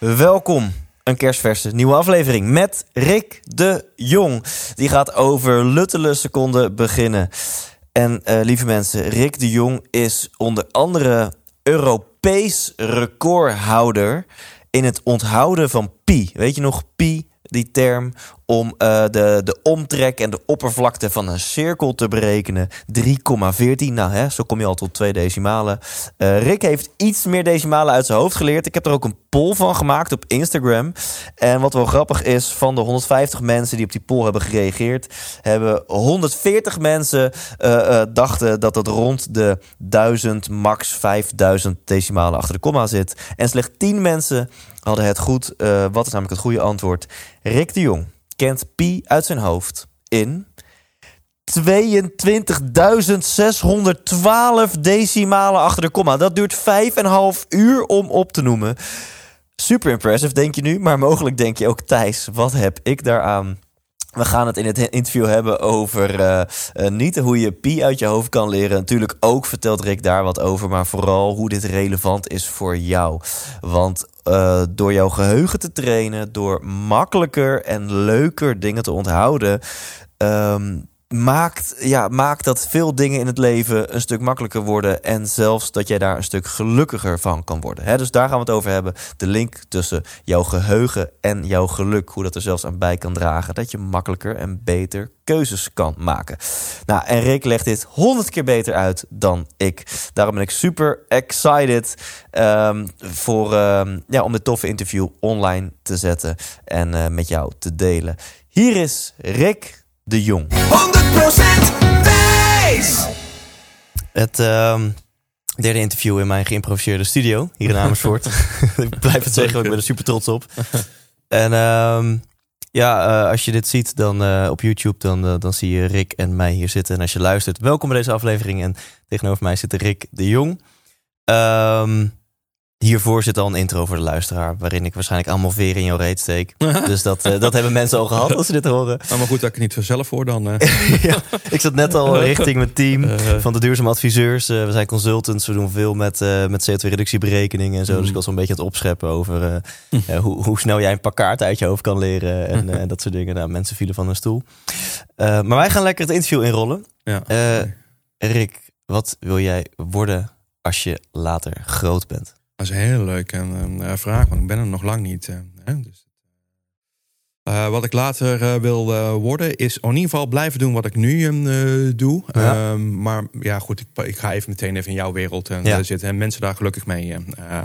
Welkom. Een kerstverse nieuwe aflevering met Rick de Jong. Die gaat over luttele seconden beginnen. En eh, lieve mensen, Rick de Jong is onder andere Europees recordhouder in het onthouden van pi. Weet je nog pi? Die term om eh, de, de omtrek en de oppervlakte van een cirkel te berekenen. 3,14. Nou, hè, zo kom je al tot twee decimalen. Eh, Rick heeft iets meer decimalen uit zijn hoofd geleerd. Ik heb er ook een poll van gemaakt op Instagram. En wat wel grappig is, van de 150 mensen die op die poll hebben gereageerd, hebben 140 mensen uh, dachten dat het rond de 1000, max 5000 decimalen achter de komma zit. En slechts 10 mensen hadden het goed. wat is namelijk het goede antwoord? Rick de Jong kent pi uit zijn hoofd in 22.612 decimalen achter de komma. Dat duurt 5,5 uur om op te noemen. Super impressive, denk je nu. Maar mogelijk denk je ook, Thijs, wat heb ik daaraan? We gaan het in het interview hebben over uh, uh, niet hoe je pi uit je hoofd kan leren. Natuurlijk ook vertelt Rick daar wat over, maar vooral hoe dit relevant is voor jou. Want uh, door jouw geheugen te trainen, door makkelijker en leuker dingen te onthouden, um, maakt, ja, maakt dat veel dingen in het leven een stuk makkelijker worden. En zelfs dat jij daar een stuk gelukkiger van kan worden. Dus daar gaan we het over hebben. De link tussen jouw geheugen en jouw geluk. Hoe dat er zelfs aan bij kan dragen. Dat je makkelijker en beter keuzes kan maken. Nou, en Rick legt dit honderd keer beter uit dan ik. Daarom ben ik super excited um, voor, um, ja, om dit toffe interview online te zetten. En uh, met jou te delen. Hier is Rick de Jong. 100% Thijs! Het um, derde interview in mijn geïmproviseerde studio hier in Amersfoort. ik blijf het zeggen, ik ben er super trots op. En um, ja, uh, als je dit ziet dan uh, op YouTube, dan, uh, dan zie je Rick en mij hier zitten. En als je luistert, welkom bij deze aflevering. En tegenover mij zit Rick de Jong. Um, Hiervoor zit al een intro voor de luisteraar, waarin ik waarschijnlijk allemaal veren in jouw reet steek. dus dat, uh, dat hebben mensen al gehad als ze dit horen. Nou, maar goed dat ik het niet vanzelf voor dan. Uh. ja, ik zat net al richting mijn team van de duurzame adviseurs. We zijn consultants, we doen veel met, met CO2-reductieberekeningen en zo. Mm. Dus ik was een beetje aan het opscheppen over hoe, hoe snel jij een paar kaarten uit je hoofd kan leren. En, en dat soort dingen. Nou, mensen vielen van hun stoel. maar wij gaan lekker het interview inrollen. Ja. Rick, wat wil jij worden als je later groot bent? Dat is een hele leuke uh, vraag, want ik ben er nog lang niet. Uh, hè, dus, uh, wat ik later wil worden, is in ieder geval blijven doen wat ik nu doe. Ja. Ehm, maar ja, goed, ik, ik, ga even meteen even in jouw wereld ja. zitten en mensen daar gelukkig mee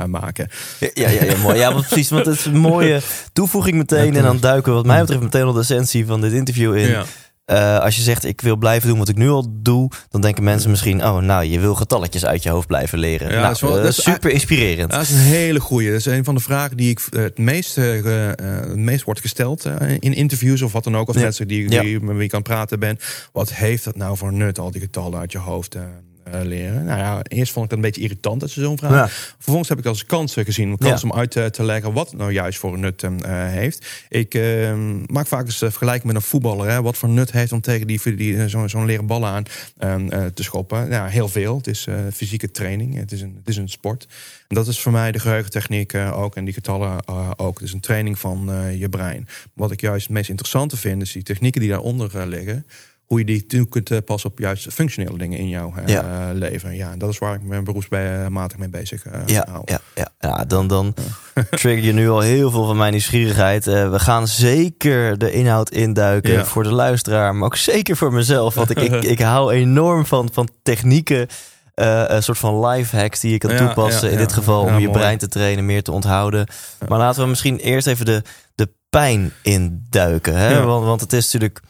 maken. Ja, ja, ja, mooi. Ja, precies. Want het is een mooie toevoeging meteen. En dan duiken we, wat mij betreft, meteen al de essentie van dit interview in. Uh, als je zegt ik wil blijven doen wat ik nu al doe, dan denken mensen misschien, oh nou, je wil getalletjes uit je hoofd blijven leren. Ja, nou, dat is, wel, uh, dat is super inspirerend. Dat is een hele goeie. Dat is een van de vragen die ik het meest, uh, het meest wordt gesteld in interviews of wat dan ook, of ja. mensen die, die ja. met wie ik kan praten ben. Wat heeft dat nou voor nut, al die getallen uit je hoofd? Uh, leren. Nou ja, eerst vond ik dat een beetje irritant dat ze zo'n vraag. Ja. Vervolgens heb ik als kans gezien, kans ja. om uit te, te, leggen wat het nou juist voor een nut uh, heeft. Ik uh, maak vaak eens vergelijking met een voetballer. Hè, wat voor nut heeft om tegen die, die zo'n zo leren ballen aan te schoppen. Ja, heel veel. Het is fysieke training. Het is, een, het is een sport. En dat is voor mij de geheugentechniek ook en die getallen ook. Het is een training van je brein. Wat ik juist het meest interessante vind, is die technieken die daaronder liggen hoe je die toe kunt passen op juist functionele dingen in jouw uh, ja. leven. Ja, dat is waar ik mijn beroepsmatig mee bezig uh, ja, hou. Ja, ja, ja, dan, dan trigger je nu al heel veel van mijn nieuwsgierigheid. Uh, we gaan zeker de inhoud induiken ja. voor de luisteraar, maar ook zeker voor mezelf. Want ik, ik, ik hou enorm van, van technieken. Uh, een soort van life hacks die je kan toepassen. in dit geval om je mooi. brein te trainen, meer te onthouden. Maar laten we misschien eerst even de, de pijn induiken. Hè? Want, want het is natuurlijk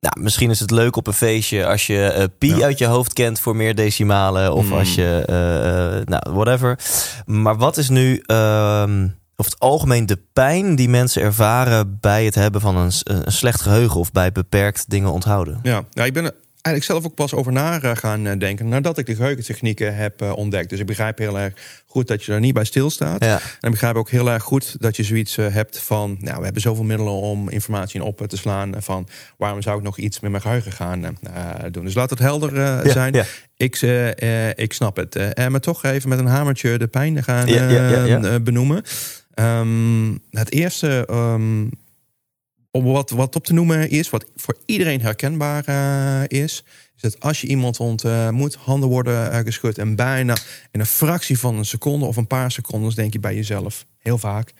Nou, misschien is het leuk op een feestje als je eh, pi Ja. uit je hoofd kent voor meer decimalen. Of Mm. als je, eh, eh, nou, whatever. Maar wat is nu ehm over het algemeen de pijn die mensen ervaren bij het hebben van een, slecht geheugen of bij beperkt dingen onthouden? Ja, ja ik ben eigenlijk zelf ook pas over na eh, gaan eh, denken nadat ik de geheugentechnieken heb eh, ontdekt. Dus ik begrijp heel erg goed dat je daar niet bij stilstaat. Ja. En ik begrijp ook heel erg goed dat je zoiets hebt van, nou, we hebben zoveel middelen om informatie in op te slaan. Van waarom zou ik nog iets met mijn geheugen gaan doen? Dus laat het helder zijn. ja. Ik, eh, ik snap het. En maar toch even met een hamertje de pijn gaan benoemen. Ehm, het eerste, ehm, om wat, wat op te noemen is, wat voor iedereen herkenbaar eh, is, is dat als je iemand ontmoet, handen worden eh, geschud en bijna in een fractie van een seconde of een paar seconden denk je bij jezelf heel vaak.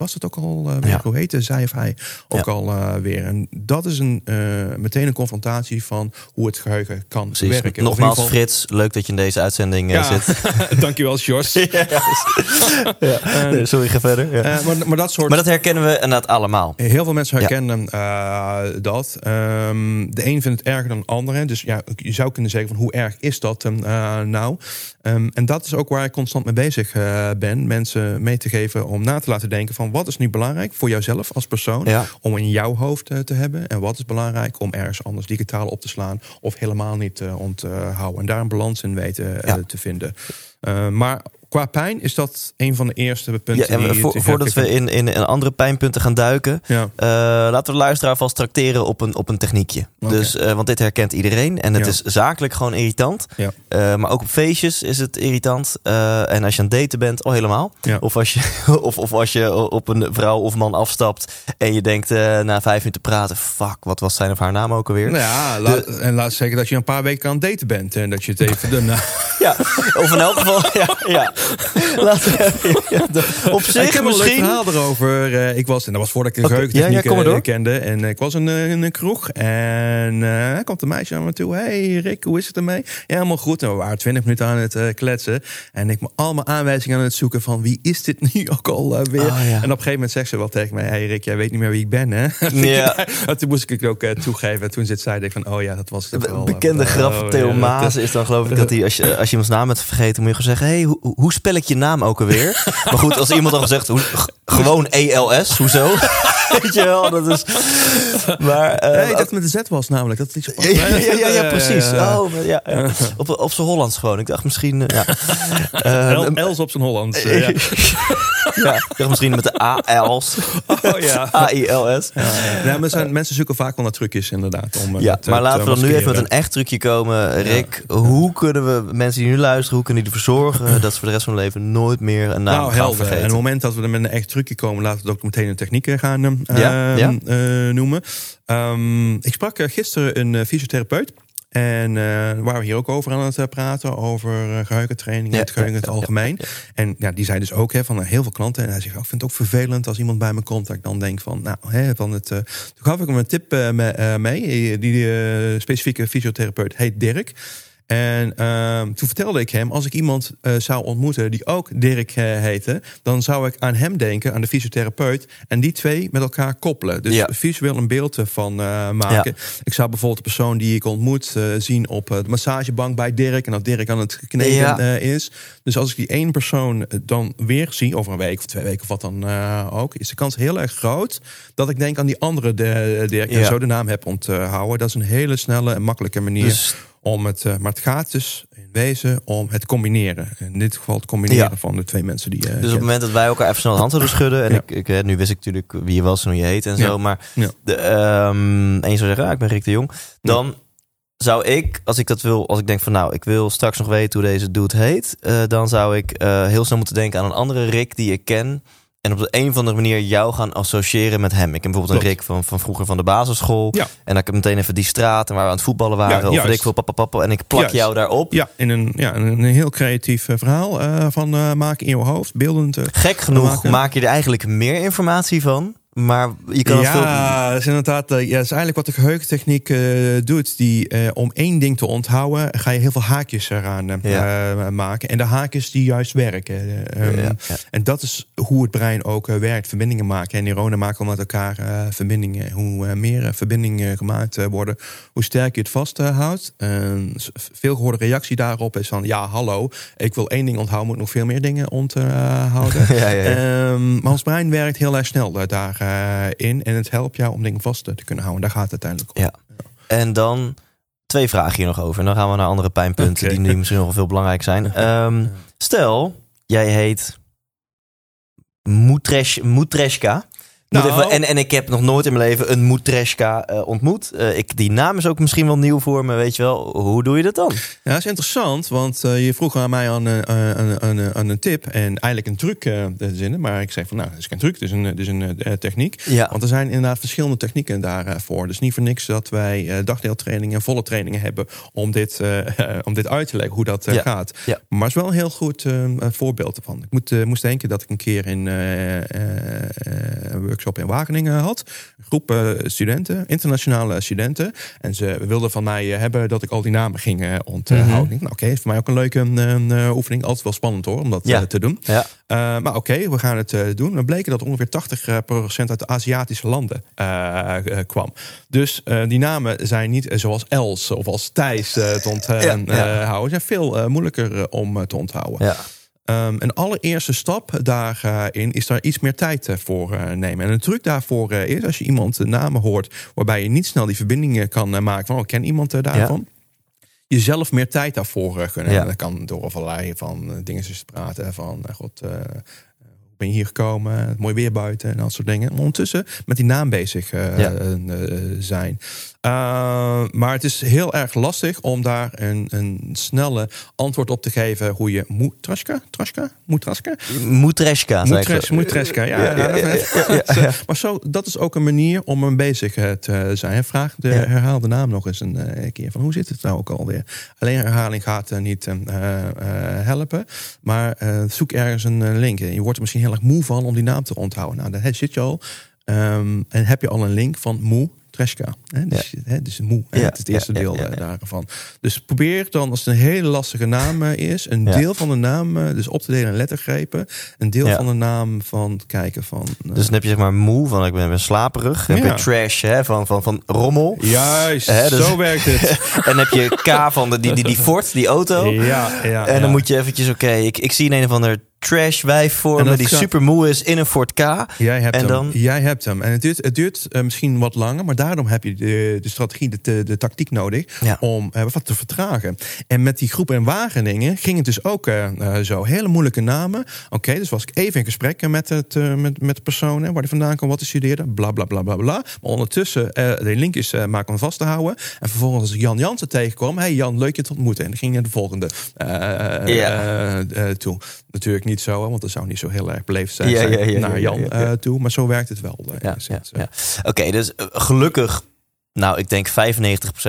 Was het ook al eh? Ja. Hoe heette zij of hij ook Ja. al eh, weer? En dat is een, eh, meteen een confrontatie van hoe het geheugen kan Precies. werken. Nogmaals, geval- Frits, leuk dat je in deze uitzending Ja, zit. dankjewel, Jos. Nee, sorry, ga verder. Ja. Maar, maar dat soort Maar dat herkennen we inderdaad allemaal. Heel veel mensen herkennen eh, dat. Ehm, de een vindt het erger dan de andere. Dus ja, je zou kunnen zeggen van hoe erg is dat eh, nou? Ehm, en dat is ook waar ik constant mee bezig ben. Mensen mee te geven om na te laten denken van wat is nu belangrijk voor jouzelf als persoon. Ja. Om in jouw hoofd eh, te hebben. En wat is belangrijk om ergens anders digitaal op te slaan. Of helemaal niet te onthouden. En daar een balans in weten eh, Ja. te vinden. Eh, maar qua pijn is dat een van de eerste Ja, punten. en die vo- te voordat we in, in, in andere pijnpunten gaan duiken, Ja. eh, laten we de luisteraar vast tracteren op een, op een techniekje. Dus, eh, want dit herkent iedereen en het Ja. is zakelijk gewoon irritant. Ja. Eh, maar ook op feestjes is het irritant. En als je aan het daten bent, al helemaal. Ja. Of, als je, of, of als je op een vrouw of man afstapt en je denkt na vijf minuten praten, fuck, wat was zijn of haar naam ook alweer? Nou ja, laat, en laat zeggen dat je een paar weken aan het daten bent. En dat je het even... Nou, Ja, of in elk geval, ja. ja. Laten we, ja, op ik zich heb een leuk misschien. verhaal erover. Eh, ik was, en dat was voordat ik de Oké, geheugentechniek ja, eh, kende. En ik was in, eh, in een kroeg. En er komt een meisje naar me toe. Hey Rick, hoe is het ermee? Ja, helemaal goed. En we waren twintig minuten aan het kletsen. En ik me allemaal aanwijzingen aan het zoeken van wie is dit nu ook al weer? Ja. En op een gegeven moment zegt ze wel tegen mij. Hey Rick, jij weet niet meer wie ik ben hè? Ja. en toen moest ik het ook toegeven. En toen zit zij denk ik van oh ja, dat was het wel. bekende Oh, grap van ja, Theo dat- Maas is dan geloof ik dat hij als je, als je iemands naam hebt vergeten, moet je gewoon zeggen: hey, hoe, hoe spel ik je naam ook alweer? maar goed, als iemand dan zegt: hoe, gewoon ELS, hoezo? Weet je wel, dat is. Maar. eh, Nee, dat met de Z was namelijk. Dat is iets ja, ja, ja, ja, ja, precies. Ja, ja, ja. Oh, maar ja, ja. Op, op zijn Hollands gewoon. Ik dacht misschien. eh, ja. Eh, El- Els op zijn Hollands. eh, ja. ja, ik dacht misschien met de AL's. Oh ja. A-I-L-S. Ja, maar zijn, mensen zoeken vaak wel naar trucjes inderdaad. Om, eh, Ja, eh, maar te laten we dan nu even met een echt trucje komen. Rick, hoe kunnen we mensen die nu luisteren, hoe kunnen die ervoor zorgen dat ze voor de rest van hun leven nooit meer een naam Nou, gaan helder. En vergeten? op het moment dat we er met een echt trucje komen, laten we het ook meteen een techniek eh, gaan eh, Ja, ja. eh, noemen. Ehm, ik sprak eh, gisteren een fysiotherapeut. En waar we hier ook over aan het praten, over eh, geheugentraining, Ja, het geheugen in het ja, algemeen. En ja, die zei dus ook hè, van heel veel klanten. En hij zegt, oh, ik vind het ook vervelend als iemand bij me komt. Dat ik dan denk van, nou, hè, van het. toen gaf ik hem een tip me- mee. Die eh, specifieke fysiotherapeut heet Dirk. En ehm, toen vertelde ik hem, als ik iemand eh, zou ontmoeten die ook Dirk eh, heette, dan zou ik aan hem denken, aan de fysiotherapeut, en die twee met elkaar koppelen. Dus Ja. visueel een beeld ervan eh, maken. Ik zou bijvoorbeeld de persoon die ik ontmoet zien op de massagebank bij Dirk, en dat Dirk aan het kneden Ja. is. Dus als ik die één persoon dan weer zie, over een week of twee weken of wat dan ook, is de kans heel erg groot dat ik denk aan die andere de, Dirk en zo de naam heb onthouden. Dat is een hele snelle en makkelijke manier Dus- om het, eh, maar het gaat dus in wezen om het combineren. In dit geval het combineren Ja. van de twee mensen die. eh, Dus op het moment dat wij elkaar even snel de hand zouden schudden. En Ja. ik, ik, nu wist ik natuurlijk wie je was en hoe je heet en Ja. zo. Maar de, ehm, en je zou zeggen, ah, ik ben Rick de Jong. Dan zou ik, als ik dat wil, als ik denk van nou, ik wil straks nog weten hoe deze dude heet. eh, dan zou ik heel snel moeten denken aan een andere Rick die ik ken. En op de een of andere manier jou gaan associëren met hem. Ik heb bijvoorbeeld een. Rick van, van vroeger van de basisschool. Ja. En dan heb ik meteen even die straat en waar we aan het voetballen waren. Ja, of juist. ik veel, papa, papa. En ik plak Juist. jou daarop. Ja, in een, ja, in een heel creatief eh, verhaal eh, van eh, maken in je hoofd, beeldend. Gek genoeg maken. maak je er eigenlijk meer informatie van Maar je kan ja, veel... dat is inderdaad. eh, Ja, dat is eigenlijk wat de geheugentechniek eh, doet. Die, eh, om één ding te onthouden, ga je heel veel haakjes eraan Ja. maken. En de haakjes die juist werken. Eh, ehm, Ja, ja. En dat is hoe het brein ook werkt. Verbindingen maken. En neuronen maken met elkaar verbindingen. Hoe meer verbindingen gemaakt worden, hoe sterker je het vasthoudt. S- veel gehoorde reactie daarop is van... ja, hallo, ik wil één ding onthouden, moet nog veel meer dingen onthouden. Ehm, maar ons brein werkt heel erg snel eh, daarin. en het helpt jou om dingen vast te kunnen houden. Daar gaat het uiteindelijk om. Ja. En dan twee vragen hier nog over. En dan gaan we naar andere pijnpunten die nu misschien nog veel belangrijk zijn. Ehm, stel, jij heet Mutreska. Nou. even- en, en ik heb nog nooit in mijn leven een Mutreska eh, ontmoet. Eh, ik, die naam is ook misschien wel nieuw voor me, weet je wel. Hoe doe je dat dan? Ja, dat is interessant, want eh, je vroeg aan mij aan, aan, aan, aan een tip en eigenlijk een truc te zinnen. Maar ik zei van, nou, dat is geen truc, het is een, het is een techniek. Ja. Want er zijn inderdaad verschillende technieken daarvoor. Dus niet voor niks dat wij dagdeeltrainingen en volle trainingen hebben om dit, om dit uit te leggen, hoe dat Ja. gaat. Ja. Maar het is wel een heel goed voorbeeld ervan. Ik moet, moest denken dat ik een keer in een workshop in Wageningen had. Een groep eh, studenten, internationale studenten. En ze wilden van mij eh, hebben dat ik al die namen ging eh, onthouden. Mhm. Nou, oké, voor mij ook een leuke eh, eh, oefening. Altijd wel spannend hoor, om dat Ja. te doen. Ja. Maar oké, we gaan het doen. Dan bleken dat ongeveer 80% uit de Aziatische landen kwam. Dus die namen zijn niet zoals Els of als Thijs te onthouden. Ja, ja. zijn veel moeilijker om te onthouden. Ja. Um, een allereerste stap daarin is daar iets meer tijd voor uh, nemen. En een truc daarvoor is als je iemand de namen hoort waarbij je niet snel die verbindingen kan maken van oh, ken iemand daarvan. Ja jezelf meer tijd daarvoor kunnen. Ja. Dat kan door allerlei van dingen te praten. Van god, uh, ben je hier gekomen? Mooi weer buiten en dat soort dingen. Ondertussen met die naam bezig uh, ja. zijn. Uh, maar het is heel erg lastig om daar een, een snelle antwoord op te geven. Hoe je Moetraska? Traska? Moetraska? Moetreska. Moetreska, ja. ja, ja, ja, ja maar zo, dat is ook een manier om hem bezig te zijn. Vraag de herhaal de naam nog eens een uh, keer. Van hoe zit het nou ook alweer? Alleen herhaling gaat uh, niet uh, helpen. Maar zoek ergens een link. Je wordt er misschien heel erg moe van om die naam te onthouden. Nou, daar zit je al. Um, en heb je al een link van moe Treska. Hè? Dus, ja. hè, dus moe. Ja, het is het eerste deel daarvan. Dus probeer dan, als het een hele lastige naam is, een deel van de naam dus op te delen in lettergrepen. Een deel van de naam van kijken van. Uh, dus dan heb je zeg maar moe van ik ben, ben slaperig. Dan heb je trash hè, van, van, van rommel. Juist, hè, dus, zo werkt het. en heb je K van de, die, die, die Ford, die auto. Ja, ja, en dan moet je eventjes, oké, okay, ik, ik zie een, een of ander trash wijf voor me die super moe is in een Ford K. Jij hebt en hem. Dan... Jij hebt hem. En het duurt, het duurt uh, misschien wat langer, maar daarom heb je de, de strategie, de, de, de tactiek nodig ja. om uh, wat te vertragen. En met die groep in Wageningen ging het dus ook uh, zo. Hele moeilijke namen. Oké, okay, dus was ik even in gesprek met, het, met, met de persoon waar hij vandaan kwam, wat hij studeerde. Bla bla bla bla bla. Maar ondertussen de linkjes maken om vast te houden. En vervolgens als ik Jan Jansen tegenkwam. Hey Jan, leuk je te ontmoeten. En dan ging je naar de volgende ja. toe. Natuurlijk niet zo, want dat zou niet zo heel erg beleefd zijn, ja, zijn ja, ja, naar Jan uh, toe. Maar zo werkt het wel. Ja, Oké, okay, dus uh, gelukkig, nou ik denk 95%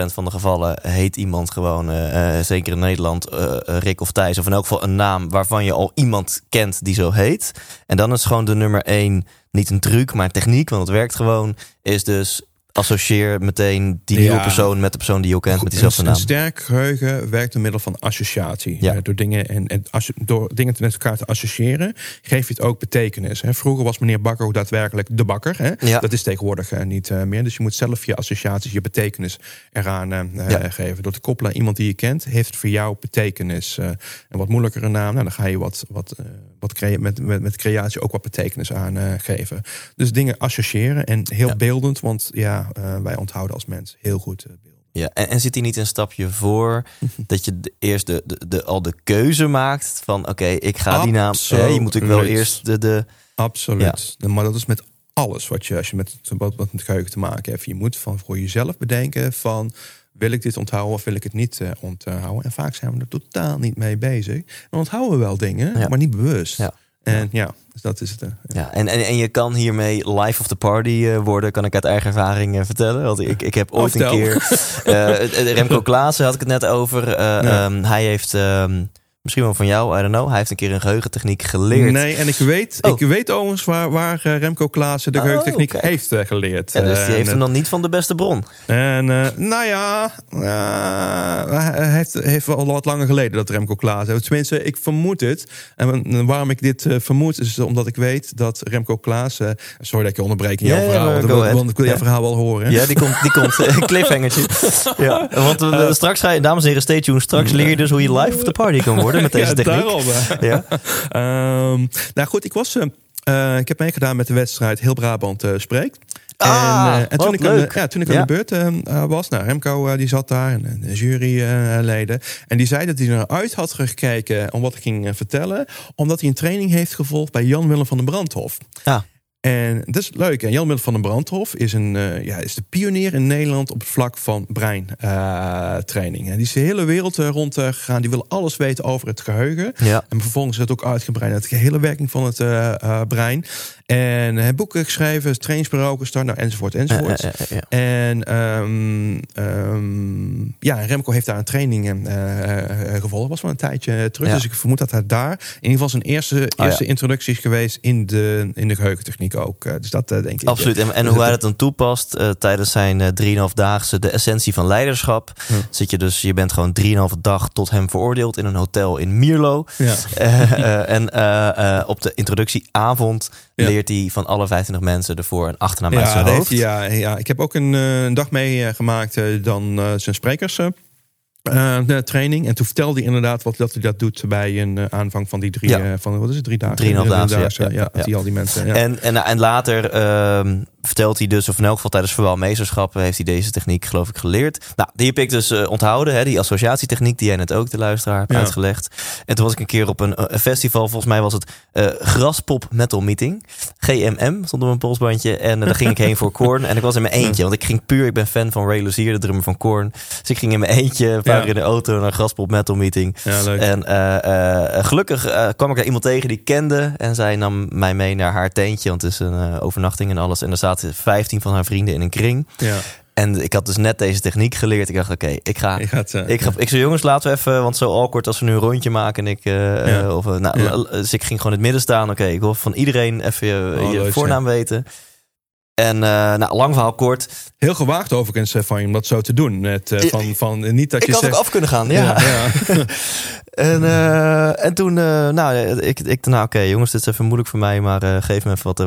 van de gevallen heet iemand gewoon, uh, zeker in Nederland, Rick of Thijs. Of in elk geval een naam waarvan je al iemand kent die zo heet. En dan is gewoon de nummer 1 niet een truc, maar een techniek, want het werkt gewoon. Is dus associeer meteen die nieuwe ja. persoon met de persoon die je kent met diezelfde een, naam. Een sterk geheugen werkt door middel van associatie. Ja. door, dingen en, en door dingen met elkaar te associëren, geef je het ook betekenis. Hè. Vroeger was meneer Bakker ook daadwerkelijk de bakker. Hè. Ja. Dat is tegenwoordig uh, niet uh, meer. Dus je moet zelf je associaties, je betekenis eraan uh, geven. Door te koppelen aan iemand die je kent, heeft voor jou betekenis. een wat moeilijkere naam, nou, dan ga je wat, wat, wat crea met, met, met creatie ook wat betekenis aan geven. Dus dingen associëren en heel beeldend, want ja, uh, wij onthouden als mens heel goed uh, beelden. Ja, en, en zit hij niet een stapje voor dat je de, eerst de, de, de, al de keuze maakt van oké, okay, ik ga Absoluut. die naam. Hè, je moet ook wel eerst de. de Absoluut. Ja. Maar dat is met alles wat je, als je met wat, wat met geheugen te maken hebt. Je moet van voor jezelf bedenken van wil ik dit onthouden of wil ik het niet uh, onthouden. En vaak zijn we er totaal niet mee bezig. Dan onthouden we wel dingen, ja. maar niet bewust. Ja. En ja, dus dat is het. Uh, ja, en, en, en je kan hiermee life of the party uh, worden, kan ik uit eigen ervaring uh, vertellen. Want ik, ik heb ooit oh, een keer. Remco Klaassen had ik het net over. Ja. Um, hij heeft um, Misschien wel van jou, I don't know. Hij heeft een keer een geheugentechniek geleerd. Nee, en ik weet, Oh. ik weet overigens waar, waar eh, Remco Klaassen de Oh, geheugentechniek heeft eh, geleerd. Ja, dus die Eh, heeft hem dan niet van de beste bron. En nou ja, hij heeft, heeft wel wat langer geleden dat Remco Klaassen. Tenminste, ik vermoed het. En waarom ik dit vermoed is omdat ik weet dat Remco Klaassen. Sorry dat ik je onderbreek in jouw Ja, verhaal. want, ik wil jouw verhaal wel horen. Ja, die komt, die komt cliffhangertje. ja, want straks ga je, dames en heren, stay tuned. Straks leer je dus hoe je live op de party kan worden met deze ja, techniek. daarom. Ja. Ehm, nou goed, ik was. eh, eh, ik heb meegedaan met de wedstrijd Heel Brabant eh, spreekt. Ah, en, eh, toen ik, aan ja, toen ik aan Ja. de beurt was, nou, Remco die zat daar en eh, de juryleden. en die zei dat hij er uit had gekeken om wat ik ging vertellen. Omdat hij een training heeft gevolgd bij Jan Willem van den Brandhof. Ja. En dat is leuk. En Jan Willem van den Brandhof is, een, eh, ja, is de pionier in Nederland op het vlak van breintraining. en die is de hele wereld eh, rond gegaan. Die wil alles weten over het geheugen. Ja. En vervolgens is het ook uitgebreid naar de hele werking van het brein. En heeft boeken geschreven, trainingsbureau gestart, nou, enzovoort, enzovoort. Ja, ja. En ehm, ehm, ja, Remco heeft daar een training eh eh, gevolgd. Was wel een tijdje terug. Ja. Dus ik vermoed dat hij daar in ieder geval zijn eerste, ja. eerste introductie is geweest in de, in de geheugentechniek ook. Eh, Dus dat eh, denk ik. Absoluut. En, en hoe hij het- dat dan toepast eh, tijdens zijn eh 3,5 daagse, de essentie van leiderschap. Hm. Zit je dus, je bent gewoon 3,5 dag tot hem veroordeeld in een hotel in Mierlo. Ja. Eh, eh, en eh, eh, op de introductieavond Ja. leert hij van alle 25 mensen ervoor een achternaam uit Ja, zijn hoofd. heeft ja, ja, ik heb ook een, eh, een dag meegemaakt eh, dan eh, zijn sprekers. De training. En toen vertelde hij inderdaad wat dat hij dat doet bij een eh, aanvang van die drie, Ja. eh, van wat is het, drie dagen? Drie ja, dagen, ja, ja, ja. die al die mensen. Ja. En, en, en later ehm, vertelt hij dus, of in elk geval tijdens verwaalmeesterschappen, heeft hij deze techniek, geloof ik, geleerd. Nou, die heb ik dus onthouden, hè, die associatietechniek die jij net ook de luisteraar hebt uitgelegd. En toen was ik een keer op een, een festival, volgens mij was het Graspop Metal Meeting. GMM stond op mijn polsbandje. En daar ging ik heen voor Korn. En ik was in mijn eentje, want ik ging puur, ik ben fan van Ray Luzier, de drummer van Korn. Dus ik ging in mijn eentje, een paar Ja. uur in de auto naar Graspop Metal Meeting. ja, leuk. En eh, eh, gelukkig eh, kwam ik er iemand tegen die ik kende. En zij nam mij mee naar haar tentje. Want het is een overnachting en alles. En er zaten 15 van haar vrienden in een kring. ja, En ik had dus net deze techniek geleerd. Ik dacht, oké, ik ga... gaat, eh, Ik, ga, ik zei, jongens, laten we even, want zo awkward als we nu een rondje maken. En ik, Ja. eh, of, nou, Ja. dus ik ging gewoon in het midden staan. Oké, ik wil van iedereen even je, Oh, je leuk, voornaam weten. En eh, nou, lang verhaal kort. Heel gewaagd overigens eh, van je om dat zo te doen. Met, eh, van, van, niet dat Ik je had zegt... ook af kunnen gaan, ja. ja, ja. En, en toen, nou, ik, ik nou, oké, jongens, dit is even moeilijk voor mij, maar geef me even wat,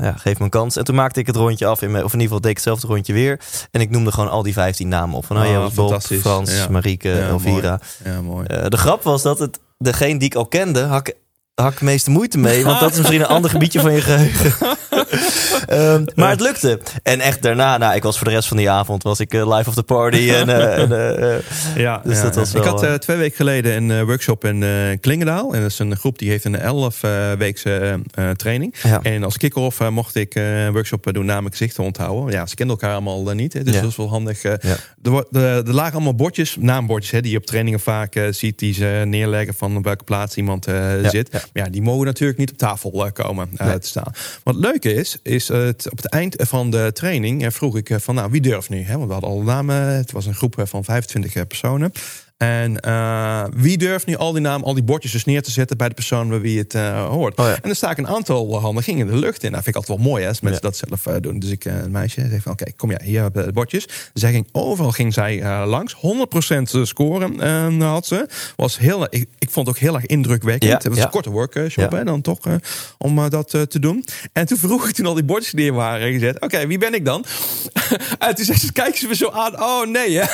ja, geef me een kans. En toen maakte ik het rondje af, in mijn, of in ieder geval deed ik hetzelfde rondje weer. En ik noemde gewoon al die 15 namen op. Van, oh, Oh, Bob. Frans, Ja. Marieke, Elvira. ja, mooi. Eh, de grap was dat het, degene die ik al kende, had had ik meeste moeite mee. Want dat is misschien een ander gebiedje van je geheugen. Ehm, maar het lukte. En echt daarna, nou, ik was voor de rest van die avond, was ik eh, live of the party. En, eh, en, eh, Ja, Dus ja, dat was ja. ik had twee weken geleden een workshop in eh, Klingendaal. En dat is een groep die heeft een 11 eh weekse eh, training. Ja. En als kick-off mocht ik eh, een workshop doen namen gezichten onthouden. Ja, ze kenden elkaar allemaal niet. Hè, dus Ja. dat is wel handig. Ja. er, er, er lagen allemaal bordjes, naambordjes, hè, die je op trainingen vaak ziet. Die ze neerleggen van op welke plaats iemand eh, Ja, zit. ja. Maar ja, die mogen natuurlijk niet op tafel komen eh, Nee. te staan. Wat leuk is, is het, op het eind van de training eh, vroeg ik eh, van nou, wie durft nu? Hè? Want we hadden alle namen. Het was een groep eh, van 25 eh, personen. En eh, wie durft nu al die namen, al die bordjes dus neer te zetten bij de persoon bij wie het eh, hoort? Oh ja. En dan sta ik een aantal handen gingen de lucht in. Dat vind ik altijd wel mooi hè, als mensen Ja. dat zelf eh, doen. Dus ik, een meisje, zei van oké, kom ja, hier hebben we de bordjes. Zij ging, overal ging zij langs. 100% scoren had ze. Was heel, ik, ik vond het ook heel erg indrukwekkend. Ja, het was een korte workshop hè, dan toch om dat te doen. En toen vroeg ik toen al die bordjes neer waren gezet. Oké, wie ben ik dan? en toen zei ze, kijken ze me zo aan. Oh nee hè.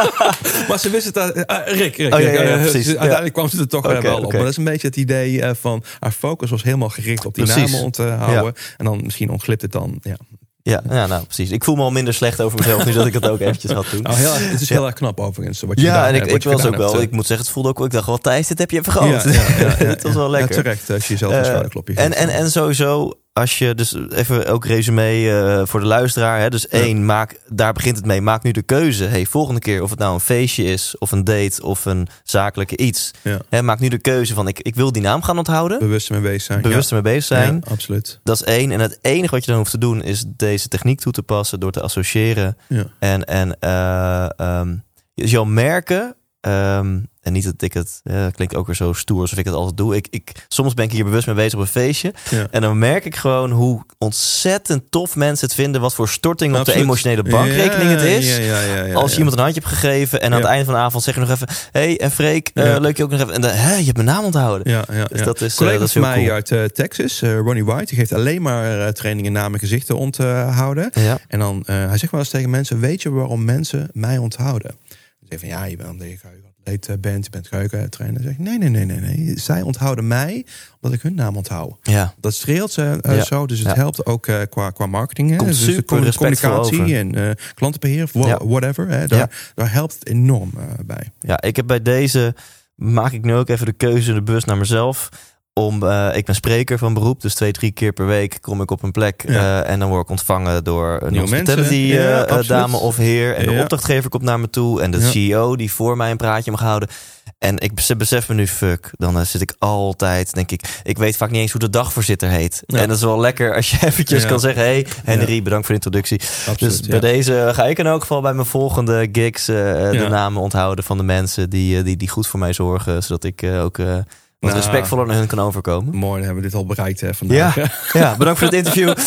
maar ze wist het. Eh, eh, Rick, Rick. Oh, ja, ja, ja, Eh, precies. ze- Ja. Uiteindelijk kwam ze er toch wel op. Maar dat is een beetje het idee van haar focus was helemaal gericht op die Precies. namen onthouden. En dan misschien ontglipt het dan. Ja. Ja, ja, nou precies. Ik voel me al minder slecht over mezelf nu dat ik het ook eventjes had doen. Nou, heel, het is heel erg knap overigens. Wat je Ja, en ik, ik was ook wel. Ik moet zeggen, het voelde ook. Ik dacht, wel Thijs, dit heb je even eh. gehad. Ja, ja, ja, ja. Het was wel Ja, lekker. terecht, als je jezelf een schouderklopje en, en, en sowieso, als je dus even ook resume eh, voor de luisteraar. Hè, dus één, maak, daar begint het mee. Maak nu de keuze. Hey, volgende keer, of het nou een feestje is, of een date, of een zakelijke iets. Ja. Hè, maak nu de keuze van, ik, ik wil die naam gaan onthouden. Bewust mee bezig zijn. Bewust ja. ermee bezig zijn. Absoluut. Dat is één. En het enige wat je dan hoeft te doen, is deze techniek toe te passen door te associëren. En, en ehm, je zal merken Ehm, en niet dat ik het, uh, klinkt ook weer zo stoer alsof ik het altijd doe. Ik, ik, soms ben ik hier bewust mee bezig op een feestje. Ja. En dan merk ik gewoon hoe ontzettend tof mensen het vinden. Wat voor storting op de emotionele bankrekening het is. Ja, ja, ja, ja, Als je iemand een handje hebt gegeven en aan het einde van de avond zeg je nog even... hey, en Freek, eh, leuk je ook nog even... En dan, hè, je hebt mijn naam onthouden. Ja, ja, Dus dat is, eh, collega dat is heel mij cool. uit eh, Texas, Ronnie White, die geeft alleen maar trainingen namen en gezichten onthouden. En dan, hij zegt wel eens tegen mensen, weet je waarom mensen mij onthouden? Zeggen van, ja, je bent je geheugenatleet eh, bent, je bent geheugentrainer. Dan zeg ik, nee, nee, nee, nee, nee. Zij onthouden mij omdat ik hun naam onthoud. ja. Dat streelt ze eh, Ja. zo, dus het Ja. helpt ook eh, qua, qua marketing. Hè? Komt dus de super respectvol communicatie en eh, klantenbeheer, whatever. Hè? Daar, daar helpt het enorm bij. Ja, ik heb bij deze maak ik nu ook even de keuze, de bus naar mezelf. Om, eh, ik ben spreker van beroep, dus twee, drie keer per week kom ik op een plek. Ja. eh, en dan word ik ontvangen door een hospitality Ja, absoluut. dame of heer. En de opdrachtgever komt naar me toe. En de. CEO die voor mij een praatje mag houden. En ik bes- besef me nu, fuck, dan zit ik altijd, denk ik, ik weet vaak niet eens hoe de dagvoorzitter heet. En dat is wel lekker als je eventjes kan zeggen, hey Henry, bedankt voor de introductie. Absoluut, Dus bij deze ga ik in elk geval bij mijn volgende gigs de namen onthouden van de mensen die, die, die goed voor mij zorgen. Zodat ik ook wat Nou. respectvoller naar hun kan overkomen. Mooi, dan hebben we dit al bereikt hè, vandaag. Ja, ja, bedankt voor het interview.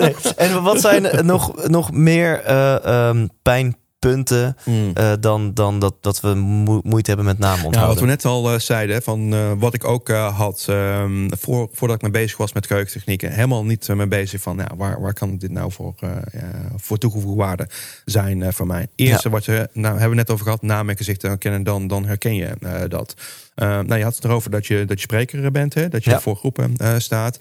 Nee. En wat zijn nog, nog meer eh, ehm, pijnpunten Mm. eh, dan, dan dat, dat we mo- moeite hebben met namen Ja, onthouden? wat we net al eh, zeiden, van eh, wat ik ook had ehm, voor, voordat ik mee bezig was met keukentechnieken, helemaal niet mee bezig van ja, waar, waar kan dit nou voor, ja, voor toegevoegde waarde zijn voor mij. Eerste wat je, nou hebben we net over gehad, naam en gezichten herkennen, dan, dan herken je dat. Nou, je had het erover dat je, dat je spreker bent, hè? dat je Ja. voor groepen staat.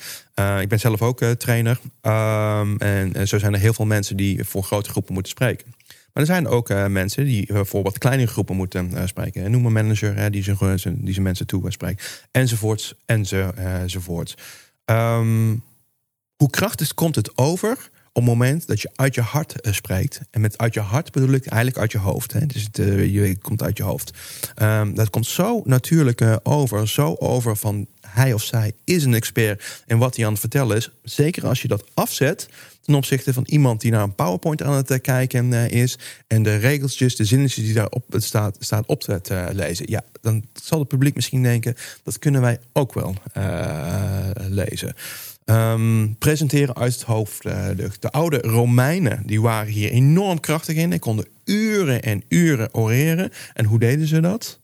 Ik ben zelf ook trainer. Ehm, en, en zo zijn er heel veel mensen die voor grote groepen moeten spreken. Maar er zijn ook eh, mensen die eh, voor wat kleinere groepen moeten eh, spreken. En noem een manager die, zijn, die mensen toe eh, spreekt. Enzovoorts, enzo, enzovoorts. Ehm, hoe krachtig komt het over op het moment dat je uit je hart spreekt? En met uit je hart bedoel ik eigenlijk uit je hoofd. Hè? Dus het, je komt uit je hoofd. Ehm, dat komt zo natuurlijk over. Zo over van hij of zij is een expert in wat hij aan het vertellen is. Zeker als je dat afzet ten opzichte van iemand die naar een PowerPoint aan het eh, kijken eh, is. En de regeltjes, de zinnetjes die daarop staat, staat op te lezen. Ja, dan zal het publiek misschien denken, dat kunnen wij ook wel eh, lezen. Ehm, presenteren uit het hoofd. de, de oude Romeinen die waren hier enorm krachtig in. Die konden uren en uren oreren. En hoe deden ze dat?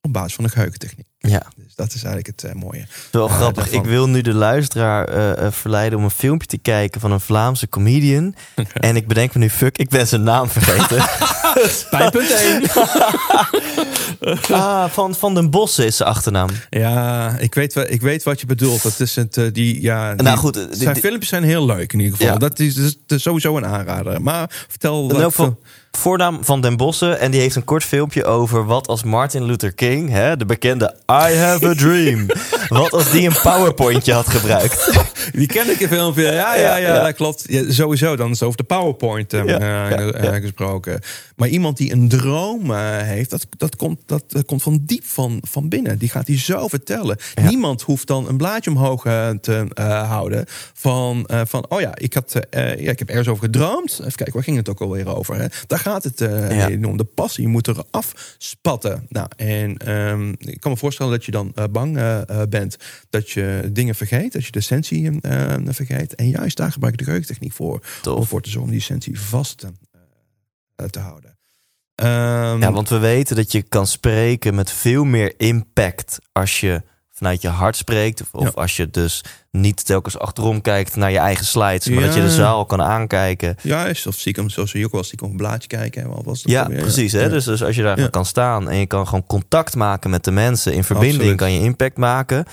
Op basis van de geheugentechniek. Ja, Dus dat is eigenlijk het eh, mooie. wel Ja, grappig. daarvan. Ik wil nu de luisteraar eh, eh, verleiden om een filmpje te kijken van een Vlaamse comedian. en ik bedenk me nu, fuck, ik ben zijn naam vergeten. Pijnpunt 1. ah, van, van den Bossen is zijn achternaam. Ja, ik weet, ik weet wat je bedoelt. Dat is het, eh, die, ja, die, Nou goed, eh, die- zijn die- filmpjes zijn heel leuk in ieder geval. Ja. Dat is, dat sowieso een aanrader. Maar vertel wat... voornaam van Den Bossen. En die heeft een kort filmpje over wat als Martin Luther King, hè, de bekende I have a dream. wat als die een powerpointje had gebruikt. Die ken ik in filmpje. Ja, ja, ja, dat klopt. Sowieso, dan is het over de PowerPoint eh, eh, eh, gesproken. Maar iemand die een droom heeft, dat, dat, komt, dat komt van diep van, van binnen. Die gaat die zo vertellen. Niemand hoeft dan een blaadje omhoog te houden. Van, van, oh ja ik, had, ja, ik heb ergens over gedroomd. Even kijken, waar ging het ook alweer over? Hè? Daar gaat het om. De passie moet er afspatten. Nou, en ehm, ik kan me voorstellen dat je dan bang bent dat je dingen vergeet. Dat je de essentie eh, vergeet. En juist daar gebruik ik de geheugentechniek voor. Tof. Om ervoor te zorgen om die essentie vast te, eh, te houden. Ehm, Ja, want we weten dat je kan spreken met veel meer impact als je vanuit je hart spreekt. Of, Ja. als je dus niet telkens achterom kijkt naar je eigen slides, maar dat je de zaal kan aankijken. Juist, of stiekem, zoals je ook wel stiekem op een blaadje kijken. hè, Wat was Ja, precies. Hè? Ja. Dus, dus als je daar kan staan en je kan gewoon contact maken met de mensen, in verbinding Absoluut. kan je impact maken.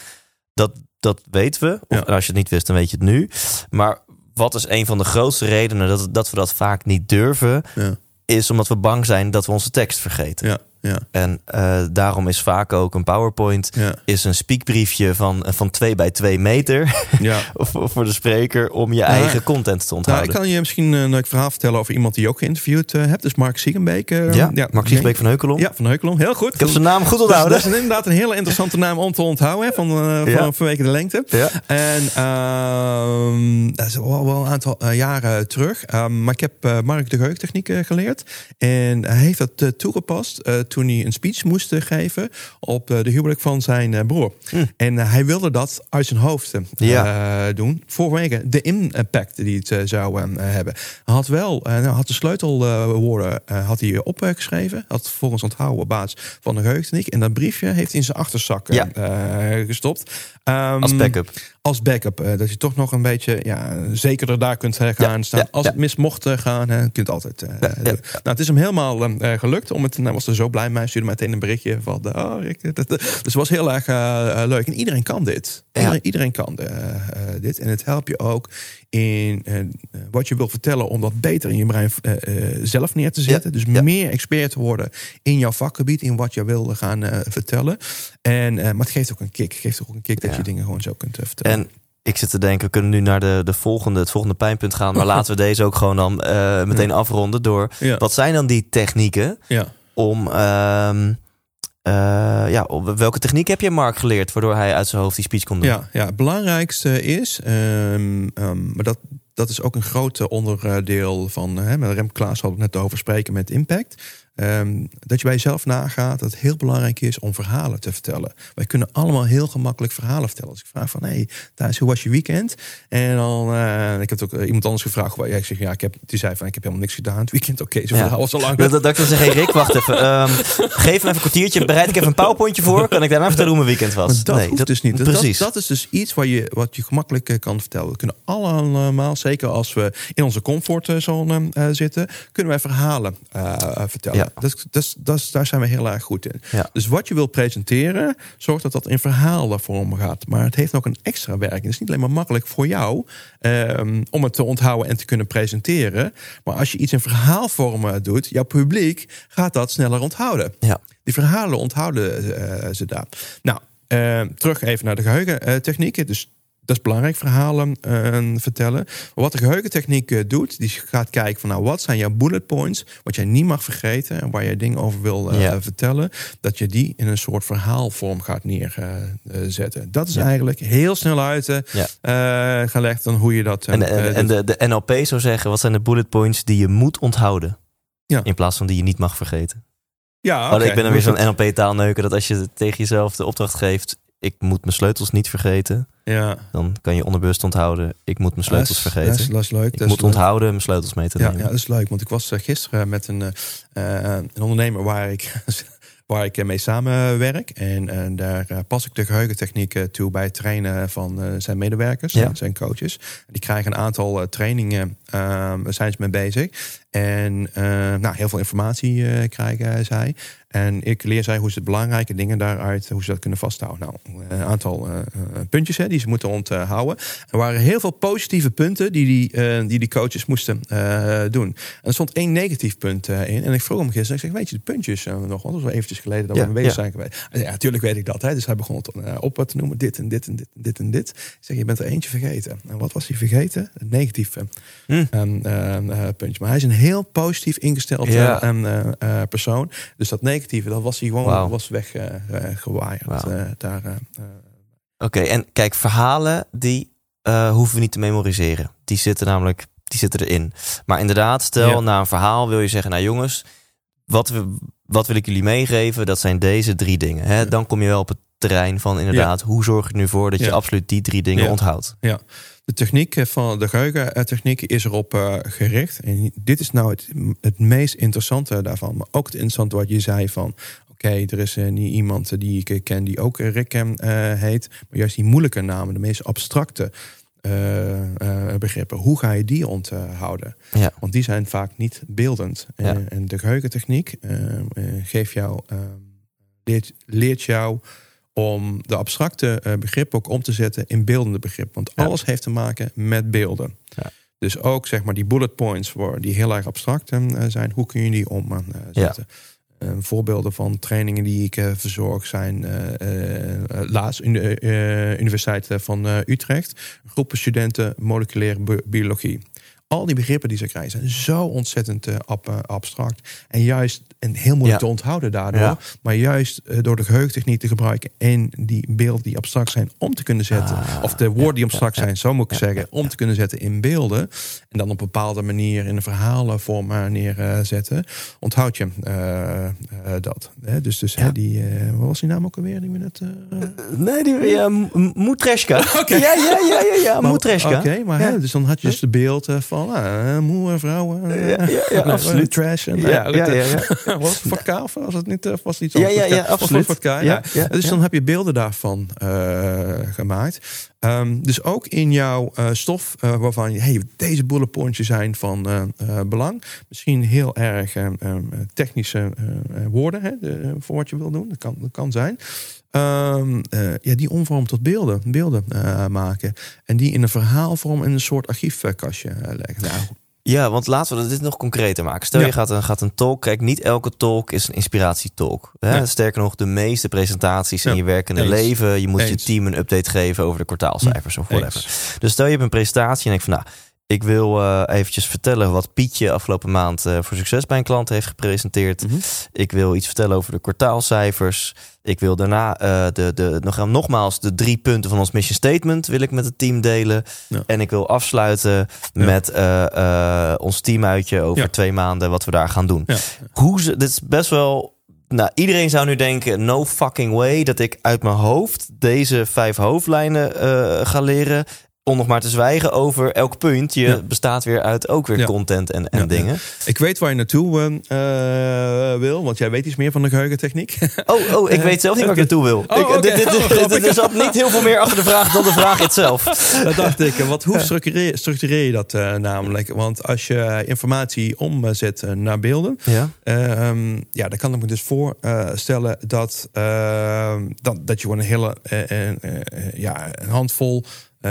Dat, dat weten we. Of Ja. als je het niet wist, dan weet je het nu. Maar wat is een van de grootste redenen dat, dat we dat vaak niet durven? Ja, Is omdat we bang zijn dat we onze tekst vergeten. ja, ja, En eh, daarom is vaak ook een PowerPoint ja. is een speakbriefje van, van 2 bij 2 meter ja. voor de spreker om je eigen content te Nou, onthouden. ik kan je misschien een leuk verhaal vertellen over iemand die je ook geïnterviewd eh, hebt. Dus Mark Siegenbeek. eh, ja, Mark Siegsbeek nee. van Heukelom. Ja, van Heukelom. Heel goed. Ik heb zijn naam goed Dat is, onthouden. dat is inderdaad een hele interessante naam om te onthouden. Hè, van, eh, van vanwege de lengte. En ehm, dat is wel, wel een aantal eh, jaren terug. Ehm, maar ik heb eh, Mark de eh, geleerd. En hij heeft dat eh, toegepast eh, toen hij een speech moest geven op de huwelijk van zijn broer. Hm. En hij wilde dat uit zijn hoofd Ja. doen vanwege de impact die het zou hebben. Hij had wel, nou, had de sleutelwoorden had hij opgeschreven, had volgens onthouden basis van de geheugentechniek. En dat briefje heeft hij in zijn achterzak Ja. eh, gestopt. Ehm, Als backup. Als backup. eh, dat je toch nog een beetje ja, zekerder daar kunt gaan Ja, staan. ja, Als het mis mocht eh, gaan, hè, kunt het altijd eh. Nou, het is hem helemaal gelukt. Om het, hij was er zo blij mee. Hij stuurde meteen een berichtje van... Oh, ik, dat, dat- dus het was heel erg leuk. En iedereen kan dit. Iedereen, iedereen kan dit. En het helpt je ook in eh, wat je wil vertellen... om dat beter in je brein eh, eh, zelf neer te zetten. Dus ja. meer expert te worden in jouw vakgebied. In wat je wil gaan eh, vertellen. En, eh, maar het geeft ook een kick. Het geeft ook een kick dat je dingen gewoon zo kunt eh, vertellen. En ik zit te denken, we kunnen nu naar de, de volgende, het volgende pijnpunt gaan. Maar laten we deze ook gewoon dan eh, meteen afronden door. Wat zijn dan die technieken Ja. om. ehm, eh, ja, welke techniek heb je Mark geleerd waardoor hij uit zijn hoofd die speech kon doen? Ja, ja, het belangrijkste is, ehm, ehm, maar dat, dat is ook een groot eh, onderdeel van, hè, Rem Klaas had het net over spreken met impact. Ehm, dat je bij jezelf nagaat dat het heel belangrijk is om verhalen te vertellen. Wij kunnen allemaal heel gemakkelijk verhalen vertellen. Als ik vraag van, hé, hey, Thijs, hoe was je weekend? En dan, eh, ik heb ook eh, iemand anders gevraagd. Waar, ja, ik zeg, ja, ik heb, die zei van, ik heb helemaal niks gedaan het weekend. Oké, zo Ja. verhaal was al lang. Dat, dat, dat ik dan zeg, hey Rick, wacht even. Ehm, geef me even een kwartiertje, bereid ik even een powerpointje voor. Kan ik daarna vertellen hoe mijn weekend was? Maar dat Nee, hoeft dus niet. Dat, Precies. Dat, is dus iets wat je, wat je gemakkelijk eh, kan vertellen. We kunnen allemaal, zeker als we in onze comfortzone zitten, kunnen wij verhalen vertellen. Ja. Dat, dat, dat, daar zijn we heel erg goed in. Ja. Dus wat je wilt presenteren, zorg dat dat in verhaalvorm gaat. Maar het heeft ook een extra werking. Het is niet alleen maar makkelijk voor jou ehm, om het te onthouden en te kunnen presenteren. Maar als je iets in verhaalvorm eh, doet, jouw publiek gaat dat sneller onthouden. Ja. Die verhalen onthouden eh, ze daar. Nou, eh, terug even naar de geheugentechnieken. Dus dat is belangrijk, verhalen eh, vertellen. Maar wat de geheugentechniek eh, doet, die gaat kijken van nou, wat zijn jouw bullet points, wat jij niet mag vergeten en waar jij dingen over wil eh, Ja. vertellen, dat je die in een soort verhaalvorm gaat neerzetten. dat is Ja. eigenlijk heel snel uit eh, Ja. eh, gelegd dan hoe je dat. eh, En, en, eh, en de, de NLP zou zeggen, wat zijn de bullet points die je moet onthouden? Ja. In plaats van die je niet mag vergeten. ja, Oh, ik ben dan weer zo'n NLP-taalneuker dat als je tegen jezelf de opdracht geeft... ik moet mijn sleutels niet vergeten... Ja, dan kan je onderbewust onthouden... ik moet mijn sleutels dat is- vergeten. Dat is, dat is leuk. ik dat moet leuk. onthouden mijn sleutels mee te nemen. ja, dat is leuk. Want ik was eh, gisteren met een, eh, eh, een ondernemer waar ik, waar ik mee samenwerk. En daar pas ik de geheugentechniek eh, toe bij het trainen van zijn medewerkers, Ja. zijn coaches. Die krijgen een aantal trainingen, daar zijn ze mee bezig. En nou, heel veel informatie krijgen zij. En ik leer zij hoe ze het belangrijke dingen daaruit, hoe ze dat kunnen vasthouden. Nou, een aantal eh, eh, puntjes hè, die ze moeten onthouden. Er waren heel veel positieve punten die die, eh, die, die coaches moesten doen. En er stond één negatief punt in. En ik vroeg hem gisteren, ik zeg, weet je de puntjes nog? Want dat was eventjes geleden dat Ja, we bezig ja. zijn geweest. Ja, natuurlijk weet ik dat. Hè. Dus hij begon het op te noemen, dit en dit en dit en dit en dit. Ik zeg, je bent er eentje vergeten. En wat was hij vergeten? Het negatieve Hm. ehm, ehm, eh, puntje. Maar hij is een heel positief ingesteld Ja. eh, ehm, eh, eh, persoon. Dus dat negatieve, dat was hij gewoon Wauw. was weg eh, eh, gewaaid. Wauw. eh, daar, Oké, en kijk, verhalen die hoeven we niet te memoriseren. Die zitten namelijk die zitten erin. Maar inderdaad, stel Ja. na een verhaal wil je zeggen... nou jongens, wat, we, wat wil ik jullie meegeven? Dat zijn deze drie dingen. Hè? Ja. Dan kom je wel op het terrein van inderdaad... hoe zorg je er nu voor dat je absoluut die drie dingen Ja. De techniek eh, van de geheugentechniek is erop eh, gericht. En dit is nou het, het meest interessante daarvan. Maar ook het interessante wat je zei van... Oké, er is eh, niet iemand eh, die ik eh, ken die ook eh, Rick eh, heet. Maar juist die moeilijke namen, de meest abstracte eh, eh, begrippen. Hoe ga je die onthouden? Ja. Want die zijn vaak niet beeldend. Ja. En, de geheugentechniek eh, eh, geeft jou, eh, leert, leert jou om de abstracte eh, begrippen ook om te zetten in beeldende begrippen. Want Ja. alles heeft te maken met beelden. Ja. Dus ook zeg maar die bullet points die heel erg abstract eh, zijn, hoe kun je die omzetten? Eh, voorbeelden van trainingen die ik verzorg zijn laatst in de Universiteit van Utrecht. Groepen studenten moleculaire bi- biologie. Al die begrippen die ze krijgen zijn zo ontzettend uh, ab, abstract. En juist en heel moeilijk te onthouden daardoor. Maar juist door de geheugentechniek te gebruiken en die beelden die abstract zijn om te kunnen zetten. Ah, of de woorden die abstract zijn, zo moet ik zeggen, om te kunnen zetten in beelden. En dan op een bepaalde manier in een verhalenvorm neerzetten. Onthoud je dat. Hè? Dus, dus hè, die, wat was die naam ook alweer? Die we net, nee, die, ja, Moetreska. Ja, ja, ja, ja, ja, Moetreska. Oké, maar hè, dus dan had je dus de beeld van uh, moe vrouwen. Uh, ja, ja, absoluut. Trash. En, ja, ja, ja, ja. Was het voor Was het niet, was iets Ja, ja, ja, absoluut. Voor ja, ja, dus dan heb je beelden daarvan gemaakt. Um, dus ook in jouw uh, stof, uh, waarvan je, hey, deze bullet pointjes zijn van belang. Misschien heel erg um, technische woorden hè, de, voor wat je wil doen. Dat kan, dat kan zijn. Um, ja, die omvormen tot beelden, beelden maken. En die in een verhaalvorm in een soort archiefkastje leggen. Nou, ja, want laten we dit nog concreter maken. Stel je gaat een, gaat een talk. Kijk, niet elke talk is een inspiratietalk. Hè? Sterker nog, de meeste presentaties in je werkende leven. Je moet je team een update geven over de kwartaalcijfers of whatever. Dus stel je hebt een presentatie en denk van nou. Ik wil uh, eventjes vertellen wat Pietje afgelopen maand uh, voor succes bij een klant heeft gepresenteerd. Mhm. Ik wil iets vertellen over de kwartaalcijfers. Ik wil daarna uh, de, de, nog, nogmaals de drie punten van ons mission statement wil ik met het team delen. En ik wil afsluiten met ons teamuitje over twee maanden wat we daar gaan doen. Hoe ze, dit is best wel nou, iedereen zou nu denken: no fucking way dat ik uit mijn hoofd deze vijf hoofdlijnen uh, ga leren. Om nog maar te zwijgen over elk punt. Je bestaat weer uit ook weer content en, en dingen. Ik weet waar je naartoe uh, wil, want jij weet iets meer van de geheugentechniek. Oh, oh ik weet zelf niet waar ik naartoe wil. Oh, ik, okay. dit, dit, er zat niet heel veel meer achter de vraag dan de vraag zelf. Dat dacht ik. Wat, hoe structureer, structureer je dat uh, namelijk? Want als je informatie omzet naar beelden, ja. Uh, ja, dan kan ik me dus voorstellen dat, ehm, dat, dat je gewoon een hele ja, een handvol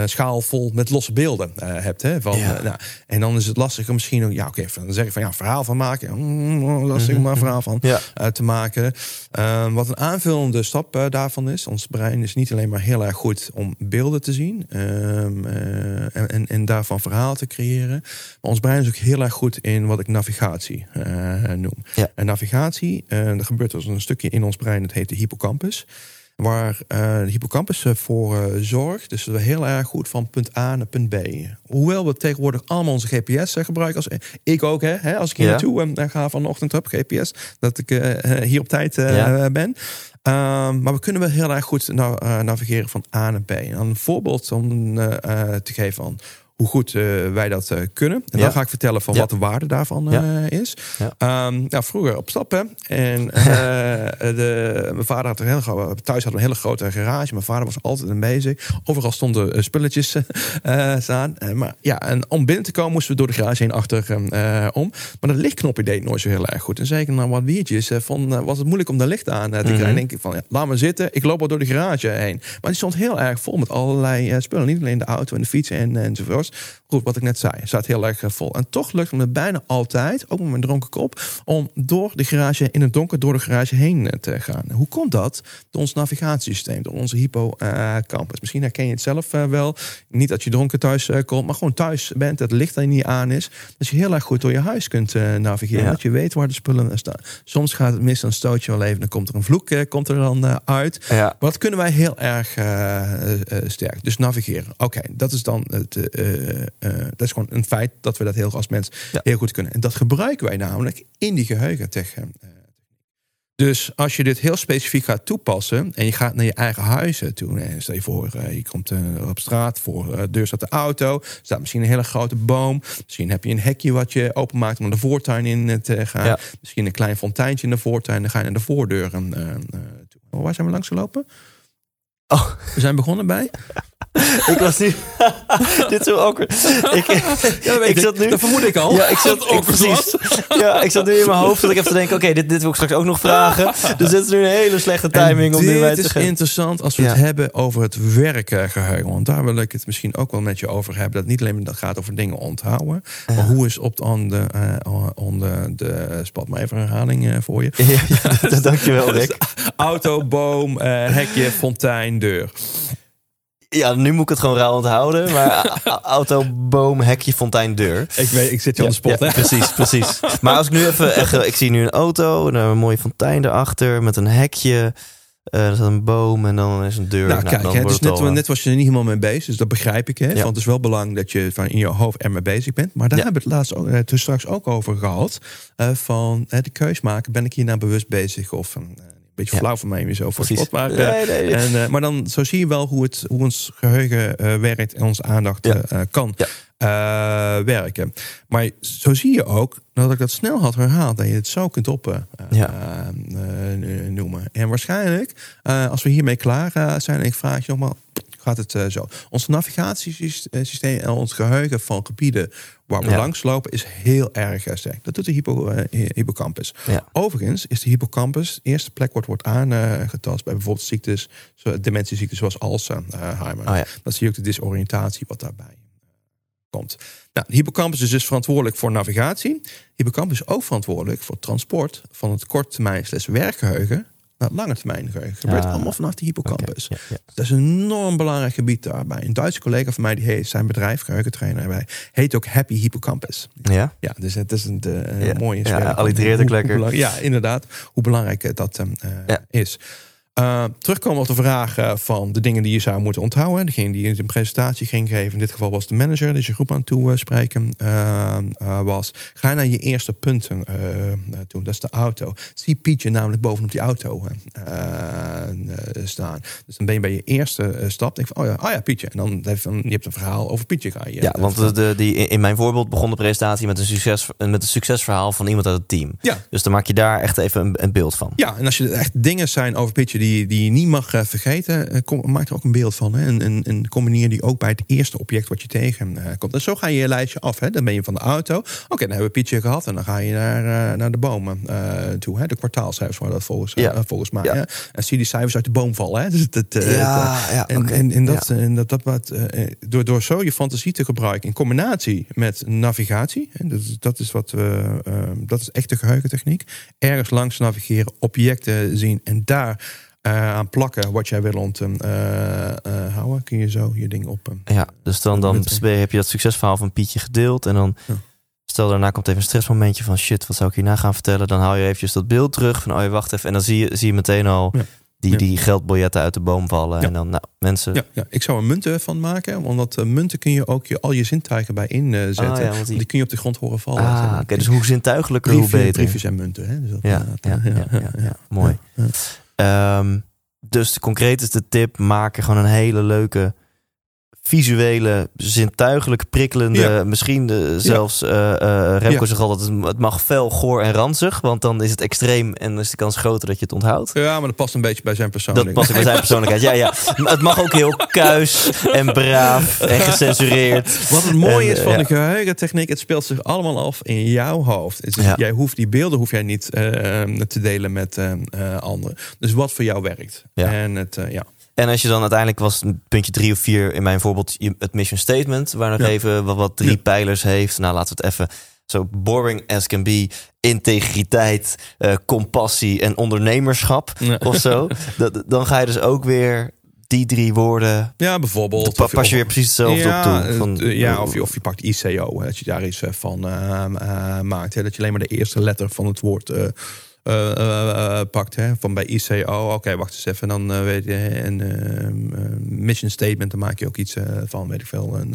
schaal vol met losse beelden uh, hebt. Hè, van, ja. uh, nou, en dan is het lastiger misschien ook, ja, oké, okay, dan zeg ik van ja, verhaal van maken. Mm, lastig om een verhaal van ja. te maken. Ehm, wat een aanvullende stap daarvan is. Ons brein is niet alleen maar heel erg goed om beelden te zien um, en, en, en, daarvan verhaal te creëren. Maar ons brein is ook heel erg goed in wat ik navigatie noem. Ja. En navigatie, er gebeurt dus een stukje in ons brein, dat heet de hippocampus. Waar uh, de hippocampus voor uh, zorgt. Dus we heel erg goed van punt A naar punt B. Hoewel we tegenwoordig allemaal onze GPS uh, gebruiken. Als, ik ook, hè, hè als ik hier ja. naartoe ga vanochtend op GPS. Dat ik hier op tijd ja. ben. Um, maar we kunnen wel heel erg goed navigeren van A naar B. En een voorbeeld om te geven van hoe goed uh, wij dat uh, kunnen. En dan ga ik vertellen van wat de waarde daarvan uh, is. Um, nou, vroeger op stappen. En de, mijn vader had een hele, thuis had een hele grote garage. Mijn vader was altijd een bezig. Overal stonden spulletjes staan. maar ja, en om binnen te komen moesten we door de garage heen achter om. Maar dat lichtknopje deed nooit zo heel erg goed. En zeker na wat biertjes van, was het moeilijk om de licht aan te krijgen. Mm denk ik van, ja, laat me zitten. Ik loop al door de garage heen. Maar die stond heel erg vol met allerlei spullen. Niet alleen de auto en de fietsen en, enzovoort. Goed, wat ik net zei, staat heel erg eh, vol. En toch lukt het me bijna altijd, ook met mijn dronken kop, om door de garage, in het donker, door de garage heen eh, te gaan. Hoe komt dat? Door ons navigatiesysteem, door onze hippocampus. Misschien herken je het zelf eh, wel. Niet dat je dronken thuis komt, maar gewoon thuis bent, het licht er niet aan is. Dat je heel erg goed door je huis kunt navigeren. Dat je weet waar de spullen staan. Soms gaat het mis, dan stoot je wel even, dan komt er een vloek komt er dan uit. Ja. Wat kunnen wij heel erg sterk. Dus navigeren. Oké, dat is dan het uh, dat is gewoon een feit dat we dat heel als mens heel goed kunnen. En dat gebruiken wij namelijk in die geheugentechniek. Dus als je dit heel specifiek gaat toepassen en je gaat naar je eigen huizen toe. En stel je voor, je komt op straat, voor de deur staat de auto, staat misschien een hele grote boom. Misschien heb je een hekje wat je openmaakt om de voortuin in te gaan. Misschien een klein fonteintje in de voortuin. Dan ga je naar de voordeuren toe. Waar zijn we langs gelopen? Oh. We zijn begonnen bij. ik was nu. Dit is zo awkward. Ik, ja, ik zat nu. Dat vermoed ik al. Ja, ik zat ook precies. Ja, ik zat nu in mijn hoofd dat ik even te denken: oké, dit, dit wil ik straks ook nog vragen. Dus dit is nu een hele slechte timing om nu bij te. Dit is interessant als we het hebben over het werkgeheugen. Want daar wil ik het misschien ook wel met je over hebben. Dat niet alleen dat gaat over dingen onthouden. Maar hoe is op de, uh, de, de spat maar even een herhaling uh, voor je. Ja, ja, dankjewel, Rick. Auto, boom, uh, hekje, fontein, deur. Ja, nu moet ik het gewoon rauw onthouden. Maar auto, boom, hekje, fontein, deur. Ik, weet, ik zit je aan de spot, Ja, hè? precies, precies. Maar als ik nu even, echt, ik zie nu een auto, en een mooie fontein erachter met een hekje. eh, er staat een boom en dan is een deur. Nou, kijk, dan hè, wordt dus het net, was je er niet helemaal mee bezig, dus dat begrijp ik. Hè? Ja. Want het is wel belangrijk dat je van in je hoofd er mee bezig bent. Maar daar Ja. hebben we het laatst ook, eh, toen straks ook over gehad. eh, van eh, de keus maken, ben ik hier nou bewust bezig? Of een beetje flauw van mij weer zo voor. Maar, eh, Nee, nee, nee. En, eh, maar dan zo zie je wel hoe, het, hoe ons geheugen eh, werkt en onze aandacht eh, kan werken. Maar zo zie je ook, nadat ik dat snel had herhaald, dat je het zo kunt op Ja. noemen. En waarschijnlijk, als we hiermee klaar zijn, en ik vraag je nogmaals, gaat het zo. Ons navigatiesysteem en ons geheugen van gebieden waar we Ja. langs lopen is heel erg eh, sterk. Dat doet de hypo, eh, hippocampus. Ja. Overigens is de hippocampus de eerste plek wordt, wordt aangetast bij bijvoorbeeld ziektes, dementieziektes zoals Alzheimer. Oh ja. Dan zie je ook de disoriëntatie wat daarbij komt. Nou, de hippocampus is dus verantwoordelijk voor navigatie. Hippocampus is ook verantwoordelijk voor transport van het korttermijn slash werkgeheugen naar het lange termijn geheugen. Gebeurt allemaal vanaf de hippocampus. Dat is een enorm belangrijk gebied daarbij. Een Duitse collega van mij die heeft zijn bedrijf, geheugentrainer erbij, heet ook Happy Hippocampus. Ja? Ja, dus het is een, de, een Ja. mooie Ja, hoe lekker. Ja, inderdaad. Hoe belangrijk eh, dat eh, Ja. is. Uh, terugkomen op de vraag eh, van de dingen die je zou moeten onthouden. Degene die een presentatie ging geven, in dit geval was de manager, dus je groep aan het toespreken uh, uh, was. Ga naar je eerste punten toe. Dat is de auto. Zie Pietje namelijk bovenop die auto staan. Dus dan ben je bij je eerste stap. Denk van, oh ja, oh ja, Pietje. En dan heb je, je hebt een verhaal over Pietje. Ga je, ja, want de, de, die, in mijn voorbeeld begon de presentatie met een, succes, met een succesverhaal van iemand uit het team. Ja. Dus dan maak je daar echt even een, een beeld van. Ja, en als je echt dingen zijn over Pietje die, die je niet mag uh, vergeten, uh, kom, maak er ook een beeld van. Hè? En, en, en combineer die ook bij het eerste object wat je tegenkomt. en zo ga je je lijstje af. Hè? Dan ben je van de auto. Oké, okay, dan hebben we Pietje gehad. En dan ga je naar, naar de bomen toe. Hè? De kwartaalcijfers waren dat volgens, ja. volgens mij. Ja. En zie die cijfers uit de boom vallen. Hè? Dus het, ja, ja, en, okay. en, en, dat, en dat, dat wat, door, door zo je fantasie te gebruiken in combinatie met navigatie. Hè? Dat, dat is wat dat is echte geheugentechniek. Ergens langs navigeren, objecten zien en daar aan plakken wat jij wil onthouden, uh, kun je zo je ding op. ja, dus dan, dan heb je dat succesverhaal van Pietje gedeeld en dan. Ja. Stel daarna komt even een stressmomentje van shit, wat zou ik hierna gaan vertellen? Dan haal je eventjes dat beeld terug van oh je wacht even en dan zie je, zie je meteen al ja. die, ja. die geldbiljetten uit de boom vallen en dan nou mensen. Ja, ja, ik zou er munten van maken, omdat uh, munten kun je ook je, al je zintuigen bij inzetten. Ah, die... die... kun je op de grond horen vallen. Ah, oké, okay, dus hoe zintuigelijker hoe beter. Briefjes en munten. Hè? Dus dat, ja, ja, ja, mooi. Um, dus concreet is de tip: maak gewoon een hele leuke visuele, zintuigelijk prikkelende, ja. misschien de, zelfs uh, uh, Remco ja. zegt altijd, het mag fel, goor en ranzig, want dan is het extreem en is de kans groter dat je het onthoudt. Ja, maar dat past een beetje bij zijn persoonlijkheid. Dat past bij zijn persoonlijkheid, ja, ja. Het mag ook heel kuis en braaf en gecensureerd. Wat het mooie en, is van ja. de geheugentechniek, het speelt zich allemaal af in jouw hoofd. Dus ja. Jij hoeft die beelden hoef jij niet uh, te delen met anderen. Dus wat voor jou werkt. En het, ja. En als je dan uiteindelijk was puntje drie of vier in mijn voorbeeld het mission statement, waar nog ja. even wat, wat drie ja. pijlers heeft. Nou, laten we het even zo boring as can be. Integriteit, uh, compassie en ondernemerschap ja. of zo. Dat, dan ga je dus ook weer die drie woorden. Ja, bijvoorbeeld. Pa, pas je weer precies hetzelfde ja, op toe. Van, ja, of je, of je pakt ICO, dat je daar iets van uh, uh, maakt. Hè, dat je alleen maar de eerste letter van het woord. Uh, uh, uh, pakt. Hè? Van bij ICO, oké, okay, wacht eens even. Dan uh, weet je, een mission statement, dan maak je ook iets van, weet ik veel. Een,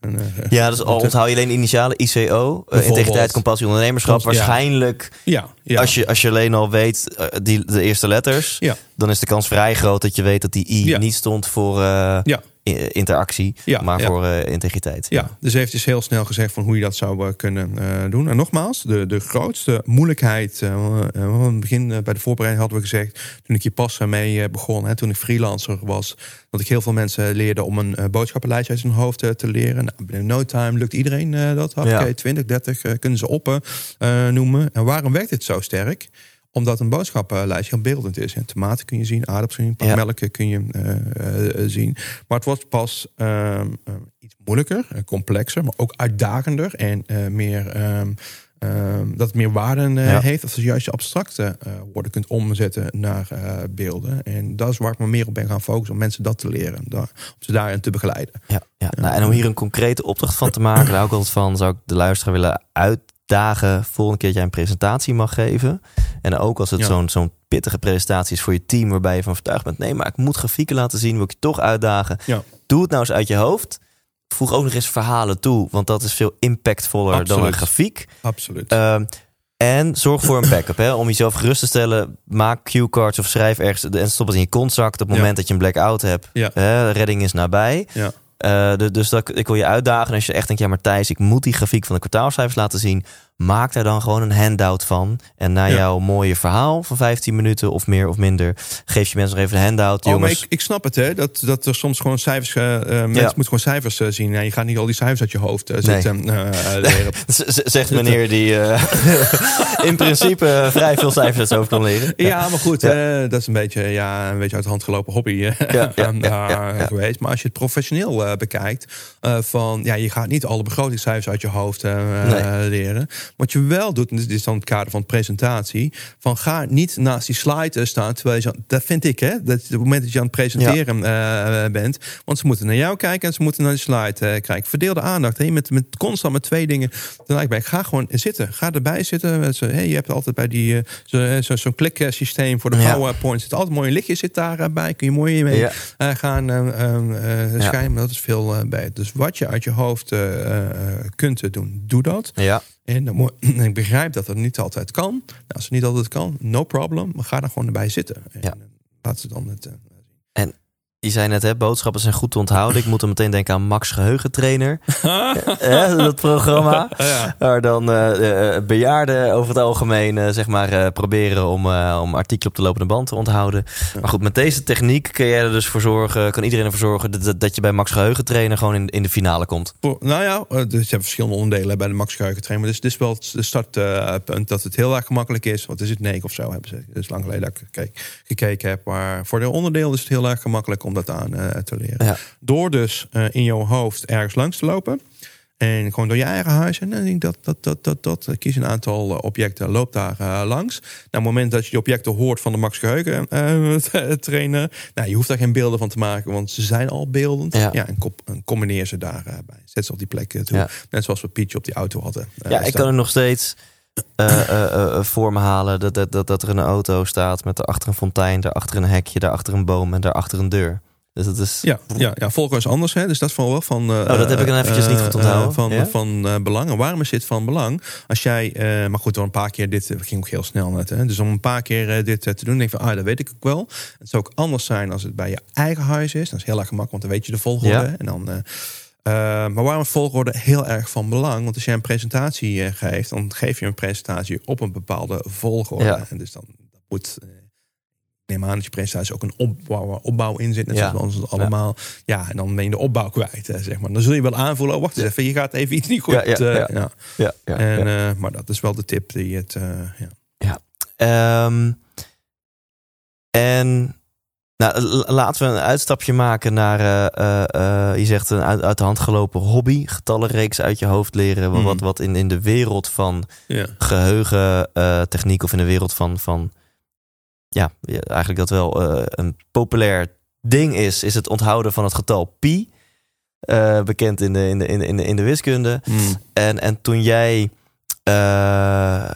een, ja, dus al onthoud je alleen initialen ICO, integriteit, compassie, ondernemerschap. Waarschijnlijk, ja. Ja, Als, je, als je alleen al weet die, de eerste letters, ja. dan is de kans vrij groot dat je weet dat die I niet stond voor ja interactie, ja, maar ja. voor uh, integriteit. Ja, dus heeft dus heel snel gezegd van hoe je dat zou uh, kunnen uh, doen. En nogmaals, de, de grootste moeilijkheid, in het begin bij de voorbereiding hadden we gezegd, toen ik hier pas mee begon, hè, toen ik freelancer was, dat ik heel veel mensen leerde om een boodschappenlijstje uit zijn hoofd te leren. Nou, binnen no time lukt iedereen dat. Oké, ja. 20, 30 kunnen ze op noemen. En waarom werkt dit zo sterk? Omdat een boodschappenlijstje heel beeldend is. En tomaten kun je zien, aardappels kun je, ja. melk kun je uh, uh, zien. Maar het wordt pas uh, iets moeilijker, complexer, maar ook uitdagender en meer ehm, dat het meer waarde eh, Ja. heeft. Of je juist je abstracte eh, woorden kunt omzetten naar eh, beelden. En dat is waar ik me meer op ben gaan focussen. Om mensen dat te leren. Daar, om ze daarin te begeleiden. Ja, ja. Nou, en om hier een concrete opdracht van te maken, daar ik altijd van, zou ik de luisteraar willen uitdagen. Volgende keer dat jij een presentatie mag geven. En ook als het Ja. zo'n zo'n pittige presentatie is voor je team, waarbij je van overtuigd bent, nee, maar ik moet grafieken laten zien, wil ik je toch uitdagen. Ja. Doe het nou eens uit je hoofd. Voeg ook nog eens verhalen toe, want dat is veel impactvoller dan een grafiek. Absoluut. Ehm, en zorg voor een backup. Hè? Om jezelf gerust te stellen. Maak cue-cards of schrijf ergens. En stop het in je kontzak. Op het moment Ja. dat je een blackout hebt. Ja. Hè, redding is nabij. ja. Eh, dus dat, ik wil je uitdagen. Als je echt denkt, ja maar Thijs, ik moet die grafiek van de kwartaalcijfers laten zien. Maak daar dan gewoon een handout van. En na Ja. jouw mooie verhaal van 15 minuten of meer of minder... geef je mensen nog even de handout. Oh, Jongens, ik, ik snap het, hè. Dat, dat er soms gewoon cijfers... eh eh, mensen moeten gewoon cijfers eh, zien. Ja, je gaat niet al die cijfers uit je hoofd Nee. zitten leren. zegt meneer die in principe vrij veel cijfers uit zijn hoofd kan leren. Ja, maar goed, Ja. dat is een beetje, ja, een beetje uit de hand gelopen hobby Ja, ja, ja, ja, ja. geweest. Maar als je het professioneel bekijkt, van ja, je gaat niet alle begrotingscijfers uit je hoofd Nee. leren. Wat je wel doet, en dit is dan het kader van de presentatie, van ga niet naast die slide eh, staan terwijl je, dat vind ik, hè, dat op het moment dat je aan het presenteren eh, bent, want ze moeten naar jou kijken en ze moeten naar de slide eh, kijken. Verdeel de aandacht, hè, met, met constant met twee dingen tegelijk. Ga gewoon zitten, ga erbij zitten. Met zo, hey, je hebt altijd bij die eh, zo, zo, zo'n kliksysteem voor de. PowerPoint zit altijd mooi een lichtje zit daarbij. Kun je mooi mee Ja. gaan schijnen. Dat is veel bij. Dus wat je uit je hoofd kunt doen, doe dat. Ja, En ik begrijp dat het niet altijd kan. Nou, als het niet altijd kan, no problem. Maar ga dan gewoon erbij zitten. En Ja. laat ze dan het. eh, je zei net, hè, boodschappen zijn goed te onthouden. Ik moet er meteen denken aan Max Geheugentrainer. Hè, dat programma. ja. Waar dan eh, eh, bejaarden over het algemeen eh, zeg maar, eh, proberen om, eh, om artikelen op de lopende band te onthouden. Maar goed, met deze techniek kun jij er dus voor zorgen, kan iedereen ervoor zorgen dat- dat, dat je bij Max Geheugentrainer gewoon in, in de finale komt. Nou ja, eh, dus je hebt verschillende onderdelen bij de Max Geheugentrainer. Dus dit is wel het startpunt dat het heel erg gemakkelijk is. Wat is het? 9 of zo hebben ze. Het is lang geleden dat ik gekeken heb. Maar voor de onderdeel is het heel erg gemakkelijk om dat aan eh, te leren. Ja. Door dus eh, in jouw hoofd ergens langs te lopen. En gewoon door je eigen huis. En dan denk ik dat, dat, dat, dat, dat. Kies een aantal eh, objecten, loop daar eh, langs. Nou, op het moment dat je die objecten hoort van de Max Geheugen eh, trainer. Nou, je hoeft daar geen beelden van te maken, want ze zijn al beeldend. Ja. Ja, en, kop- en combineer ze daarbij. Zet ze op die plek eh, toe. Ja. Net zoals we Pietje op die auto hadden. eh, Ja, ik kan er nog steeds eh, eh, eh, voor me halen dat, dat, dat, dat er een auto staat met daarachter een fontein, daarachter een hekje, daarachter een boom en daarachter een deur. Dus dat is. Ja, ja, ja, is anders. Hè? Dus dat is van wel van. eh, Oh, dat heb ik dan eventjes niet goed eh, onthouden. van Ja? van eh, belang. En waarom is dit van belang? Als jij, eh, maar goed, door een paar keer dit eh, ging ook heel snel net. Hè? Dus om een paar keer eh, dit eh, te doen, denk ik van, ah, dat weet ik ook wel. Het zou ook anders zijn als het bij je eigen huis is. Dat is heel erg gemakkelijk, want dan weet je de volgorde. Ja. En dan. eh, eh, maar waarom volgorde heel erg van belang? Want als jij een presentatie eh, geeft, dan geef je een presentatie op een bepaalde volgorde. Ja. En dus dan moet. Neem aan dat je presentatie ook een opbouw, opbouw in zit. Net Ja. zoals ons allemaal. Ja. en dan ben je de opbouw kwijt, eh, zeg maar. Dan zul je wel aanvoelen, oh, wacht eens even, je gaat even iets niet goed. Ja, ja, eh, ja. ja. Ja, ja, En, ja. eh, maar dat is wel de tip die het... eh, ja. Ehm, en nou, laten we een uitstapje maken naar, je zegt een uit, uit de hand gelopen hobby, getallenreeks uit je hoofd leren, Mhm. wat, wat in, in de wereld van Ja. geheugentechniek of in de wereld van, van ja, eigenlijk dat wel eh, een populair ding is, is het onthouden van het getal pi. Eh, bekend in de, in, de, in, de, in de, in de wiskunde. Mm. En, en toen jij.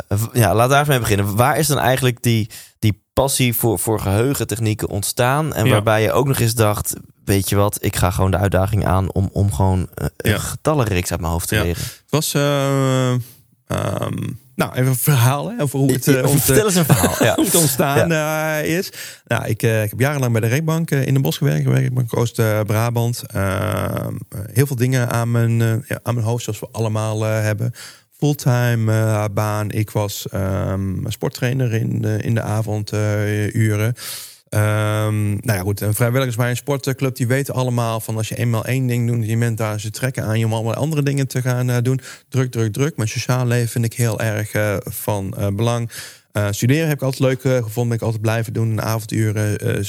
v- ja, laat daar eens mee beginnen. Waar is dan eigenlijk die, die passie voor, voor geheugentechnieken ontstaan? En Ja. waarbij je ook nog eens dacht: Weet je wat, ik ga gewoon de uitdaging aan om, om gewoon een Ja. getallenreeks uit mijn hoofd te Ja. leren. Het was... ehm, nou, even een verhaal hè, over hoe het, eh, Vertel eens een verhaal. Ja. hoe het ontstaan eh, is. Nou, ik, eh, ik heb jarenlang bij de Reekbank eh, in de Bos gewerkt. Reekbank Oost-Brabant. Ehm, eh, heel veel dingen aan mijn, eh, ja, aan mijn hoofd, zoals we allemaal eh, hebben. Fulltime eh, baan. Ik was ehm, sporttrainer in de, in de avonduren. Ehm, nou ja, goed. Vrijwilligers bij een sportclub, die weten allemaal van als je eenmaal één ding doet, je bent daar ze trekken aan je om allemaal andere dingen te gaan eh, doen. Druk, druk, druk. Maar sociaal leven vind ik heel erg eh, van eh, belang. Studeren heb ik altijd leuk gevonden. Ben ik altijd blijven doen. Avonduren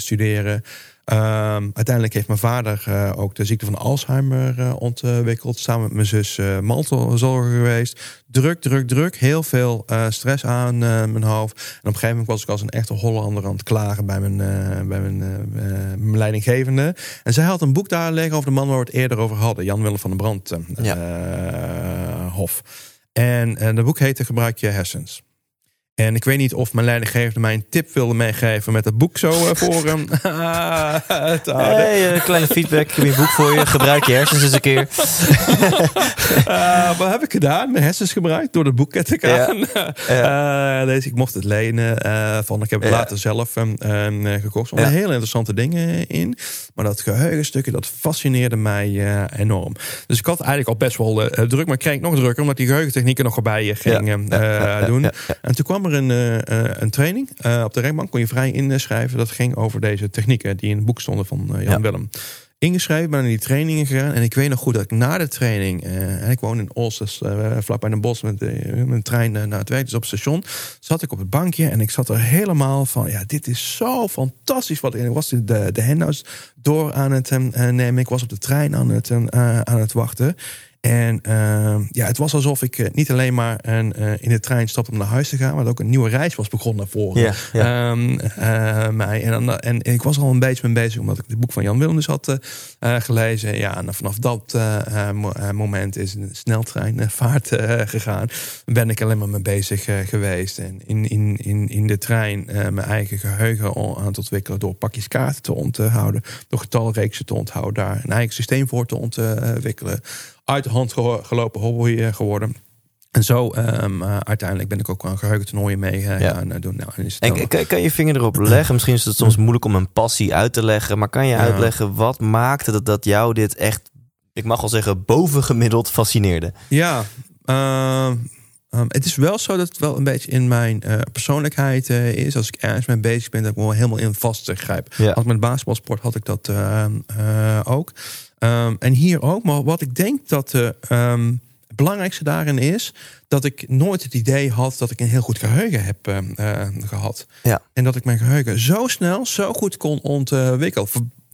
studeren. Ehm, uiteindelijk heeft mijn vader uh, ook de ziekte van Alzheimer uh, ontwikkeld. Samen met mijn zus uh, mantelzorger geweest. Druk, druk, druk. Heel veel stress aan mijn hoofd. En op een gegeven moment was ik als een echte Hollander aan het klagen bij mijn, bij mijn, mijn leidinggevende. En zij had een boek daar liggen over de man waar we het eerder over hadden. Jan Willem van den Brand ja. Hof. En, en dat boek heette Gebruik je hersens. En ik weet niet of mijn leidinggevende mij een tip wilde meegeven met het boek zo uh, voor hem. hey, uh, kleine feedback. Ik heb een boek voor je. Gebruik je hersens eens een keer. uh, wat heb ik gedaan? Mijn hersens gebruikt door de boek te gaan. Ja. deze, ik mocht het lenen. van, ik heb het later zelf um, gekocht. Er ja. hele interessante dingen in. Maar dat geheugenstukje, dat fascineerde mij enorm. Dus ik had eigenlijk al best wel druk. Maar ik kreeg nog drukker. Omdat die geheugentechnieken nog erbij gingen doen. En toen kwam er een, uh, een training. Uh, op de rechtbank kon je vrij inschrijven. Dat ging over deze technieken die in het boek stonden van Jan ja. Willem. Ingeschreven, ben in die trainingen gegaan. En ik weet nog goed dat ik na de training... Uh, ik woon in Olsters, uh, vlakbij een bos... met een trein naar het werk, dus op het station... zat ik op het bankje en ik zat er helemaal van... ja, dit is zo fantastisch wat ik was de, de handouts door aan het nemen. Ik was op de trein aan het, aan het wachten... En uh, ja, het was alsof ik uh, niet alleen maar een, uh, in de trein stapte om naar huis te gaan, maar ook een nieuwe reis was begonnen voor ja, ja. Um, mij. En, en, ik was al een beetje mee bezig, omdat ik het boek van Jan Willem dus had gelezen. Ja, en vanaf dat moment is een sneltreinvaart gegaan. Ben ik alleen maar mee bezig geweest. En in, in, in, in de trein mijn eigen geheugen aan het ontwikkelen door pakjes kaarten te onthouden, door getalreeksen te onthouden, daar een eigen systeem voor te ontwikkelen uit de hand gelopen hobby eh, geworden. En zo um, uh, uiteindelijk ben ik ook aan geheugentoernooien mee uh, ja. gaan doen. Nou, is en kan, kan, je vinger erop leggen? Misschien is het soms moeilijk om een passie uit te leggen. Maar kan je uitleggen wat maakte dat, dat jou dit echt, ik mag wel zeggen, bovengemiddeld fascineerde? Ja, uh, um, het is wel zo dat het wel een beetje in mijn persoonlijkheid is. Als ik ergens mee bezig ben, dat ik wel helemaal in vast grijp. Ja. Als met basketbalsport had ik dat ook. Um, en hier ook. Maar wat ik denk dat de um, belangrijkste daarin is... dat ik nooit het idee had dat ik een heel goed geheugen heb uh, gehad. Ja. En dat ik mijn geheugen zo snel, zo goed kon ontwikkelen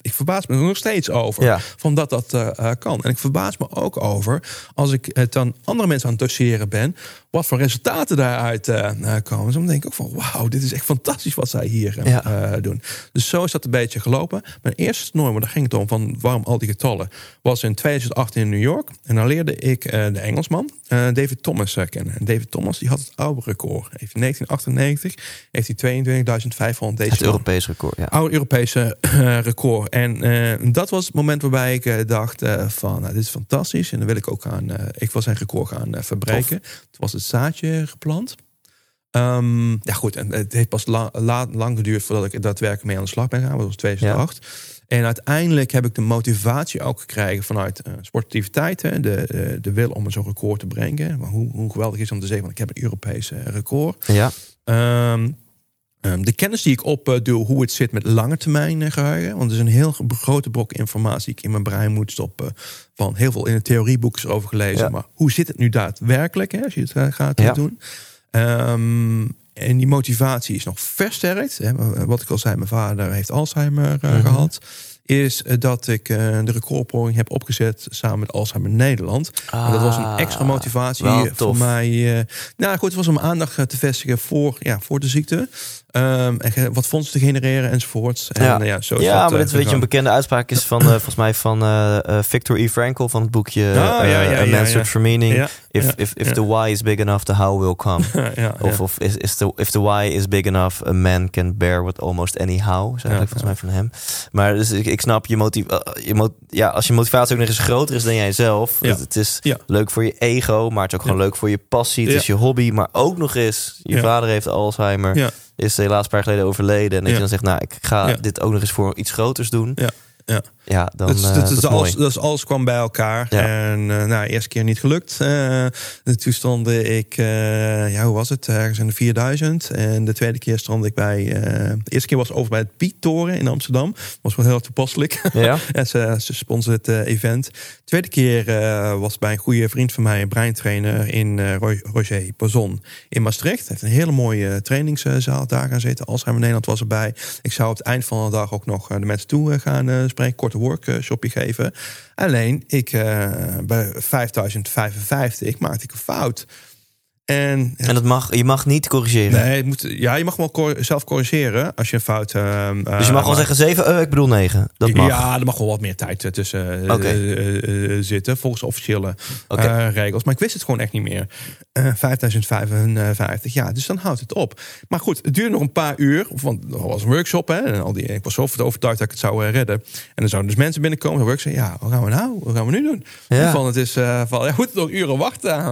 ik verbaas me er nog steeds over. Ja. Van dat dat uh, kan. En ik verbaas me ook over als ik het dan andere mensen aan het doseren ben. Wat voor resultaten daaruit uh, komen. Dus dan denk ik ook van wauw, dit is echt fantastisch wat zij hier ja. doen. Dus zo is dat een beetje gelopen. Mijn eerste toernooi, daar ging het om van waarom al die getallen. Was in 2008 in New York. En dan leerde ik de Engelsman David Thomas kennen. En David Thomas die had het oude record. Heeft in 1998 heeft hij 22.500 deze. Het Europees record, ja. Oude Europese record. En dat was het moment waarbij ik dacht van, nou, dit is fantastisch. En dan wil ik ook gaan, ik wil zijn record gaan verbreken. Toen was het zaadje geplant. Um, ja goed, en het heeft pas la, la, lang geduurd voordat ik daadwerkelijk mee aan de slag ben gegaan. Dat was 2008. Ja. En uiteindelijk heb ik de motivatie ook gekregen vanuit uh, sportiviteit. De, de, de wil om zo'n record te brengen. Maar hoe, hoe geweldig is om te zeggen, ik heb een Europese record. Ja. Um, Ehm, de kennis die ik opdoe, hoe het zit met lange termijn eh, geheugen. Want er is een heel grote brok informatie die ik in mijn brein moet stoppen. Van heel veel in het theorieboek is over gelezen. Maar hoe zit het nu daadwerkelijk hè, als je het eh, gaat doen? Um, en die motivatie is nog versterkt. Hè. Wat ik al zei, mijn vader heeft Alzheimer uh, gehad is dat ik de recordpoging heb opgezet samen met Alzheimer Nederland. en dat was een ah, extra motivatie voor mij. nou goed, het was om aandacht te vestigen voor, ja, voor de ziekte. Um, en wat fondsen te genereren enzovoorts. En, ja, ja, zo is ja dat, maar dit uh, weet je, een bekende uitspraak is van uh, volgens mij van uh, Victor E. Frankl van het boekje ja, ja, A Man's Search for Meaning. if, if, if the why is big enough, the how will come. of of is, is the, if the why is big enough, a man can bear with almost any how. Is eigenlijk volgens mij van hem. Maar dus ik, ik snap je motief. je mot ja, als je motivatie ook nog eens groter is dan jijzelf. Het, het is leuk voor je ego, maar het is ook gewoon leuk voor je passie. Het is je hobby, maar ook nog eens je vader heeft Alzheimer is helaas een paar jaar geleden overleden. En dat je dan zegt, nou, ik ga dit ook nog eens voor iets groters doen. Ja. Ja. Dan dat, eh, dat, is is alles, mooi. dat is alles kwam bij elkaar. Ja. En uh, nou, eerste keer niet gelukt. Uh, toen stond ik, uh, ja, hoe was het? Ergens in de 4000. En de tweede keer stond ik bij. de eerste keer was over bij het Piet-toren in Amsterdam. Was wel heel toepasselijk. Ja. en ze, ze het event. tweede keer was bij een goede vriend van mij, een breintrainer in Roger Pazon in Maastricht. Hij heeft een hele mooie trainingszaal daar gaan zitten. Alzheimer Nederland was erbij. Ik zou op het eind van de dag ook nog de mensen toe gaan spreken. Workshopje geven. Alleen, ik, uh, bij 5055 maakte ik een fout. En, en dat mag, je mag niet corrigeren? Nee, moet, ja, je mag wel cor zelf corrigeren als je een fout... Uh, dus je mag wel zeggen 7, uh, ik bedoel 9. Dat mag. Ja, er mag wel wat meer tijd tussen okay. zitten, volgens officiële okay. regels. Maar ik wist het gewoon echt niet meer. 5055, ja, dus dan houdt het op. Maar goed, het duurde nog een paar uur, want er was een workshop. Hè, en al die, ik was zo overtuigd dat ik het zou redden. En dan zouden dus mensen binnenkomen. En ik zei, ja, wat gaan we nou? Wat gaan we nu doen? Ja. Van, het is van, ja, goed, nog uren wachten.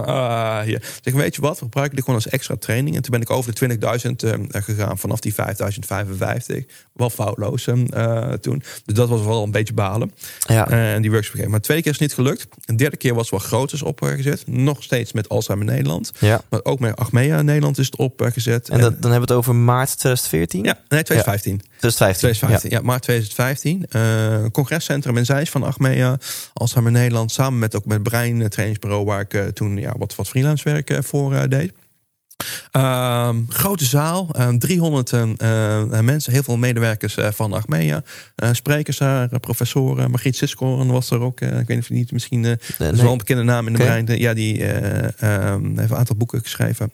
hier. Zeg, weet je wat, we gebruiken dit gewoon als extra training. En toen ben ik over de 20.000 uh, gegaan vanaf die 5055. Wel foutloos uh, toen. Dus dat was wel een beetje balen. Ja. En die workshop gegeven. Maar de tweede keer is het niet gelukt. Een derde keer was wel groters opgezet. Nog steeds met Alzheimer Nederland. Ja. Maar ook met Achmea Nederland is het opgezet. En, dat, dan hebben we het over maart 2014? Ja, nee, 2015. Ja. 2015. 2015, ja. ja maart 2015. Uh, congrescentrum in Zeist van Achmea, Alzheimer Nederland. Samen met ook met Brein trainingsbureau waar ik uh, toen ja, wat, wat freelance werk uh, voor deed. Uh, grote zaal, uh, 300 uh, mensen, heel veel medewerkers uh, van Achmea. sprekers daar, professoren. Margriet Siskoren was er ook. ik weet niet of je niet, misschien nee, nee. is wel een bekende naam in de okay. brein. Ja, die heeft een aantal boeken geschreven.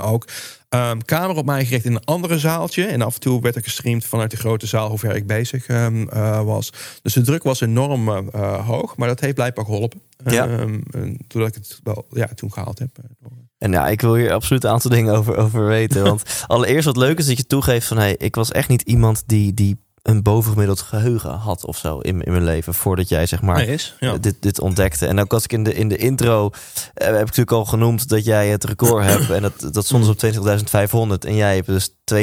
ook. Um, camera op mij gericht in een andere zaaltje. En af en toe werd ik gestreamd vanuit de grote zaal hoe ver ik bezig um, uh, was. Dus de druk was enorm uh, hoog. Maar dat heeft blijkbaar geholpen. Ja. Um, doordat ik het wel ja, toen gehaald heb. En ja, ik wil hier absoluut een aantal dingen over, over weten. Want allereerst wat leuk is dat je toegeeft van... Hey, ik was echt niet iemand die, die een bovengemiddeld geheugen had of zo in, in mijn leven. Voordat jij zeg maar is, ja. dit, dit ontdekte. En ook als ik in de, in de intro eh, heb ik natuurlijk al genoemd dat jij het record hebt. En dat, dat stond dus op 20.500. En jij hebt dus 22.612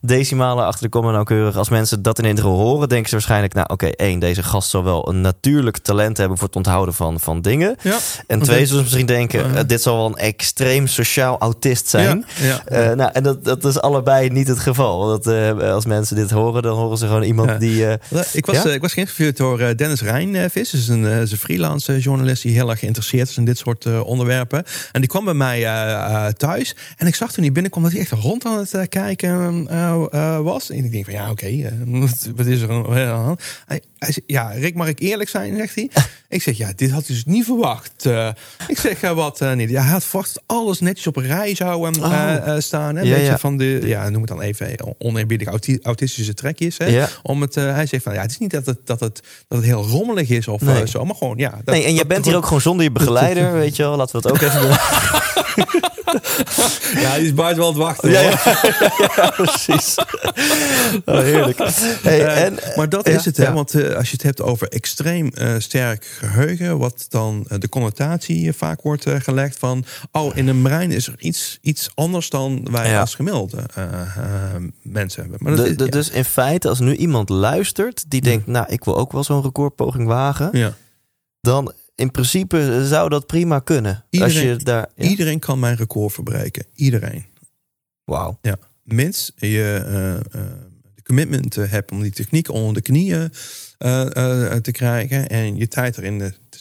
decimalen achter de komma nauwkeurig. Als mensen dat in de intro horen, denken ze waarschijnlijk... nou oké, okay, één, deze gast zal wel een natuurlijk talent hebben... voor het onthouden van, van dingen. Ja. En twee, zullen ze misschien denken... Uh, dit zal wel een extreem sociaal autist zijn. Ja. Uh, nou, en dat, dat is allebei niet het geval. Dat, uh, als mensen dit horen, dan horen ze gewoon iemand die... ik, was, ik was geïnterviewd door Dennis Rijnvis. Is een, is een freelance journalist die heel erg geïnteresseerd is... in dit soort onderwerpen. En die kwam bij mij thuis... En ik zag toen hij binnenkwam dat hij echt rond aan het uh, kijken uh, uh, was. En ik denk van ja, oké, okay, wat is er aan? Hij, ja, Rick, mag ik eerlijk zijn, zegt hij. ik zeg, ja, dit had hij dus niet verwacht. ik zeg, wat niet? Ja, hij had verwacht dat alles netjes op een rij zou oh. staan. Hè? Een ja, beetje ja. van de, ja, noem het dan even oneerbiedig autistische trekjes. Hè? Ja. Om het, hij zegt van, ja, het is niet dat het, dat het, dat het heel rommelig is of Nee. zo, maar gewoon, ja. Dat, Nee, en je bent hier ook gewoon zonder je begeleider, weet je wel. Laten we het ook even doen. Ja, die is buiten wel het wachten. Ja, hoor. ja, ja, precies. Oh, heerlijk. Hey, Eh, en, maar dat is het, hè? Want eh, als je het hebt over extreem eh, sterk geheugen, wat dan eh, de connotatie eh, vaak wordt eh, gelegd van, oh, in een brein is er iets, iets anders dan wij als gemiddelde eh, eh, mensen hebben. Maar dat De- is- de- ja. Dus in feite, als nu iemand luistert die denkt, nou, ik wil ook wel zo'n recordpoging wagen, ja. dan in principe zou dat prima kunnen. als Iedereen- je daar. Ja. Iedereen kan mijn record verbreken. Iedereen. Wauw. Ja. Mits je eh, eh, de commitment eh, hebt om die techniek onder de knieën eh, eh, te krijgen en je tijd erin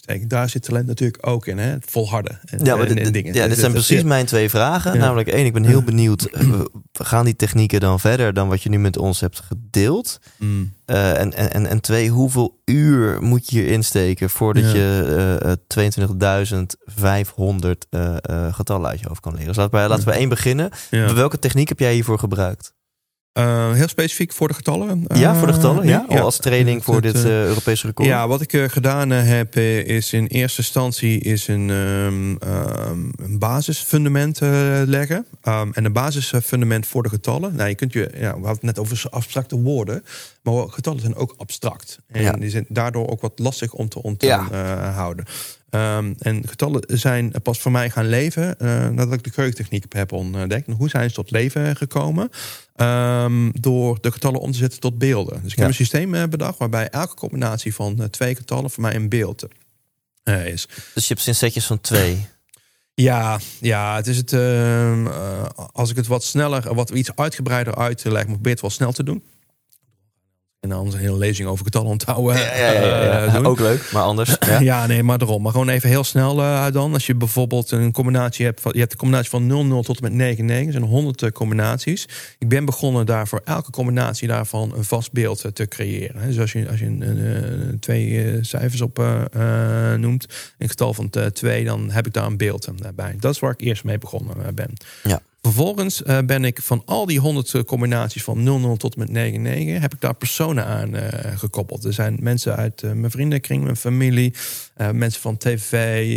steken. Daar zit talent natuurlijk ook in, hè? Volharden. En, Ja, maar en- dit, en dit- dingen. ja, dit Dus zijn dat- precies mijn twee vragen. Ja. Namelijk één, ik ben heel benieuwd. eh, Gaan die technieken dan verder dan wat je nu met ons hebt gedeeld? Mm. Eh, en, en, en, twee, hoeveel uur moet je hier insteken voordat Ja. je eh, eh, 22.500 eh eh getallen uit je hoofd kan leren? Dus laten we, laten we één beginnen. Welke techniek heb jij hiervoor gebruikt? Eh, heel specifiek voor de getallen. ja, voor de Eh, getallen? Ja? Al als training voor dit eh, Europese record? Ja, wat ik gedaan heb is in eerste instantie is een, ehm, ehm, een basisfundament leggen. Ehm, en een basisfundament voor de getallen. Nou, je kunt je, ja, we hadden het net over abstracte woorden, maar getallen zijn ook abstract. En Ja. die zijn daardoor ook wat lastig om te onthouden. En getallen zijn pas voor mij gaan leven nadat ik de keukentechniek heb ontdekt. En hoe zijn ze tot leven gekomen? Ehm, door de getallen om te zetten tot beelden. Dus ik Ja. heb een systeem eh, bedacht waarbij elke combinatie van eh, twee getallen voor mij een beeld eh, is. Dus je hebt sinds setjes van twee. Ja, ja, het is het. ehm, eh, als ik het wat sneller, wat iets uitgebreider uitleg, maar probeer het wel snel te doen. En dan een hele lezing over getallen onthouden. eh, doen. Ook leuk, maar anders. Ja. Ja. nee, maar daarom. Maar gewoon even heel snel eh, dan. Als je bijvoorbeeld een combinatie hebt. Van, je hebt een combinatie van 00 tot en met 99. Er zijn 100 eh, combinaties. Ik ben begonnen daar voor elke combinatie daarvan een vast beeld eh, te creëren. Dus als je, als je een, een, eh, twee eh, cijfers op eh, eh, noemt. Een getal van twee. Dan heb ik daar een beeld eh, bij. Dat is waar ik eerst mee begonnen eh, ben. Ja. Vervolgens eh, ben ik van al die 100 combinaties van 00 tot en met 99 heb ik daar personen aan eh, gekoppeld. Er zijn mensen uit eh, mijn vriendenkring, mijn familie, eh, mensen van tv,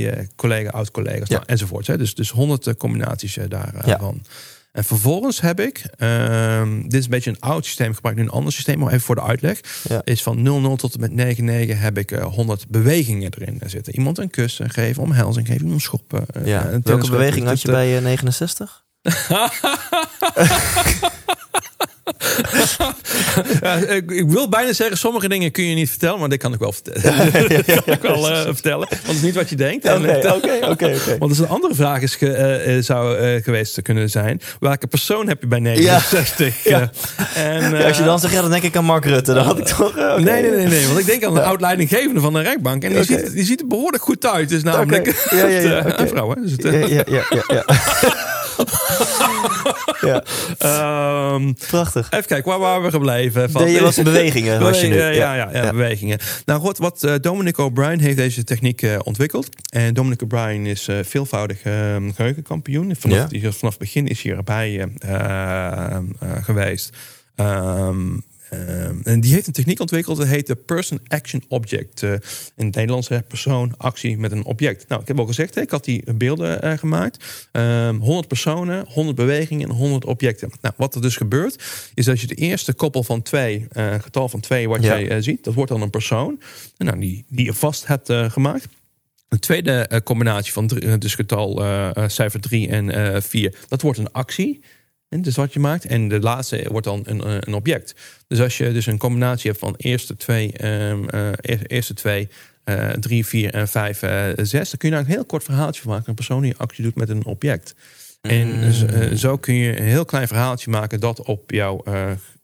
eh collega, oud-collega's Ja. nou, enzovoort. Hè. Dus, dus 100 eh, combinaties eh, daarvan. Ja. En vervolgens heb ik, ehm, dit is een beetje een oud systeem, ik gebruik nu een ander systeem, maar even voor de uitleg. Ja. Is van 00 tot en met 99 heb ik eh, 100 bewegingen erin zitten. Iemand een kussen geven, omhelzing geven, iemand schoppen. eh, Ja. Welke beweging had je eh, bij eh, 69? Ja, ik, ik wil bijna zeggen, sommige dingen kun je niet vertellen, maar dit kan ik wel vertellen. dat kan ik wel eh, vertellen, want het is niet wat je denkt. En, eh, oké, oké. Want dus een andere vraag is eh, eh, zou eh, geweest kunnen zijn: welke persoon heb je bij 69? Ja. En, Ja, als je dan zegt, ja, dan denk ik aan Mark Rutte. Dan had ik toch... oké. Nee, nee, nee, nee, want ik denk aan een oud leidinggevende van de rechtbank. En die, Oké. ziet, die ziet er behoorlijk goed uit. Dus namelijk Oké. Ja, ja, ja, oké. een vrouw. Hè? Dus het, Ja, ja, ja, ja, ehm, prachtig. even kijken, waar waren we gebleven? Van, je was bewegingen. Was je nu. Bewegingen, ja, ja, ja, Ja. bewegingen. Nou goed, wat eh, Dominic O'Brien heeft deze techniek eh, ontwikkeld. En Dominic O'Brien is eh, veelvoudig eh, geheugenkampioen. Vanaf, vanaf het begin is hij erbij eh, geweest. Ehm, ehm, en die heeft een techniek ontwikkeld, dat heet de Person Action Object. Eh, in het Nederlands hè, persoon, actie met een object. Nou, ik heb al gezegd, hè, ik had die beelden eh, gemaakt. Ehm 100 personen, 100 bewegingen en 100 objecten. Nou, wat er dus gebeurt, is dat je de eerste koppel van twee, eh, getal van twee wat Ja. jij ziet, dat wordt dan een persoon. En nou, die, die je vast hebt gemaakt. De tweede combinatie van drie, dus getal cijfer 3 en 4, dat wordt een actie. En dus wat je maakt. En de laatste wordt dan een, eh, een object. Dus als je dus een combinatie hebt van eerste twee, eh, eer- eerste twee, eh, drie, vier en vijf, eh, zes, dan kun je daar een heel kort verhaaltje van maken. Een persoon die actie doet met een object. En eh, zo kun je een heel klein verhaaltje maken dat op jouw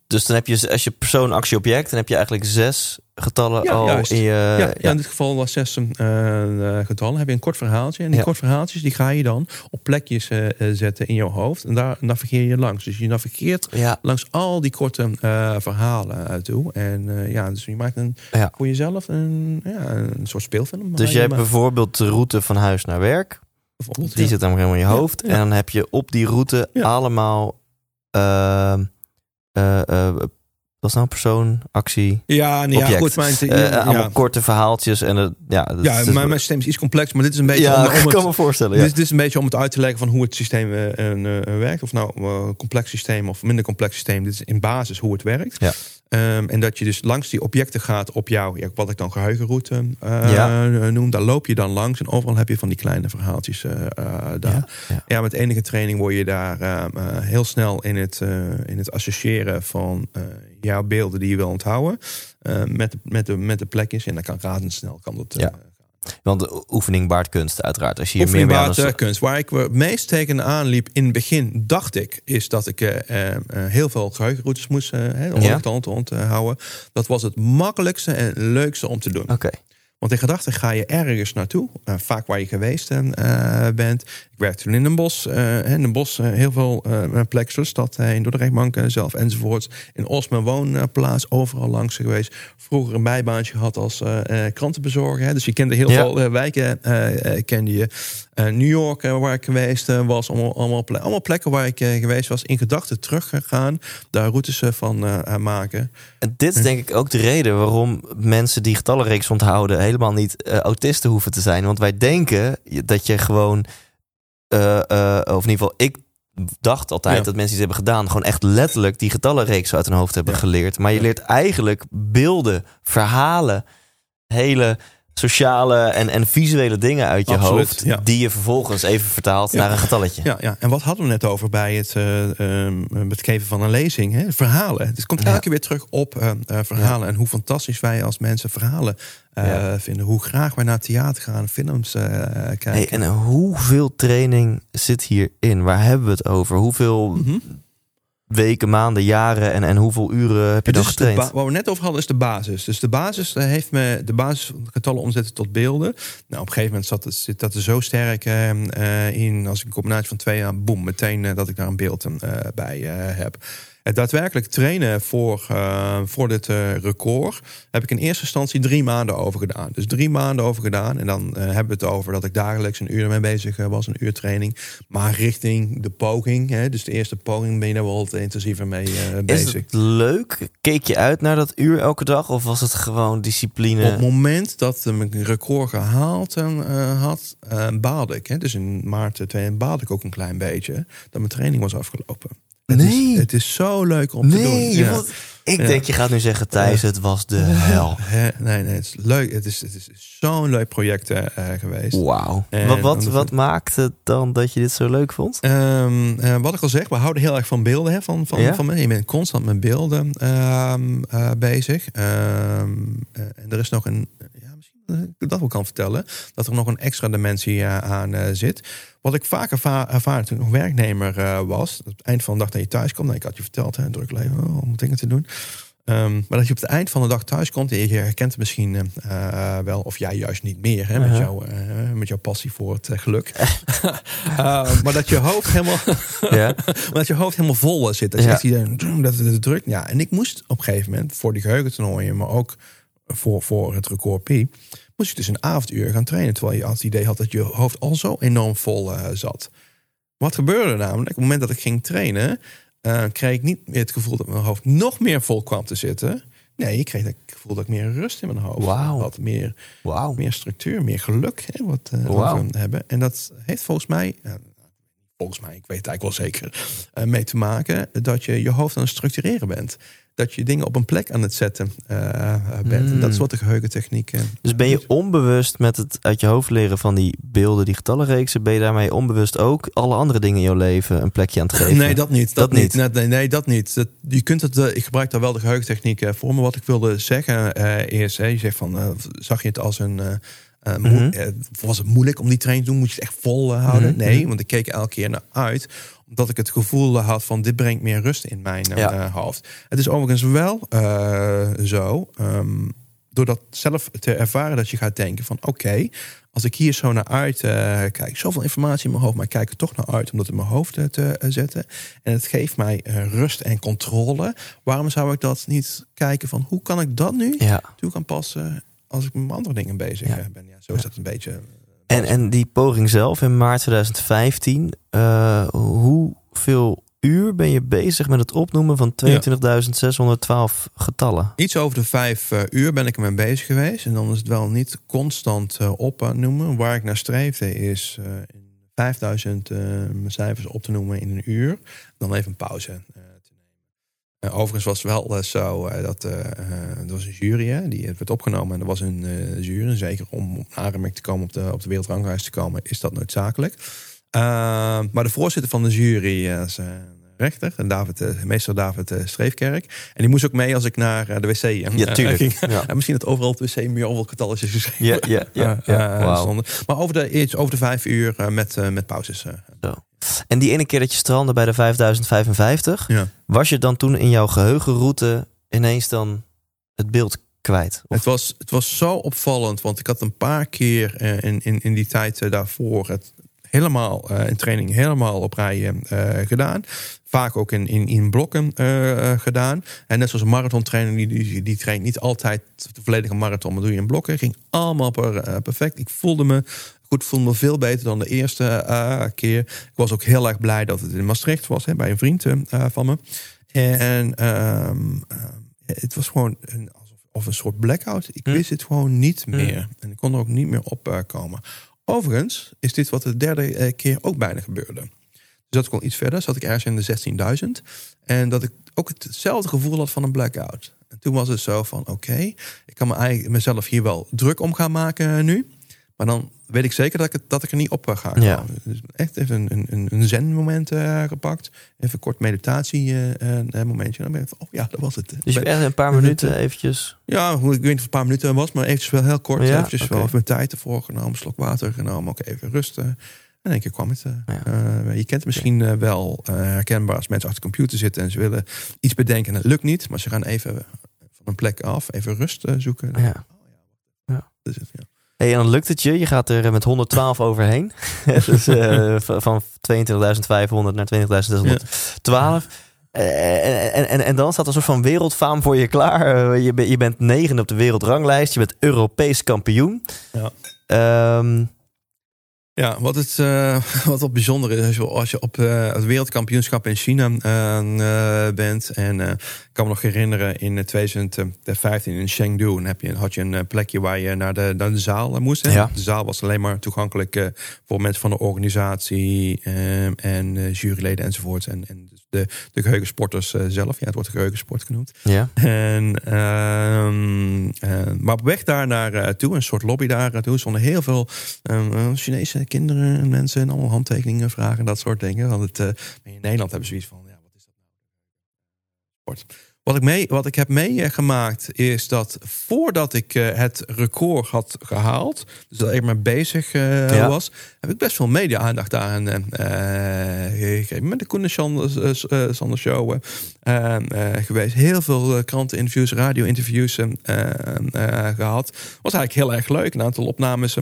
Dus dan heb je, als je persoon, actie, object, dan heb je eigenlijk zes getallen Ja, al juist. in je... ja, in dit geval was zes eh, getallen. Heb je een kort verhaaltje. En die kort verhaaltjes die ga je dan op plekjes eh, zetten in jouw hoofd. En daar navigeer je langs. Dus je navigeert langs al die korte verhalen toe. En ja, dus je maakt een, voor jezelf een, ja, een soort speelfilm. dus je hebt maakt, bijvoorbeeld de route van huis naar werk. Die zit dan helemaal in je hoofd. En dan heb je op die route allemaal... eh, is nou persoon, actie, Ja, nee, ja, object. goed. Mijn, Eh, ja, allemaal korte verhaaltjes. En het, ja, ja, mijn, mijn systeem is iets complex, maar dit is een beetje ja, om, om ik het, kan me voorstellen. Dit, is- dit is een beetje om het uit te leggen van hoe het systeem eh, eh, eh, werkt. Of nou eh, een complex systeem of minder complex systeem. Dit is in basis hoe het werkt. Ja. Ehm, en dat je dus langs die objecten gaat op jouw, ja, wat ik dan geheugenroute eh, Ja. noem. Daar loop je dan langs en overal heb je van die kleine verhaaltjes eh, eh, daar. Ja, met enige training word je daar eh, eh, heel snel in het, in het associëren van jouw beelden die je wil onthouden. met, de- met, de, met de plekjes. En dan kan razendsnel kan dat, Ja. Want de oefening baart kunst, uiteraard. Als je hier meer mee baart, slag- eh, kunst. Waar ik het meest tegenaan liep in het begin, dacht ik, is dat ik eh, eh, heel veel geheugenroutes moest uh, Ja. onthouden. Dat was het makkelijkste en leukste om te doen. Oké. Want in gedachten ga je ergens naartoe, eh, vaak waar je geweest eh, bent. Ik werkte toen in een bos, eh, in een bos eh, heel veel plekken, zoals stad heen, door de rechtbank eh, zelf enzovoorts. In Os, mijn woonplaats, overal langs geweest. Vroeger een bijbaantje gehad als krantenbezorger. Hè. Dus je kende heel Ja. veel wijken, kende je. Eh, New York, eh, waar ik geweest eh, was, allemaal, allemaal, ple- allemaal plekken waar ik geweest was. In gedachten teruggegaan, daar routes van maken. En dit is denk ik ook de reden waarom mensen die getallenreeks onthouden helemaal niet autisten hoeven te zijn. Want wij denken dat je gewoon, of in ieder geval ik dacht altijd Ja. dat mensen iets hebben gedaan, gewoon echt letterlijk die getallenreeks uit hun hoofd hebben Ja. geleerd. Maar je leert eigenlijk beelden, verhalen, hele sociale en, en visuele dingen uit je Absoluut, hoofd. ja. Die je vervolgens even vertaalt Ja. naar een getalletje. Ja, ja, en wat hadden we net over bij het, ehm, het geven van een lezing? Hè? Verhalen. Het komt elke keer weer terug op eh, eh, verhalen. En hoe fantastisch wij als mensen verhalen vinden. Hoe graag wij naar theater gaan, films kijken. Hey, en hoeveel training zit hierin? Waar hebben we het over? Hoeveel Mhm. Weken, maanden, jaren en, en hoeveel uren heb je dan Dus getraind? wat we net over hadden is de basis. Dus de basis eh, heeft me de basisgetallen omzetten tot beelden. Nou, op een gegeven moment zat het, zit dat er zo sterk eh, eh, in. Als ik een combinatie van twee jaar, boem, meteen eh, dat ik daar een beeld eh, bij heb. Het daadwerkelijk trainen voor, eh, voor dit eh, record heb ik in eerste instantie drie maanden over gedaan. Dus drie maanden over gedaan. En dan eh, hebben we het over dat ik dagelijks een uur ermee bezig eh, was, een uur training. Maar richting de poging, hè, dus de eerste poging, ben je daar wel wat intensiever mee eh, Is bezig. het leuk? Keek je uit naar dat uur elke dag? Of was het gewoon discipline? Op het moment dat ik een record gehaald eh, had, eh, baalde ik. Hè. Dus in maart 2 baalde ik ook een klein beetje dat mijn training was afgelopen. Het Nee. Is, het is zo leuk om te doen. je Ja. ik Ja. denk je gaat nu zeggen Thijs, het was de hel. Hè, nee, nee, het is leuk. Het is, het is zo'n leuk project eh, eh, geweest. Wauw. Wat, wat, wat maakte dan dat je dit zo leuk vond? Ehm, eh, wat ik al zeg, we houden heel erg van beelden. Hè, van, van, Ja? van, je bent constant met beelden ehm, eh, bezig. Ehm, eh, en er is nog een, dat ik dat wel kan vertellen, dat er nog een extra dimensie eh, aan eh, zit. Wat ik vaak erva- ervaarde toen ik nog werknemer eh, was. Op het eind van de dag dat je thuis komt. Nou, ik had je verteld, hè, druk leven oh, om dingen te doen. Ehm, maar dat je op het eind van de dag thuis komt en je herkent het misschien wel, of jij juist niet meer, hè, met, Uh-huh. jouw, met jouw passie voor het geluk. Eh, maar dat je hoofd helemaal, maar dat je hoofd helemaal vol zit. Dat je Ja. echt die, dat het druk. Ja, en ik moest op een gegeven moment voor die geheugentoernooien, maar ook voor, voor het record P, moest ik dus een avonduur gaan trainen. Terwijl je het idee had dat je hoofd al zo enorm vol eh, zat. Wat gebeurde namelijk? Op het moment dat ik ging trainen, eh, kreeg ik niet meer het gevoel dat mijn hoofd nog meer vol kwam te zitten. Nee, ik kreeg het gevoel dat ik meer rust in mijn hoofd Wauw. had. Meer, Wauw. meer structuur, meer geluk. Hè, wat eh, we hebben. En dat heeft volgens mij, volgens mij, ik weet het eigenlijk wel zeker, mee te maken dat je je hoofd aan het structureren bent. Dat je dingen op een plek aan het zetten eh, bent. En dat is Mm. wat de geheugentechniek. eh, Dus ben je onbewust met het uit je hoofd leren van die beelden, die getallenreeksen, ben je daarmee onbewust ook alle andere dingen in jouw leven een plekje aan het geven? Nee, dat niet. Dat Dat, niet. niet. Nee, nee, dat niet. Dat, je kunt het, eh, ik gebruik daar wel de geheugentechniek eh, voor. Maar wat ik wilde zeggen is, hè, je zegt van, zag je het als een... Mhm. was het moeilijk om die training te doen? Moet je het echt vol houden? Mhm. Nee, want ik keek elke keer naar uit. Omdat ik het gevoel had van, dit brengt meer rust in mijn eh, Ja. hoofd. Het is overigens wel eh, zo... ehm, door dat zelf te ervaren dat je gaat denken van oké, als ik hier zo naar uit eh, kijk, zoveel informatie in mijn hoofd, maar ik kijk er toch naar uit om dat in mijn hoofd te zetten. En het geeft mij rust en controle. Waarom zou ik dat niet kijken van hoe kan ik dat nu Ja. toe kan passen als ik met andere dingen bezig Ja. ben? Ja, zo is dat een beetje. En, en die poging zelf in maart 2015, eh, hoeveel uur ben je bezig met het opnoemen van 22.612 getallen? Iets over de vijf eh, uur ben ik ermee bezig geweest. En dan is het wel niet constant eh, opnoemen. Waar ik naar streefde is eh, in 5000 eh, cijfers op te noemen in een uur. Dan even een pauze. Eh, overigens was het wel eh, zo eh, dat eh, er was een jury hè, die het werd opgenomen. En er was een jury. Zeker om op aanmerking te komen op de, op de wereldranglijst te komen, is dat noodzakelijk. Uh, maar de voorzitter van de jury uh, is een rechter, David, uh, meester David uh, Streefkerk. En die moest ook mee als ik naar uh, de wc uh, ja, tuurlijk. ging. Ja. en misschien dat overal op de wc meer overal getalletjes geschreven ja, ja, ja, ja. Wow. stonden. Maar over de, iets over de vijf uur met, met pauzes. Zo. En die ene keer dat je strandde bij de 5055, ja. was je dan toen in jouw geheugenroute ineens dan het beeld kwijt? Of? Het, was, het was zo opvallend, want ik had een paar keer in, in, in die tijd daarvoor het helemaal uh, in training helemaal op rij uh, gedaan. Vaak ook in, in, in blokken gedaan. En net zoals een marathontrainer, die, die, die traint niet altijd de volledige marathon, maar doe je in blokken. Ging allemaal per, perfect. Ik voelde me goed, voelde me veel beter dan de eerste keer. Ik was ook heel erg blij dat het in Maastricht was, hè, bij een vriend van me. En het was gewoon een, alsof of een soort blackout. Ik hm. wist het gewoon niet meer. Hm. En ik kon er ook niet meer op komen. Overigens is dit wat de derde keer ook bijna gebeurde. zat ik al iets verder, zat ik ergens in de 16.000. En dat ik ook hetzelfde gevoel had van een blackout. En toen was het zo van, oké, ik kan me eigenlijk mezelf hier wel druk om gaan maken nu. Maar dan weet ik zeker dat ik, het, dat ik er niet op ga Ja. Dus echt even een, een, een zen moment eh, gepakt. Even kort meditatie eh. Dan ben ik van, oh ja, dat was het. Dus je hebt echt een paar minuten eventjes... Ja, ik weet niet of het een paar minuten was, maar eventjes wel heel kort. Ja, eventjes wel even mijn tijd ervoor genomen, slok water genomen, ook even rusten. En één keer kwam het. eh, Ja. eh, je kent het misschien eh, wel eh, herkenbaar als mensen achter de computer zitten en ze willen iets bedenken en het lukt niet, maar ze gaan even van een plek af, even rust eh, zoeken. Ja. Is het, ja. Hey, en dan lukt het je. Je gaat er met 112 overheen. dus eh, van 22.500 naar 20.612. Eh, en, en, en dan staat er een soort van wereldfaam voor je klaar. Eh, je, ben- je bent negende op de wereldranglijst. Je bent Europees kampioen. Ja. Ehm, Ja, wat, het, eh, wat wat bijzonder is, als je, op eh, het wereldkampioenschap in China eh, bent. En ik kan me nog herinneren, in 2015 in Chengdu dan heb je, had je een plekje waar je naar de, naar de zaal moest. hè. Ja. De zaal was alleen maar toegankelijk voor mensen van de organisatie en juryleden enzovoort. En, en de, de geheugensporters eh, zelf. Ja, het wordt geheugensport genoemd. ja. En, ehm, eh, maar op weg daar naartoe, een soort lobby daar naartoe, stonden heel veel ehm, eh, Chinese kinderen en mensen en allemaal handtekeningen vragen, dat soort dingen. Want het, eh, in Nederland hebben ze zoiets van, ja, wat is dat nou? Sport. Wat ik, mee, wat ik heb meegemaakt is dat voordat ik eh, het record had gehaald, dus dat ik maar bezig eh, Ja. was, heb ik best veel media-aandacht aan eh, gegeven. Met de Koen en Sander, Show eh, eh, geweest. Heel veel kranteninterviews, radio-interviews eh, eh, gehad. Was eigenlijk heel erg leuk. Een aantal opnames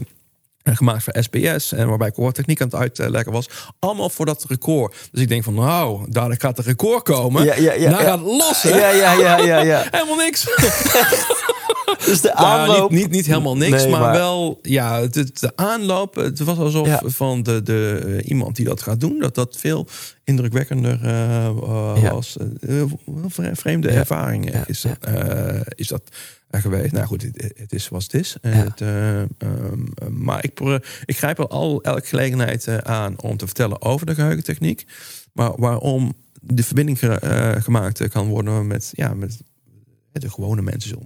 gemaakt voor SBS. En waarbij ik techniek aan het uitleggen was. Allemaal voor dat record. Dus ik denk van nou, dadelijk gaat het record komen. Ja, ja, ja, nou ja. gaat het los, hè? Ja, ja, ja, ja, ja. Helemaal niks. Dus de aanloop... niet, niet, niet helemaal niks, Nee, maar, maar- wel ja, het, de aanloop. Het was alsof Ja. van de, de, eh, iemand die dat gaat doen, dat dat veel indrukwekkender Ja. was. Vreemde ervaringen is, eh, is dat eh, geweest. Nou goed, het, het is zoals het is. Het, eh, ehm, eh, maar ik, ik grijp wel al elke gelegenheid aan om te vertellen over de geheugentechniek. Maar waarom de verbinding ge- gemaakt kan worden met, ja, met de gewone mensen, zullen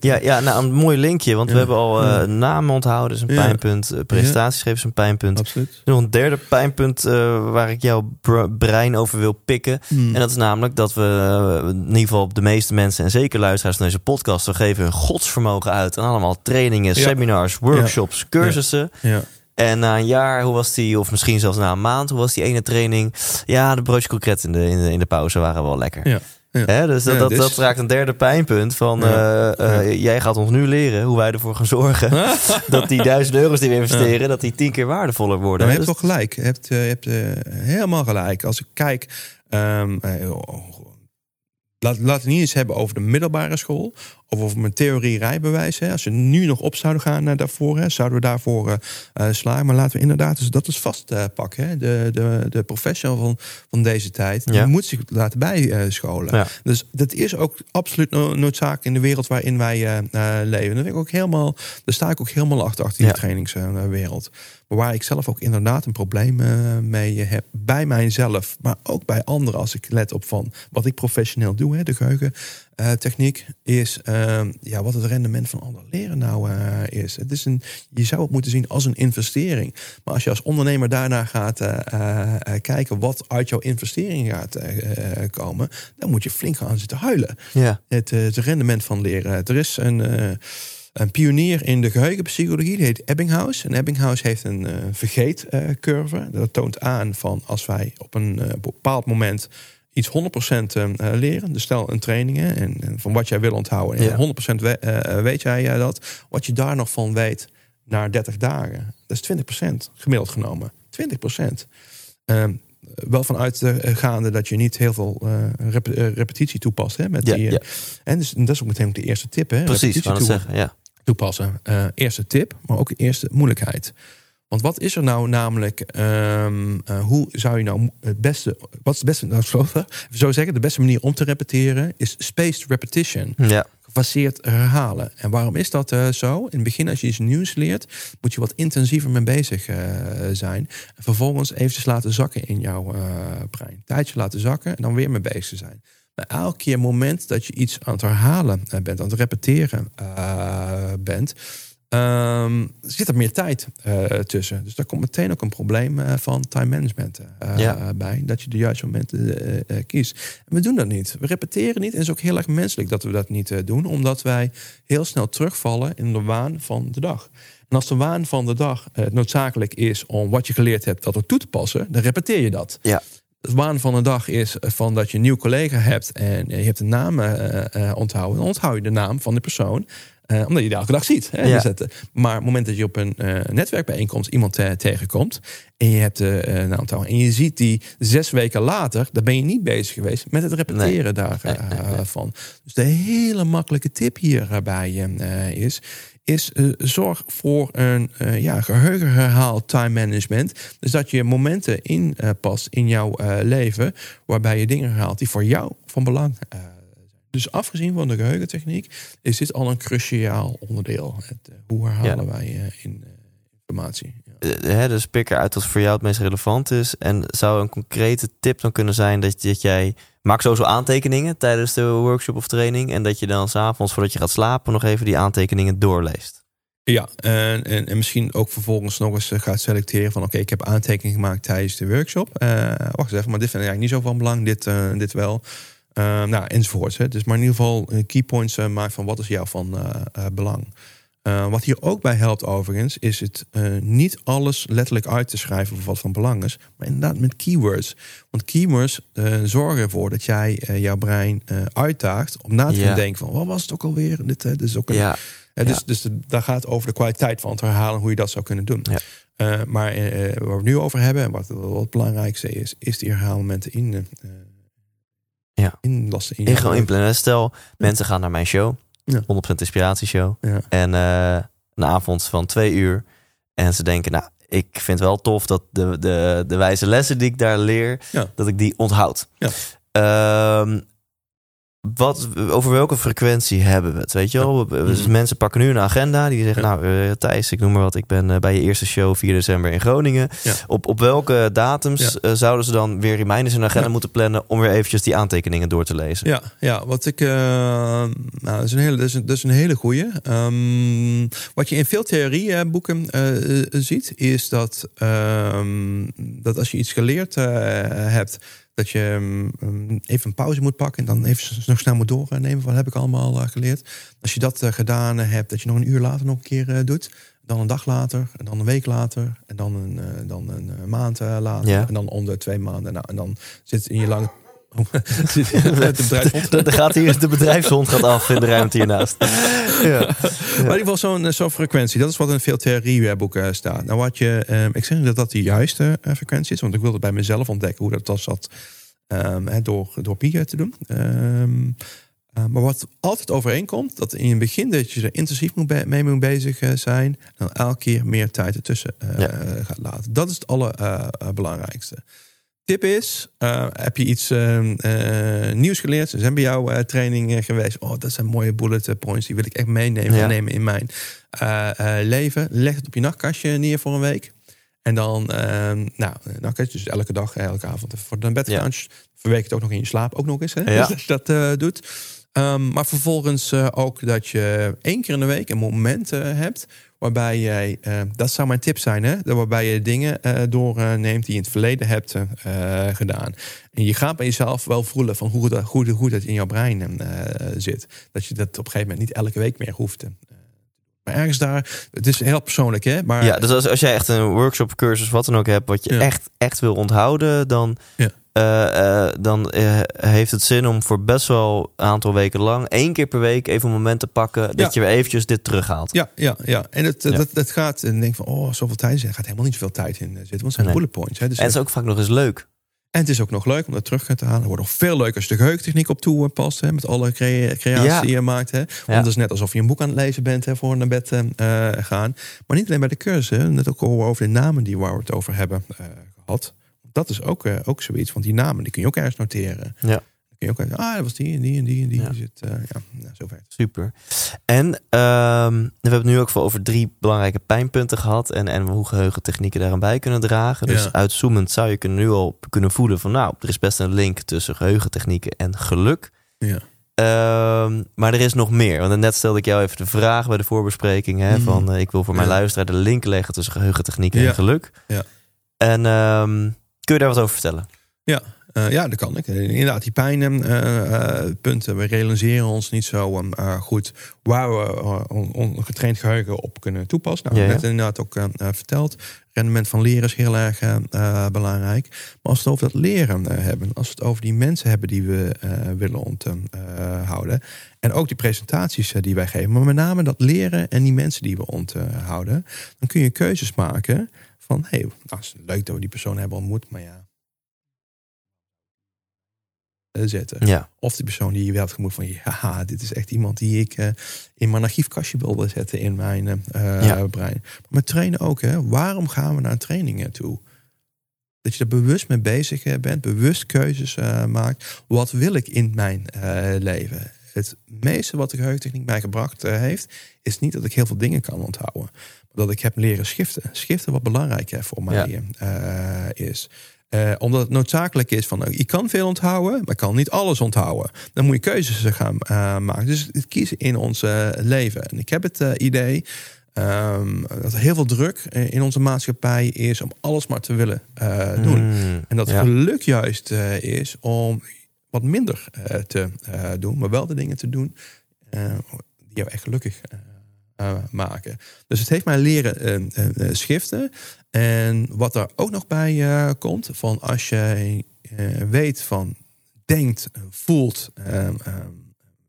Ja, ja, nou een mooi linkje. Want we hebben al eh, Ja. namen onthouden, is een Ja. pijnpunt. Uh, presentatiesgeven is een pijnpunt. Absoluut. Nog een derde pijnpunt eh, waar ik jouw br- brein over wil pikken. Hmm. En dat is namelijk dat we eh, in ieder geval de meeste mensen... en zeker luisteraars van deze podcast... we geven hun godsvermogen uit. En allemaal trainingen, Ja. seminars, workshops, cursussen. Ja. En na een jaar, hoe was die... of misschien zelfs na een maand, hoe was die ene training? Ja, de broodjes kroket in de, in de, in de pauze waren wel lekker. Ja. Ja. Hè, dus dat, Ja, dat, dus- dat raakt een derde pijnpunt van... Ja. eh, eh, jij gaat ons nu leren hoe wij ervoor gaan zorgen... dat die duizend euro's die we investeren... dat die tien keer waardevoller worden. Maar je hebt Dus- wel gelijk. Je hebt, eh, je hebt helemaal gelijk. Als ik kijk, oh, laat, laten we niet eens hebben over de middelbare school. Of over mijn theorie rijbewijs. Hè. Als we nu nog op zouden gaan naar daarvoor, hè, zouden we daarvoor eh, eh, slagen. Maar laten we inderdaad dus dat is vastpakken. hè. De, de, de professional van, van deze tijd die Ja. moet zich laten bijscholen. Ja. Dus dat is ook absoluut no- noodzakelijk in de wereld waarin wij eh, eh, leven. Dat vind ik ook helemaal, daar sta ik ook helemaal achter, achter Ja. die trainingswereld. Maar waar ik zelf ook inderdaad een probleem eh, mee heb. Bij mijzelf, maar ook bij anderen. Als ik let op van wat ik professioneel doe. Hè, de geheugentechniek. Is ehm, ja, wat het rendement van anderen leren nou eh, is. Het is een, je zou het moeten zien als een investering. Maar als je als ondernemer daarna gaat eh, eh, eh, kijken wat uit jouw investering gaat eh, eh, komen. Dan moet je flink gaan zitten huilen ja. het, eh, het rendement van leren. Er is een, eh, een pionier in de geheugenpsychologie, die heet Ebbinghaus. En Ebbinghaus heeft een eh vergeetcurve. dat toont aan van als wij op een eh, bepaald moment iets 100% eh, leren. Dus stel een training hè, en, van wat jij wil onthouden. En Ja. 100% we- eh, weet jij eh, dat. Wat je daar nog van weet na 30 dagen. Dat is 20% gemiddeld genomen. 20%. Ehm, wel vanuit de eh, gaande dat je niet heel veel eh, rep- eh, repetitie toepast. Hè, met Ja, die, eh, ja. En dus, dat is ook meteen ook de eerste tip. Hè, Precies, repetitie toe- zeggen. Ja. toepassen. Eh, eerste tip, maar ook eerste moeilijkheid. Want wat is er nou namelijk? ehm, eh, hoe zou je nou het beste. Wat is het beste? Nou, zo, zo zeggen, de beste manier om te repeteren is spaced repetition. Ja. gefaseerd herhalen. En waarom is dat uh, zo? In het begin, als je iets nieuws leert, moet je wat intensiever mee bezig uh, zijn. En vervolgens eventjes laten zakken in jouw brein. Een tijdje laten zakken en dan weer mee bezig zijn. Maar elke keer moment dat je iets aan het herhalen bent, aan het repeteren bent, Um, zit er meer tijd uh, tussen. Dus daar komt meteen ook een probleem uh, van time management uh, ja. bij. Dat je de juiste momenten kiest. En we doen dat niet. We repeteren niet. En het is ook heel erg menselijk dat we dat niet doen. Omdat wij heel snel terugvallen in de waan van de dag. En als de waan van de dag noodzakelijk is om wat je geleerd hebt dat er toe te passen, dan repeteer je dat. Ja. De waan van de dag is van dat je een nieuw collega hebt en je hebt de naam onthouden. Dan onthoud je de naam van de persoon uh, omdat je die elke dag ziet. Hè, ja. Maar op het moment dat je op een uh, netwerkbijeenkomst iemand uh, tegenkomt. En je hebt uh, naam En je ziet die zes weken later. Dan ben je niet bezig geweest met het repeteren nee. daarvan. Dus de hele makkelijke tip hierbij is. Is zorg voor een ja, geheugenherhaal time management. Dus dat je momenten inpast in jouw leven. Waarbij je dingen herhaalt die voor jou van belang zijn dus afgezien van de geheugentechniek is dit al een cruciaal onderdeel. Het, uh, hoe herhalen wij uh, in, uh, informatie? Ja. dus pik eruit wat voor jou het meest relevant is. En zou een concrete tip dan kunnen zijn dat, dat jij... Maak sowieso aantekeningen tijdens de workshop of training. En dat je dan s'avonds voordat je gaat slapen nog even die aantekeningen doorleest. Ja, en, en, en, misschien ook vervolgens nog eens gaat selecteren van... oké, ik heb aantekeningen gemaakt tijdens de workshop. wacht eens even, maar dit vind ik eigenlijk niet zo van belang, dit, dit wel... Uh, nou, enzovoorts. Hè. Dus maar in ieder geval eh, key points uh, maakt van wat is jou van uh, belang. wat hier ook bij helpt overigens, is het niet alles letterlijk uit te schrijven of wat van belang is, maar inderdaad met keywords. Want keywords zorgen ervoor dat jij jouw brein uitdaagt om na te denken van wat was het ook alweer? Dit, dit is ook een, ja. dus, dus daar gaat over de kwaliteit van het herhalen, hoe je dat zou kunnen doen. Ja. maar waar we het nu over hebben en wat, wat het belangrijkste is, is die herhaalmomenten in ja. inlassen. In, in gewoon inplannen. Stel, mensen gaan naar mijn show. Ja. 100% inspiratieshow. En uh, een avond van twee uur. En ze denken, nou, ik vind wel tof dat de, de, de wijze lessen die ik daar leer, dat ik die onthoud. Ja. Um, wat, over welke frequentie hebben we het? Weet je wel? Dus mensen pakken nu een agenda. Die zeggen, nou uh, Thijs, ik noem maar wat. Ik ben uh, bij je eerste show 4 december in Groningen. Ja. Op, op welke datums uh, zouden ze dan weer reminders in een agenda moeten plannen... om weer eventjes die aantekeningen door te lezen? Ja, ja wat ik... nou, dat is een hele, dat is een, dat is een hele goeie. Um, wat je in veel theorieboeken ziet... is dat, um, dat als je iets geleerd hebt dat je um, even een pauze moet pakken en dan even nog snel moet doornemen. Wat heb ik allemaal uh, geleerd? Als je dat uh, gedaan hebt, dat je nog een uur later nog een keer uh, doet. Dan een dag later, en dan een week later, en dan een, dan een maand later, ja. en dan om de twee maanden. Nou, en dan zit in je lange de, gaat hier, de bedrijfshond gaat af in de ruimte hiernaast. Ja. Maar in ieder geval zo'n zo'n frequentie. Dat is wat in veel theorieboeken staat. Nou, wat je, um, ik zeg niet dat dat de juiste uh, frequentie is. Want ik wilde bij mezelf ontdekken hoe dat was zat um, door, door Pia te doen. Um, uh, maar wat altijd overeenkomt, dat in het begin dat je er intensief moet mee moet bezig zijn. En dan elke keer meer tijd ertussen uh, ja. gaat laten. Dat is het allerbelangrijkste tip is, uh, heb je iets uh, uh, nieuws geleerd? Ze zijn bij jouw training geweest. Oh, dat zijn mooie bullet points. Die wil ik echt meenemen ja. nemen in mijn leven. Leg het op je nachtkastje neer voor een week. En dan, ehm, nou, nachtkastje, dus elke dag, elke avond voor de bed ja. Verwerk het ook nog in je slaap, ook nog eens. Hè? Ja. Dus als je dat doet. Um, maar vervolgens ook dat je één keer in de week een moment hebt waarbij jij, uh, dat zou mijn tip zijn, hè? waarbij je dingen uh, doorneemt die je in het verleden hebt uh, gedaan. En je gaat bij jezelf wel voelen van hoe, dat, hoe, hoe dat in jouw brein zit. Dat je dat op een gegeven moment niet elke week meer hoeft. Maar ergens daar, het is heel persoonlijk, hè? Maar, ja, dus als, als jij echt een workshop, cursus, wat dan ook hebt, wat je Ja. echt, echt wil onthouden, dan, Ja. Eh, eh, dan eh, heeft het zin om voor best wel een aantal weken lang, één keer per week, even een moment te pakken dat je weer eventjes dit terughaalt. Ja, ja, ja. En het, Ja. Dat, dat gaat, en denk van, oh, zoveel tijd. Er gaat helemaal niet zoveel tijd in zitten, want het zijn Nee. bullet points. Hè? Dus En het is ook vaak nog eens leuk. En het is ook nog leuk om dat terug te halen. Het wordt nog veel leuker als je de geheugentechniek op toepast. Hè, met alle crea- creaties Ja. die je maakt. Hè. Want Ja. het is net alsof je een boek aan het lezen bent hè, voor naar bed eh, gaan. Maar niet alleen bij de cursus. Net ook over de namen die waar we het over hebben eh, gehad. Dat is ook, eh, ook zoiets. Want die namen die kun je ook ergens noteren. Ja. Dan kun je ook uit, ah, dat was die en die en die en die. Ja. Zit, uh, ja, nou, zover. Super. En ehm, we hebben het nu ook voor over drie belangrijke pijnpunten gehad. En, en hoe geheugentechnieken daaraan bij kunnen dragen. Dus Ja. uitzoomend zou je kunnen nu al kunnen voelen van... nou, er is best een link tussen geheugentechnieken en geluk. Ja. Ehm, maar er is nog meer. Want net stelde ik jou even de vraag bij de voorbespreking. Hè, Mhm. Van eh, ik wil voor mijn Ja. luisteraar de link leggen tussen geheugentechnieken Ja. en geluk. Ja. En ehm, kun je daar wat over vertellen? Eh, ja, dat kan ik. Eh, Inderdaad, die pijnpunten. we realiseren ons niet zo uh, goed waar we on, on, getraind geheugen op kunnen toepassen. Nou, Ja, ja. net inderdaad ook verteld. Rendement van leren is heel erg belangrijk. Maar als we het over dat leren hebben, als we het over die mensen hebben die we willen onthouden. en ook die presentaties die wij geven, maar met name dat leren en die mensen die we onthouden, dan kun je keuzes maken van hé, hey, nou, is leuk dat we die persoon hebben ontmoet, maar ja. eh, Zetten. Ja. Of die persoon die je wel hebt gemoed van ja, dit is echt iemand die ik uh, in mijn archiefkastje wilde zetten in mijn uh, ja. brein. Maar met trainen ook, hè? waarom gaan we naar trainingen toe? Dat je er bewust mee bezig bent, bewust keuzes uh, maakt. Wat wil ik in mijn leven? Het meeste wat de geheugentechniek mij gebracht heeft, is niet dat ik heel veel dingen kan onthouden. Dat ik heb leren schiften. Schiften wat belangrijk hè, voor mij ja. is. Uh, omdat het noodzakelijk is van, je kan veel onthouden, maar ik kan niet alles onthouden. Dan moet je keuzes gaan uh, maken. Dus het kiezen in ons leven. En ik heb het idee um, dat er heel veel druk in onze maatschappij is om alles maar te willen doen. Mm, en dat ja. geluk juist is om wat minder te doen, maar wel de dingen te doen die jou echt gelukkig uh, maken. Dus het heeft mij leren uh, uh, schiften. En wat er ook nog bij eh, komt, van als je weet van, denkt, voelt,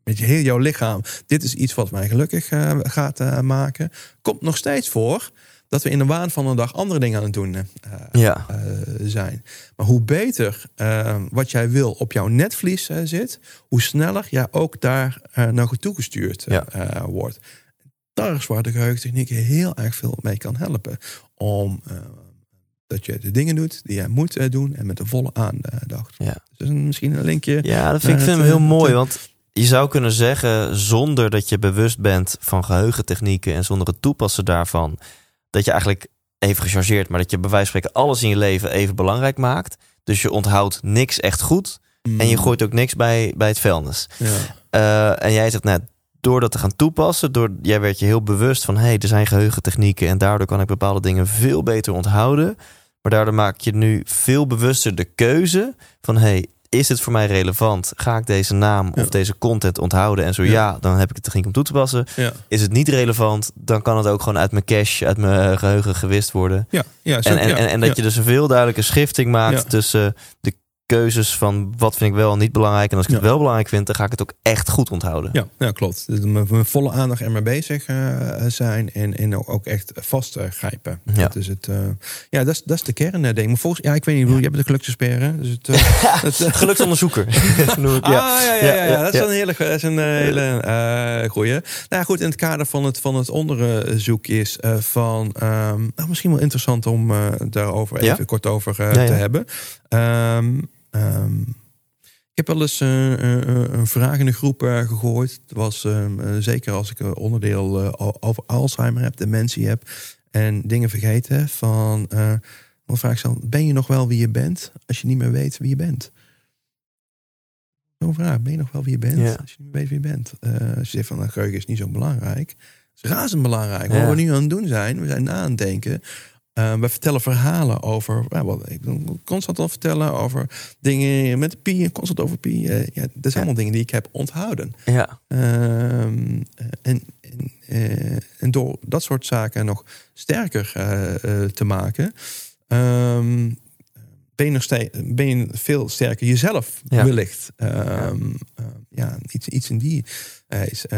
met je heel jouw lichaam, dit is iets wat mij gelukkig eh, gaat maken, komt nog steeds voor dat we in de waan van een dag andere dingen aan het doen ja. zijn. Maar hoe beter wat jij wil op jouw netvlies eh, zit, hoe sneller jij ook daar naartoe toegestuurd ja. wordt daar is waar de heel erg veel mee kan helpen. Om uh, dat je de dingen doet die jij moet uh, doen en met de volle aandacht. Ja. Dus misschien een linkje. Ja, dat vind ik vind hem heel mooi. Want je zou kunnen zeggen, zonder dat je bewust bent van geheugentechnieken en zonder het toepassen daarvan, dat je eigenlijk even gechargeerd, maar dat je bij wijze van spreken alles in je leven even belangrijk maakt. Dus je onthoudt niks echt goed. Mm. En je gooit ook niks bij, bij het vuilnis. Ja. Uh, en jij zegt net, door dat te gaan toepassen, door, jij werd je heel bewust van, hé, hey, er zijn geheugentechnieken en daardoor kan ik bepaalde dingen veel beter onthouden. Maar daardoor maak je nu veel bewuster de keuze van, hé, hey, is het voor mij relevant? Ga ik deze naam Ja. of deze content onthouden? En zo ja, Ja. dan heb ik de techniek om toe te passen. Ja, Is het niet relevant, dan kan het ook gewoon uit mijn cache, uit mijn geheugen gewist worden. ja, ja, zo- En, en, en, en dat je dus een veel duidelijke schifting maakt tussen de keuzes van wat vind ik wel en niet belangrijk. En als ik het wel belangrijk vind, dan ga ik het ook echt goed onthouden. Ja, ja, klopt. Dus met volle aandacht ermee bezig eh, zijn en, en ook echt vast eh, grijpen. Ja. Dat is het. eh, ja, dat is, dat is de kern, denk ik. Maar volgens, ja, ik weet niet, hoe. jij bent de geluksexpert, hè? Dus het, het, Geluksonderzoeker. noem ik, Ah, ja, ja, ja, ja, ja, dat is ja. een hele, dat is een hele goeie. Nou ja, goed, in het kader van het, van het onderzoek is van... nou, misschien wel interessant om daarover Ja? even kort over Ja, ja. te hebben. Ehm, ehm, ik heb wel eens eh, eh, een vraag in de groep eh, gegooid. Het was ehm, eh, zeker als ik een onderdeel eh, over Alzheimer heb, dementie heb... en dingen vergeten van... eh dan vraag ik dan, ben je nog wel wie je bent als je niet meer weet wie je bent? Zo'n vraag, ben je nog wel wie je bent Ja. als je niet meer weet wie je bent? Eh, als je zegt van, nou, geheugen is niet zo belangrijk. Het is razend belangrijk. Ja. Wat we nu aan het doen zijn, we zijn na aan het denken... Eh, we vertellen verhalen over, ja, wat, ik constant al vertellen over dingen met pi constant over pi. Eh, ja, dat zijn allemaal dingen die ik heb onthouden. Ja, Ehm, en, en, eh, en door dat soort zaken nog sterker te maken, ehm, ben, je nog steeds, ben je veel sterker jezelf Ja. wellicht. Ehm, eh, ja, iets, iets in die is. Ik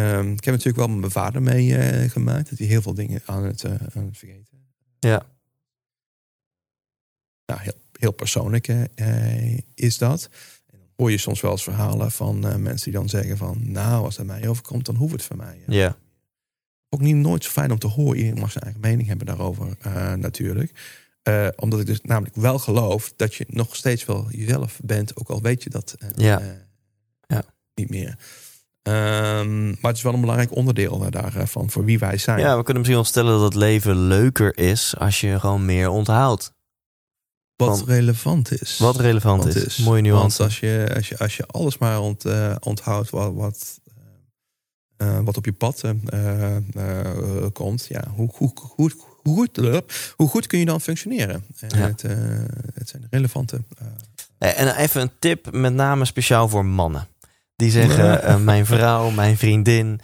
heb natuurlijk wel met mijn vader mee eh, gemaakt, dat hij heel veel dingen aan het, aan het vergeten. ja, Nou, heel, heel persoonlijk eh, is dat. En dan hoor je soms wel eens verhalen van eh, mensen die dan zeggen van... nou, als dat mij overkomt, dan hoeft het voor mij. ja. ook niet nooit zo fijn om te horen. Iedereen mag zijn eigen mening hebben daarover eh, natuurlijk. Omdat ik dus namelijk wel geloof dat je nog steeds wel jezelf bent, ook al weet je dat Ja. niet meer. Ehm, maar het is wel een belangrijk onderdeel daarvan, voor wie wij zijn. Ja, we kunnen misschien wel stellen dat het leven leuker is als je gewoon meer onthoudt. Wat relevant is. Wat relevant is. is. Mooie nuance. Want als je, als je, als je alles maar ont, uh, onthoudt wat, wat, uh, wat op je pad uh, komt, ja, hoe, hoe, hoe, hoe, goed, hoe goed kun je dan functioneren? Ja. Het, het zijn relevante. en even een tip, met name speciaal voor mannen. Die zeggen: Mijn vrouw, mijn vriendin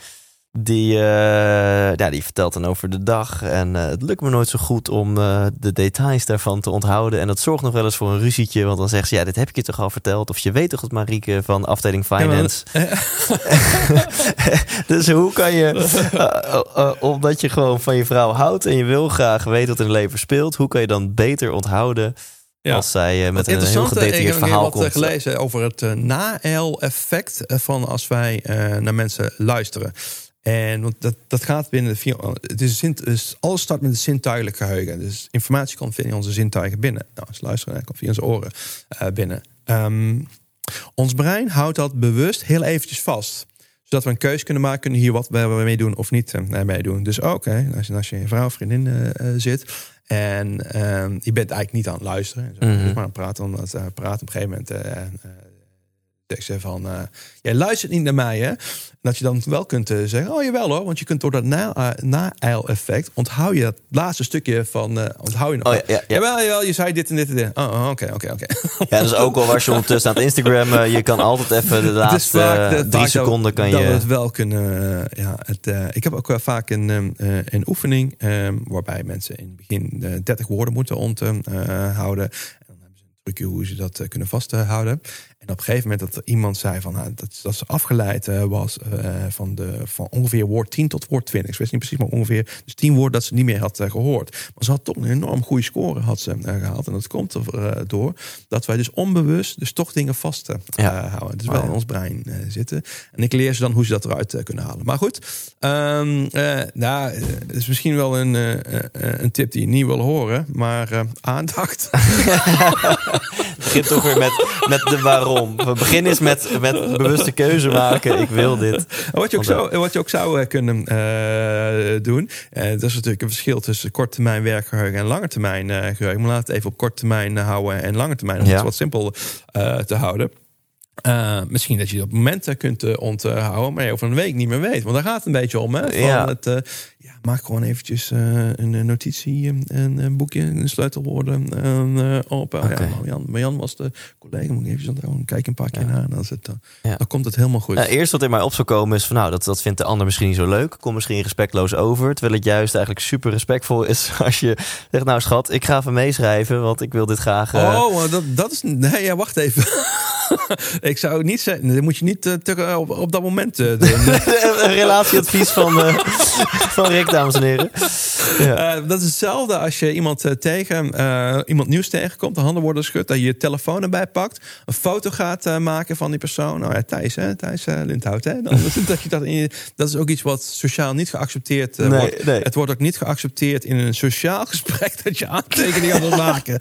die, uh, ja, die vertelt dan over de dag. En uh, het lukt me nooit zo goed om uh, de details daarvan te onthouden. En dat zorgt nog wel eens voor een ruzietje. Want dan zegt ze, ja, dit heb ik je toch al verteld? Of je weet toch het Marieke van afdeling Finance? Ja, dus hoe kan je, omdat je gewoon van je vrouw houdt... en je wil graag weten wat in het leven speelt... hoe kan je dan beter onthouden... Ja. Als zij met een heel gedetailleerd verhaal komt. Ik heb wat gelezen over het na-el-effect van als wij naar mensen luisteren. En want dat, dat gaat binnen de Het is, zin, dus alles start met het zintuigelijk geheugen. Dus informatie komt via onze zintuigen binnen. Nou, als luisteren komt via onze oren uh, binnen. Um, ons brein houdt dat bewust heel eventjes vast. Zodat we een keuze kunnen maken, kunnen hier wat we mee doen of niet uh, mee doen. Dus ook, hè, als, je, als je een vrouw of vriendin uh, zit en um, je bent eigenlijk niet aan het luisteren. Zo, mm -hmm. maar aan het praten, het praten op een gegeven moment ze van, uh, jij luistert niet naar mij, hè? dat je dan wel kunt uh, zeggen, oh jawel hoor, want je kunt door dat na-eil-effect, uh, onthoud je dat laatste stukje van, uh, onthoud je nog. Oh, ja, ja, ja. Jawel, jawel, je zei dit en dit en dit. Oh, oké, oké, oké. Ja, dus ook al was je ondertussen aan het Instagram, je kan altijd even de laatste de, drie seconden kan dat je... Dat het wel kunnen, ja. Het, ik heb ook wel vaak een, een oefening, um, waarbij mensen in het begin 30 woorden moeten onthouden. Hoe ze dat kunnen vasthouden. En op een gegeven moment dat er iemand zei van, nou, dat, dat ze afgeleid uh, was uh, van, de, van ongeveer woord 10 tot woord 20. Ik wist niet precies, maar ongeveer dus 10 woorden dat ze niet meer had gehoord. Maar ze had toch een enorm goede score had ze, gehaald. En dat komt er door dat wij dus onbewust dus toch dingen vast ja. houden. Dus wel oh, in ons brein zitten. En ik leer ze dan hoe ze dat eruit kunnen halen. Maar goed, um, nou, het is misschien wel een, een tip die je niet wil horen, maar aandacht. begint toch weer met, met de waarom. We beginnen eens met, met bewuste keuze maken. Ik wil dit. Wat je ook, zou, wat je ook zou kunnen uh, doen. Uh, dat is natuurlijk een verschil tussen kort termijn werkgeheugen en lange termijn uh, geheugen. Maar laat het even op kort termijn houden en lange termijn. Om ja. het wat simpel te houden. Uh, misschien dat je op momenten kunt uh, onthouden, maar je over een week niet meer weet. Want daar gaat het een beetje om. Hè? Van ja. Het, uh, ja, maak gewoon eventjes een notitie, een, een, boekje, een sleutelwoorden op. Okay. Ja, Marjan, Marjan was de collega, moet ik even onthouden. Kijk een paar keer ja. naar. Dan, het, ja. dan komt het helemaal goed. Nou, eerst wat in mij op zou komen is van nou, dat, dat vindt de ander misschien niet zo leuk. Kom misschien respectloos over. Terwijl het juist eigenlijk super respectvol is als je zegt, nou schat, ik ga even meeschrijven, want ik wil dit graag. Oh, dat, dat is. Nee, ja, wacht even. ik zou niet zeggen, dat moet je niet te, op, op, dat moment doen. een relatieadvies van, van Rick, dames en heren. Ja. dat is hetzelfde als je iemand tegen iemand nieuws tegenkomt, de handen worden geschud, dat je je telefoon erbij pakt, een foto gaat maken van die persoon. Nou ja, Thijs, hè? Thijs Lindhout. Hè? Dan, dat, je dat, in je, dat is ook iets wat sociaal niet geaccepteerd nee, wordt. Nee. Het wordt ook niet geaccepteerd in een sociaal gesprek dat je aantekeningen gaat maken.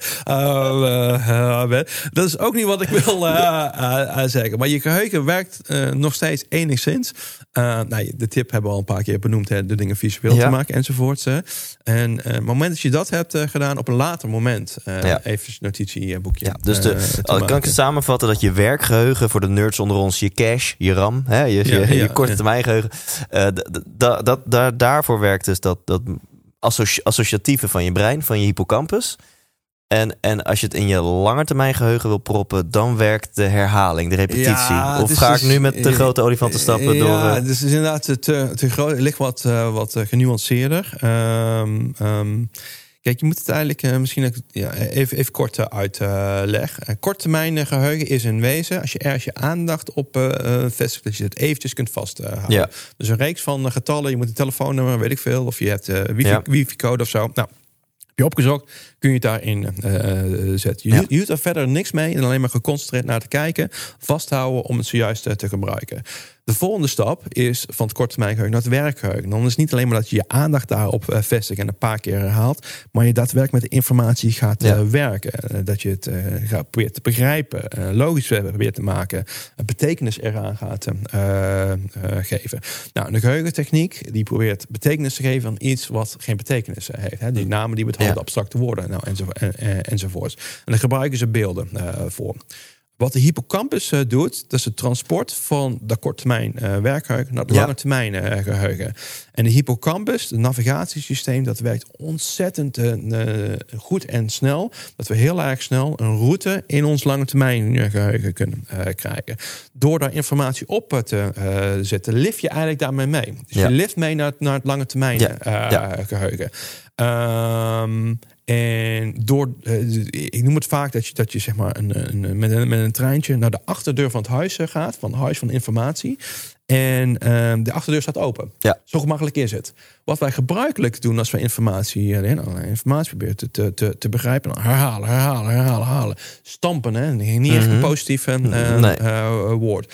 dat is ook niet wat ik wil uh, zeggen. Maar je geheugen werkt uh, nog steeds enigszins. Uh, nou, de tip hebben we al een paar keer benoemd. Hè, de dingen ja. te maken enzovoorts. En het moment dat je dat hebt gedaan op een later moment. Ja. Even notitieboekje. Ja, dus de, kan ik het samenvatten dat je werkgeheugen voor de nerds onder ons. Je cache, je RAM. Hè, je, je, ja, je korte termijn geheugen. dat, dat, daar, daarvoor werkt dus dat, dat associatieve van je brein. Van je hippocampus. En, en als je het in je langetermijn geheugen wil proppen, dan werkt de herhaling, de repetitie. Ja, of ga dus, ik nu met de grote olifanten stappen ja, door? Ja, het is inderdaad te, te groot. Het ligt wat, uh, wat genuanceerder. Um, um, kijk, je moet het eigenlijk uh, misschien ja, even, even kort uitleggen. Korttermijn geheugen is een wezen. Als je ergens je aandacht op vestigt, dat je het eventjes kunt vasthouden. Ja. Dus een reeks van getallen. Je moet een telefoonnummer, weet ik veel. Of je hebt wifi-code wifi of zo. Nou, je opgezocht, kun je het daarin uh, zetten. Je, ja. je er verder niks mee en alleen maar geconcentreerd naar te kijken, vasthouden om het zojuist uh, te gebruiken. De volgende stap is van het korttermijngeheugen naar het werkgeheugen. Dan is het niet alleen maar dat je je aandacht daarop vestigt en een paar keer herhaalt, maar je daadwerkelijk met de informatie gaat werken. Dat je het gaat proberen te begrijpen, logisch probeert te maken, een betekenis eraan gaat geven. Nou, de geheugentechniek die probeert betekenis te geven aan iets wat geen betekenis heeft. Hè? Die namen die behouden ja. abstracte woorden nou, enzo, en, enzovoorts. En daar gebruiken ze beelden voor. Wat de hippocampus uh, doet, dat is het transport van de korttermijn uh, werkgeheugen naar het ja. lange termijn uh, geheugen. En de hippocampus, het navigatiesysteem, dat werkt ontzettend goed en snel. Dat we heel erg snel een route in ons lange termijn geheugen kunnen krijgen. Door daar informatie op te zetten, lift je eigenlijk daarmee mee. Dus ja. je lift mee naar, naar het lange termijn ja. geheugen. Um, en door, uh, ik noem het vaak dat je, dat je zeg maar een, een, met, een, met een treintje naar de achterdeur van het huis eh, gaat, van het huis van informatie. En uh, de achterdeur staat open. Ja. Zo gemakkelijk is het. Wat wij gebruikelijk doen als wij informatie, uh, informatie proberen te, te, te, te begrijpen, dan herhalen, herhalen, herhalen, herhalen. Stampen, hè? niet echt een Mhm. positief nee. woord.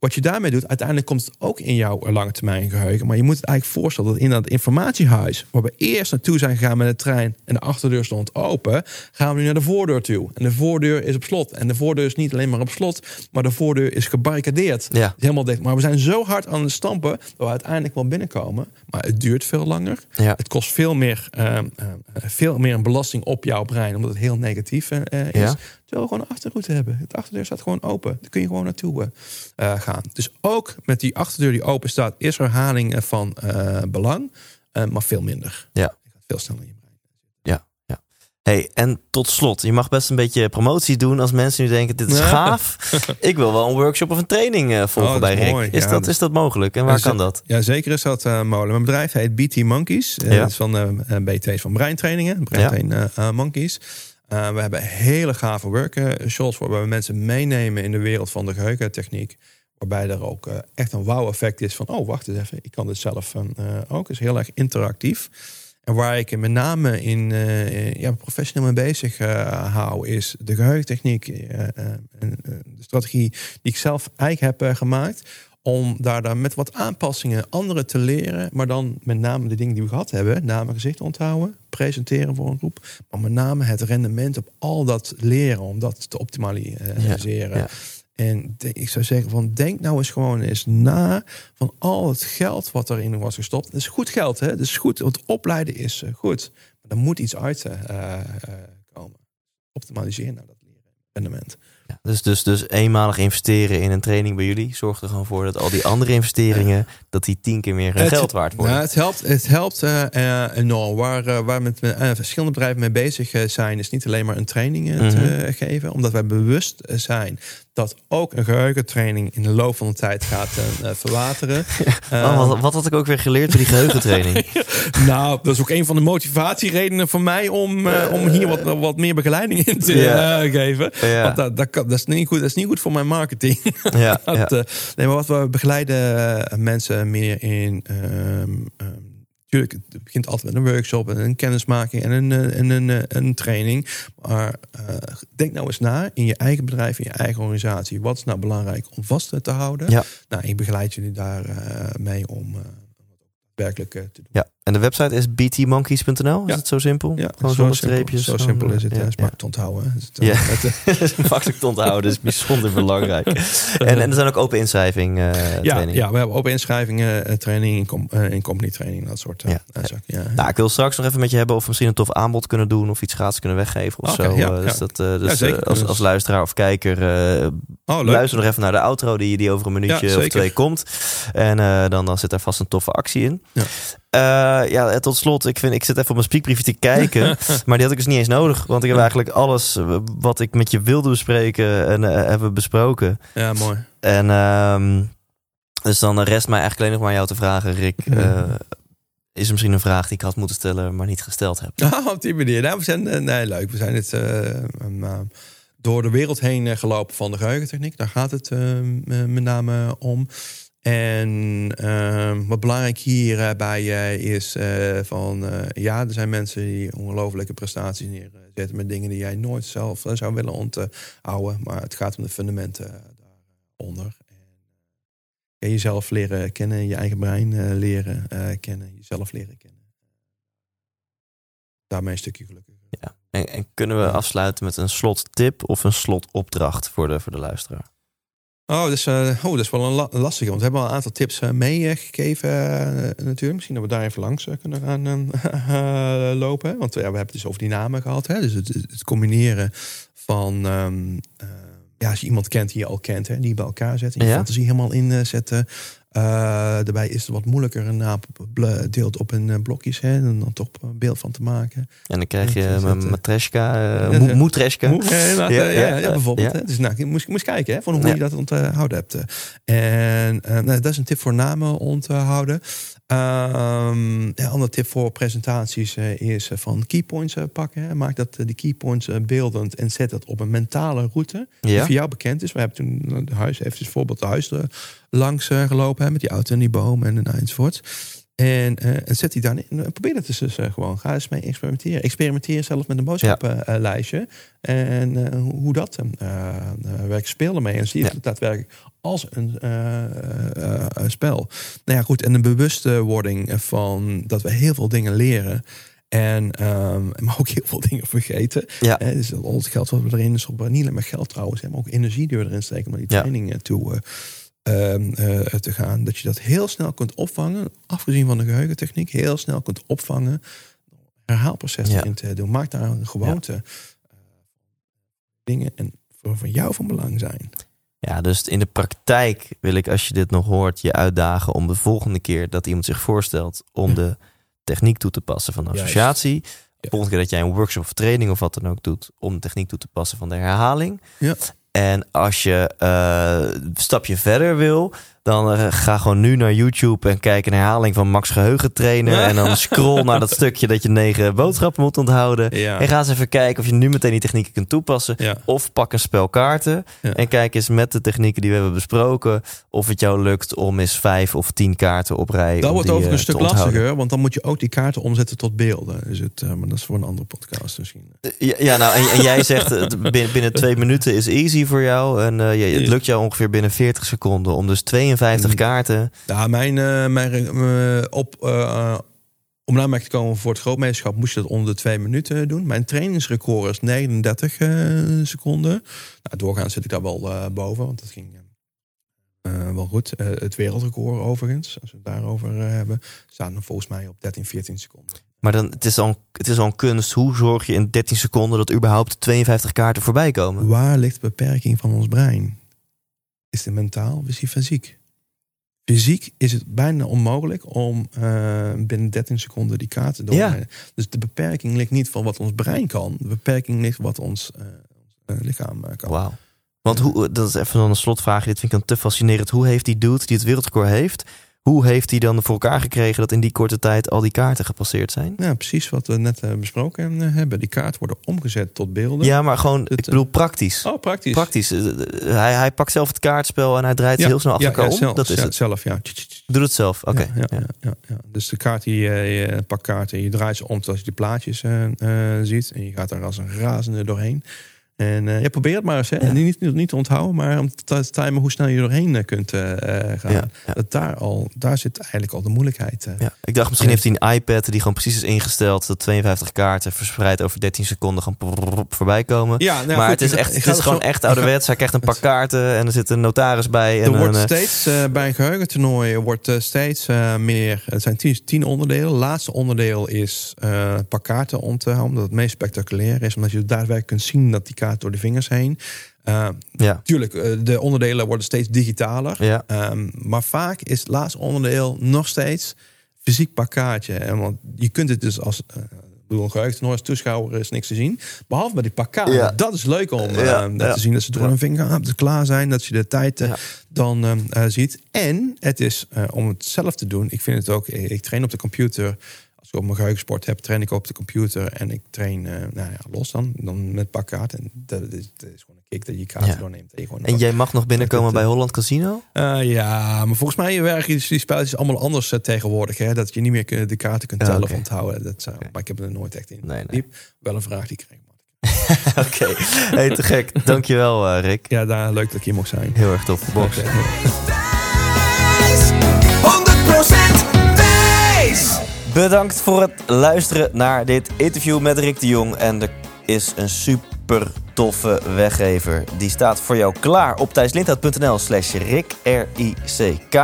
Wat je daarmee doet, uiteindelijk komt het ook in jouw lange termijn geheugen. Maar je moet het eigenlijk voorstellen dat in dat informatiehuis, waar we eerst naartoe zijn gegaan met de trein en de achterdeur stond open, gaan we nu naar de voordeur toe. En de voordeur is op slot. En de voordeur is niet alleen maar op slot, maar de voordeur is gebarricadeerd. Ja. Helemaal dicht. Maar we zijn zo hard aan het stampen dat we uiteindelijk wel binnenkomen. Maar het duurt veel langer. Ja. Het kost veel meer, uh, uh, veel meer een belasting op jouw brein, omdat het heel negatief uh, is. Ja. Terwijl we gewoon een achterroute hebben. De achterdeur staat gewoon open. Daar kun je gewoon naartoe uh, gaan. Dus ook met die achterdeur die open staat, is herhaling van uh, belang, uh, maar veel minder. Ja. Veel sneller in je brein. Ja, ja. Hey, en tot slot, je mag best een beetje promotie doen als mensen nu denken: dit is Ja. gaaf. Ik wil wel een workshop of een training volgen Oh, bij is Rick. mooi. Is, Ja, dat, is dat mogelijk en waar kan dat? Ja, zeker is dat mogelijk. Mijn bedrijf heet BT Monkeys. Ja. Dat is van BT van breintrainingen. Breintrain Monkeys. Uh, we hebben hele gave workshops waarbij we mensen meenemen in de wereld van de geheugentechniek. Waarbij er ook uh, echt een wow-effect is van, oh wacht eens even, ik kan dit zelf uh, ook. Is heel erg interactief. En waar ik met name in ja, professioneel mee bezig hou, is de geheugentechniek. En, de strategie die ik zelf eigenlijk heb gemaakt. Om daar dan met wat aanpassingen anderen te leren. Maar dan met name de dingen die we gehad hebben. Namen gezicht onthouden. Presenteren voor een groep. Maar met name het rendement op al dat leren. Om dat te optimaliseren. Ja, ja. En ik zou zeggen van denk nou eens gewoon eens na van al het geld wat erin was gestopt. Het is goed geld, hè? Het is goed, want opleiden is uh, goed. Maar er moet iets uit uh, uh, komen. Optimaliseren naar dat leren rendement. Ja, dus, dus, dus eenmalig investeren in een training bij jullie zorgt er gewoon voor dat al die andere investeringen, dat die tien keer meer het, geld waard worden. Nou, het helpt, het helpt uh, enorm. Waar, uh, waar met uh, verschillende bedrijven mee bezig zijn, is niet alleen maar een training te geven, omdat wij bewust zijn dat ook een geheugentraining in de loop van de tijd gaat uh, verwateren. oh, wat, wat, had ik ook weer geleerd door die geheugentraining? nou, dat is ook een van de motivatieredenen voor mij om, uh, om hier wat, wat meer begeleiding in te yeah. uh, geven. Yeah. Want dat, dat, kan, dat, is niet goed, dat is niet goed voor mijn marketing. Ja, dat, ja. nee, maar wat we begeleiden mensen meer in. Um, um, Tuurlijk, het begint altijd met een workshop en een kennismaking en een, en een, een training. Maar uh, denk nou eens na in je eigen bedrijf, in je eigen organisatie. Wat is nou belangrijk om vast te houden? Ja. Nou, ik begeleid jullie daar uh, mee om uh, werkelijk te doen. Ja, en de website is btmonkeys.nl. Is Ja. het zo simpel? Ja, Gewoon zo zonder simpel, streepjes. Zo simpel is het. Ja, Ja, is makkelijk te onthouden. Het, Ja. het, Het is makkelijk te onthouden, is bijzonder belangrijk. En, en er zijn ook open inschrijving uh, ja, trainingen. ja, we hebben open inschrijvingen, uh, training, in, com uh, in company training, dat soort Ja. Ja. Nou, ik wil straks nog even met je hebben of we misschien een tof aanbod kunnen doen of iets gratis kunnen weggeven of zo. dus dat, dus als, als luisteraar of kijker, Oh, luister nog even naar de outro die, die over een minuutje of twee komt. En dan, dan zit daar vast een toffe actie in. Ja. Uh, ja, tot slot, ik, vind, ik zit even op mijn speakbriefje te kijken. maar die had ik dus niet eens nodig. Want ik heb eigenlijk alles wat ik met je wilde bespreken en uh, hebben besproken. Ja, mooi. En uh, dus dan rest mij eigenlijk alleen nog maar jou te vragen, Rick. Uh, is er misschien een vraag die ik had moeten stellen, maar niet gesteld heb? Oh, op die manier. Nou, we zijn nee, leuk. We zijn het door de wereld heen gelopen van de geheugentechniek. Daar gaat het met name om. En wat belangrijk hierbij is van ja, er zijn mensen die ongelofelijke prestaties neerzetten met dingen die jij nooit zelf zou willen onthouden. Maar het gaat om de fundamenten daaronder. jezelf leren kennen, je eigen brein leren kennen, jezelf leren kennen. Daarmee een stukje gelukkiger. Ja. En, en kunnen we afsluiten met een slottip of een slotopdracht voor de, voor de luisteraar? Oh, dus, uh, oh, dat is wel een lastige. Want we hebben al een aantal tips uh, meegegeven uh, natuurlijk. Misschien dat we daar even langs kunnen gaan lopen. Want ja, we hebben het dus over die namen gehad. Hè? Dus het, het combineren van... Um, ja, als je iemand kent die je al kent, hè, die bij elkaar zet. En je ja? fantasie helemaal inzetten. Uh, daarbij is het wat moeilijker een naap deelt op een blokjes. Hè, en dan toch een beeld van te maken. En dan krijg je een matreska, uh, moetreska. Ja, ja, ja, bijvoorbeeld. Hè. Dus nou, je moest, moest kijken hè, van hoe je dat onthouden hebt. En uh, nou, dat is een tip voor namen onthouden. Um, een andere tip voor presentaties uh, is uh, van keypoints uh, pakken. Maak dat die keypoints beeldend en zet dat op een mentale route die voor jou bekend is. We hebben toen de huis, even voorbeeld de huis langs gelopen hè, met die auto en die boom en, enzovoort. En, en zet die daarin. En probeer dat dus gewoon. Ga eens mee experimenteren. Experimenteer zelf met een boodschappenlijstje. en hoe dat werkt. Speel ermee en zie je ja. het daadwerkelijk als een uh, uh, spel. Nou ja, goed. En de bewustwording van dat we heel veel dingen leren. En um, maar ook heel veel dingen vergeten. Ja. Dus al het geld wat we erin is op niet alleen maar geld trouwens, maar ook energie die we erin steken om die training toe uh, te gaan. Dat je dat heel snel kunt opvangen, afgezien van de geheugentechniek, heel snel kunt opvangen. Herhaalproces ja. erin te doen. Maak daar een gewoonte. Dingen en voor, voor jou van belang zijn. Ja, dus in de praktijk wil ik, als je dit nog hoort, je uitdagen om de volgende keer dat iemand zich voorstelt om de techniek toe te passen van de associatie. De volgende keer dat jij een workshop of training of wat dan ook doet, om de techniek toe te passen van de herhaling. Ja. En als je uh, een stapje verder wil, dan uh, ga gewoon nu naar YouTube en kijk een herhaling van Max Geheugen trainen. En dan scroll naar dat stukje dat je negen boodschappen moet onthouden. En ga eens even kijken of je nu meteen die technieken kunt toepassen. Of pak een spel kaarten en kijk eens met de technieken die we hebben besproken. Of het jou lukt om eens vijf of tien kaarten op rij. Dat wordt overigens een stuk lastiger, want dan moet je ook die kaarten omzetten tot beelden. Is het, uh, maar dat is voor een andere podcast misschien. Ja, ja nou, en, en, jij zegt binnen, binnen twee minuten is easy voor jou. En uh, het lukt jou ongeveer binnen 40 seconden om dus 52 50 kaarten. Ja, mijn, uh, mijn uh, op, uh, om naar mij te komen voor het grootmeesterschap moest je dat onder de twee minuten doen. Mijn trainingsrecord is 39 seconden. Nou, doorgaans zit ik daar wel boven, want dat ging wel goed. het wereldrecord overigens, als we het daarover hebben, staat volgens mij op 13, 14 seconden. Maar dan, het, is al, het is al een kunst. Hoe zorg je in 13 seconden dat überhaupt 52 kaarten voorbij komen? Waar ligt de beperking van ons brein? Is het mentaal of is die fysiek? Fysiek is het bijna onmogelijk om uh, binnen 13 seconden die kaarten door ja. Dus de beperking ligt niet van wat ons brein kan. De beperking ligt wat ons uh, lichaam kan. Wauw. Want hoe, dat is even dan een slotvraag. Dit vind ik dan te fascinerend. Hoe heeft die dude die het wereldrecord heeft, hoe heeft hij dan voor elkaar gekregen dat in die korte tijd al die kaarten gepasseerd zijn? Ja, precies wat we net uh, besproken eh, hebben. Die kaarten worden omgezet tot beelden. Ja, maar gewoon, ik bedoel praktisch. Oh, praktisch. Praktisch. Hij, hij pakt zelf het kaartspel en hij draait heel snel achter elkaar om. Zelf, dat is het zelf, ja. Doe het zelf, oké. Ja, ja, ja, Dus de kaart die je pakt kaarten, je draait ze om als je die plaatjes ziet. En je gaat daar als een razende doorheen. En uh, ja, probeer het maar eens. Hè. Ja. Niet, niet, niet te onthouden, maar om te timen hoe snel je doorheen eh, kunt uh, gaan. Ja, Dat daar, al, daar zit eigenlijk al de moeilijkheid. ja. Ik dacht misschien heeft hij een iPad die gewoon precies is ingesteld. Dat 52 kaarten verspreid over 13 seconden gaan voorbij komen. Ja, nou, maar het is, echt, het is gewoon echt ouderwets. Hij krijgt een paar kaarten en er zit een notaris bij. En er wordt steeds bij een geheugentoernooi wordt steeds meer. Het zijn tien, tien onderdelen. Het laatste onderdeel is een paar kaarten onthouden. Omdat het meest spectaculair is. Omdat je daadwerkelijk kunt zien dat die kaarten door de vingers heen. Uh, ja. Tuurlijk, uh, de onderdelen worden steeds digitaler. Ja. Um, maar vaak is het laatste onderdeel nog steeds fysiek pakkaartje. En want je kunt het dus als uh, bedoel, een als toeschouwer is niks te zien. Behalve bij die pakkaarten. Ja. Dat is leuk om ja. uh, te zien. Dat ze door een vinger gaan, dat klaar zijn. Dat je de tijd uh, dan uh, ziet. En het is om het zelf te doen. Ik vind het ook, ik train op de computer als ik op mijn geheugensport heb, train ik op de computer en ik train uh, nou ja, los dan, dan met pakkaart. En dat is, dat is gewoon een kick dat je kaarten ja. doorneemt. En, en jij mag nog binnenkomen bij Holland Casino? Uh, ja, maar volgens mij werken die, die spelletjes allemaal anders uh, tegenwoordig. Hè? Dat je niet meer de kaarten kunt tellen of onthouden. Dat, okay. Maar ik heb er nooit echt in nee, nee. Wel een vraag die ik kreeg. Oké, okay. hey, te gek. Dankjewel Rick. Ja, daar, leuk dat ik hier mocht zijn. Heel erg tof. Box. wijs. 100% wijs. Bedankt voor het luisteren naar dit interview met Rick de Jong. En er is een super toffe weggever. Die staat voor jou klaar op thijslindhout.nl slash Rick, R-I-C-K.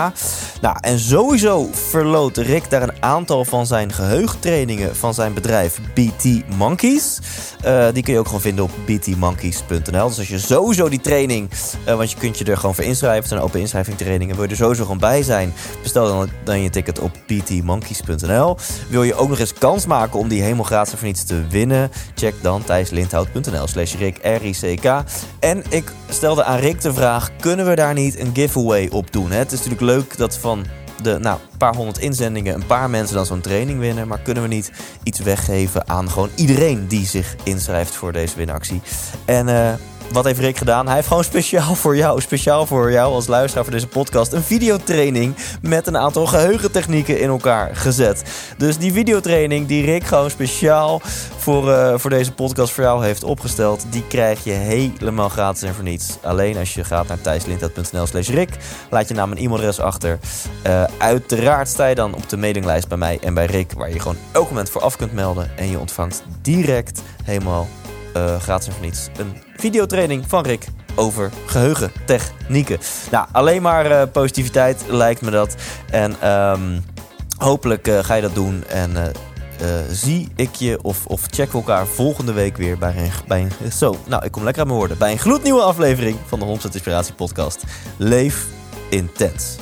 Nou, en sowieso verloot Rick daar een aantal van zijn geheugentrainingen van zijn bedrijf BT Monkeys. Eh, die kun je ook gewoon vinden op btmonkeys.nl. Dus als je sowieso die training, uh, want je kunt je er gewoon voor inschrijven. Het zijn open inschrijving trainingen. Wil je er sowieso gewoon bij zijn, bestel dan, dan je ticket op btmonkeys.nl. Wil je ook nog eens kans maken om die helemaal gratis niets te winnen? Check dan thijslindhout.nl slash Rick, R-I-C-K. En ik stelde aan Rick de vraag, kunnen we daar niet een giveaway op doen? Het is natuurlijk leuk dat van de nou, paar honderd inzendingen een paar mensen dan zo'n training winnen. Maar kunnen we niet iets weggeven aan gewoon iedereen die zich inschrijft voor deze winactie? En uh, wat heeft Rick gedaan? Hij heeft gewoon speciaal voor jou, speciaal voor jou als luisteraar voor deze podcast, een videotraining met een aantal geheugentechnieken in elkaar gezet. Dus die videotraining die Rick gewoon speciaal voor, uh, voor deze podcast voor jou heeft opgesteld, die krijg je helemaal gratis en voor niets. Alleen als je gaat naar thijslindhout.nl slash Rick, laat je naam en e-mailadres achter. Uh, uiteraard sta je dan op de mailinglijst bij mij en bij Rick, waar je gewoon elk moment voor af kunt melden. En je ontvangt direct helemaal uh, gratis en voor niets een videotraining van Rick over geheugentechnieken. Nou, alleen maar uh, positiviteit lijkt me dat. En um, hopelijk uh, ga je dat doen. En uh, zie ik je of, of check elkaar volgende week weer bij een, bij een... Zo, nou, ik kom lekker aan mijn woorden. Bij een gloednieuwe aflevering van de 100% Inspiratie podcast. Leef intens.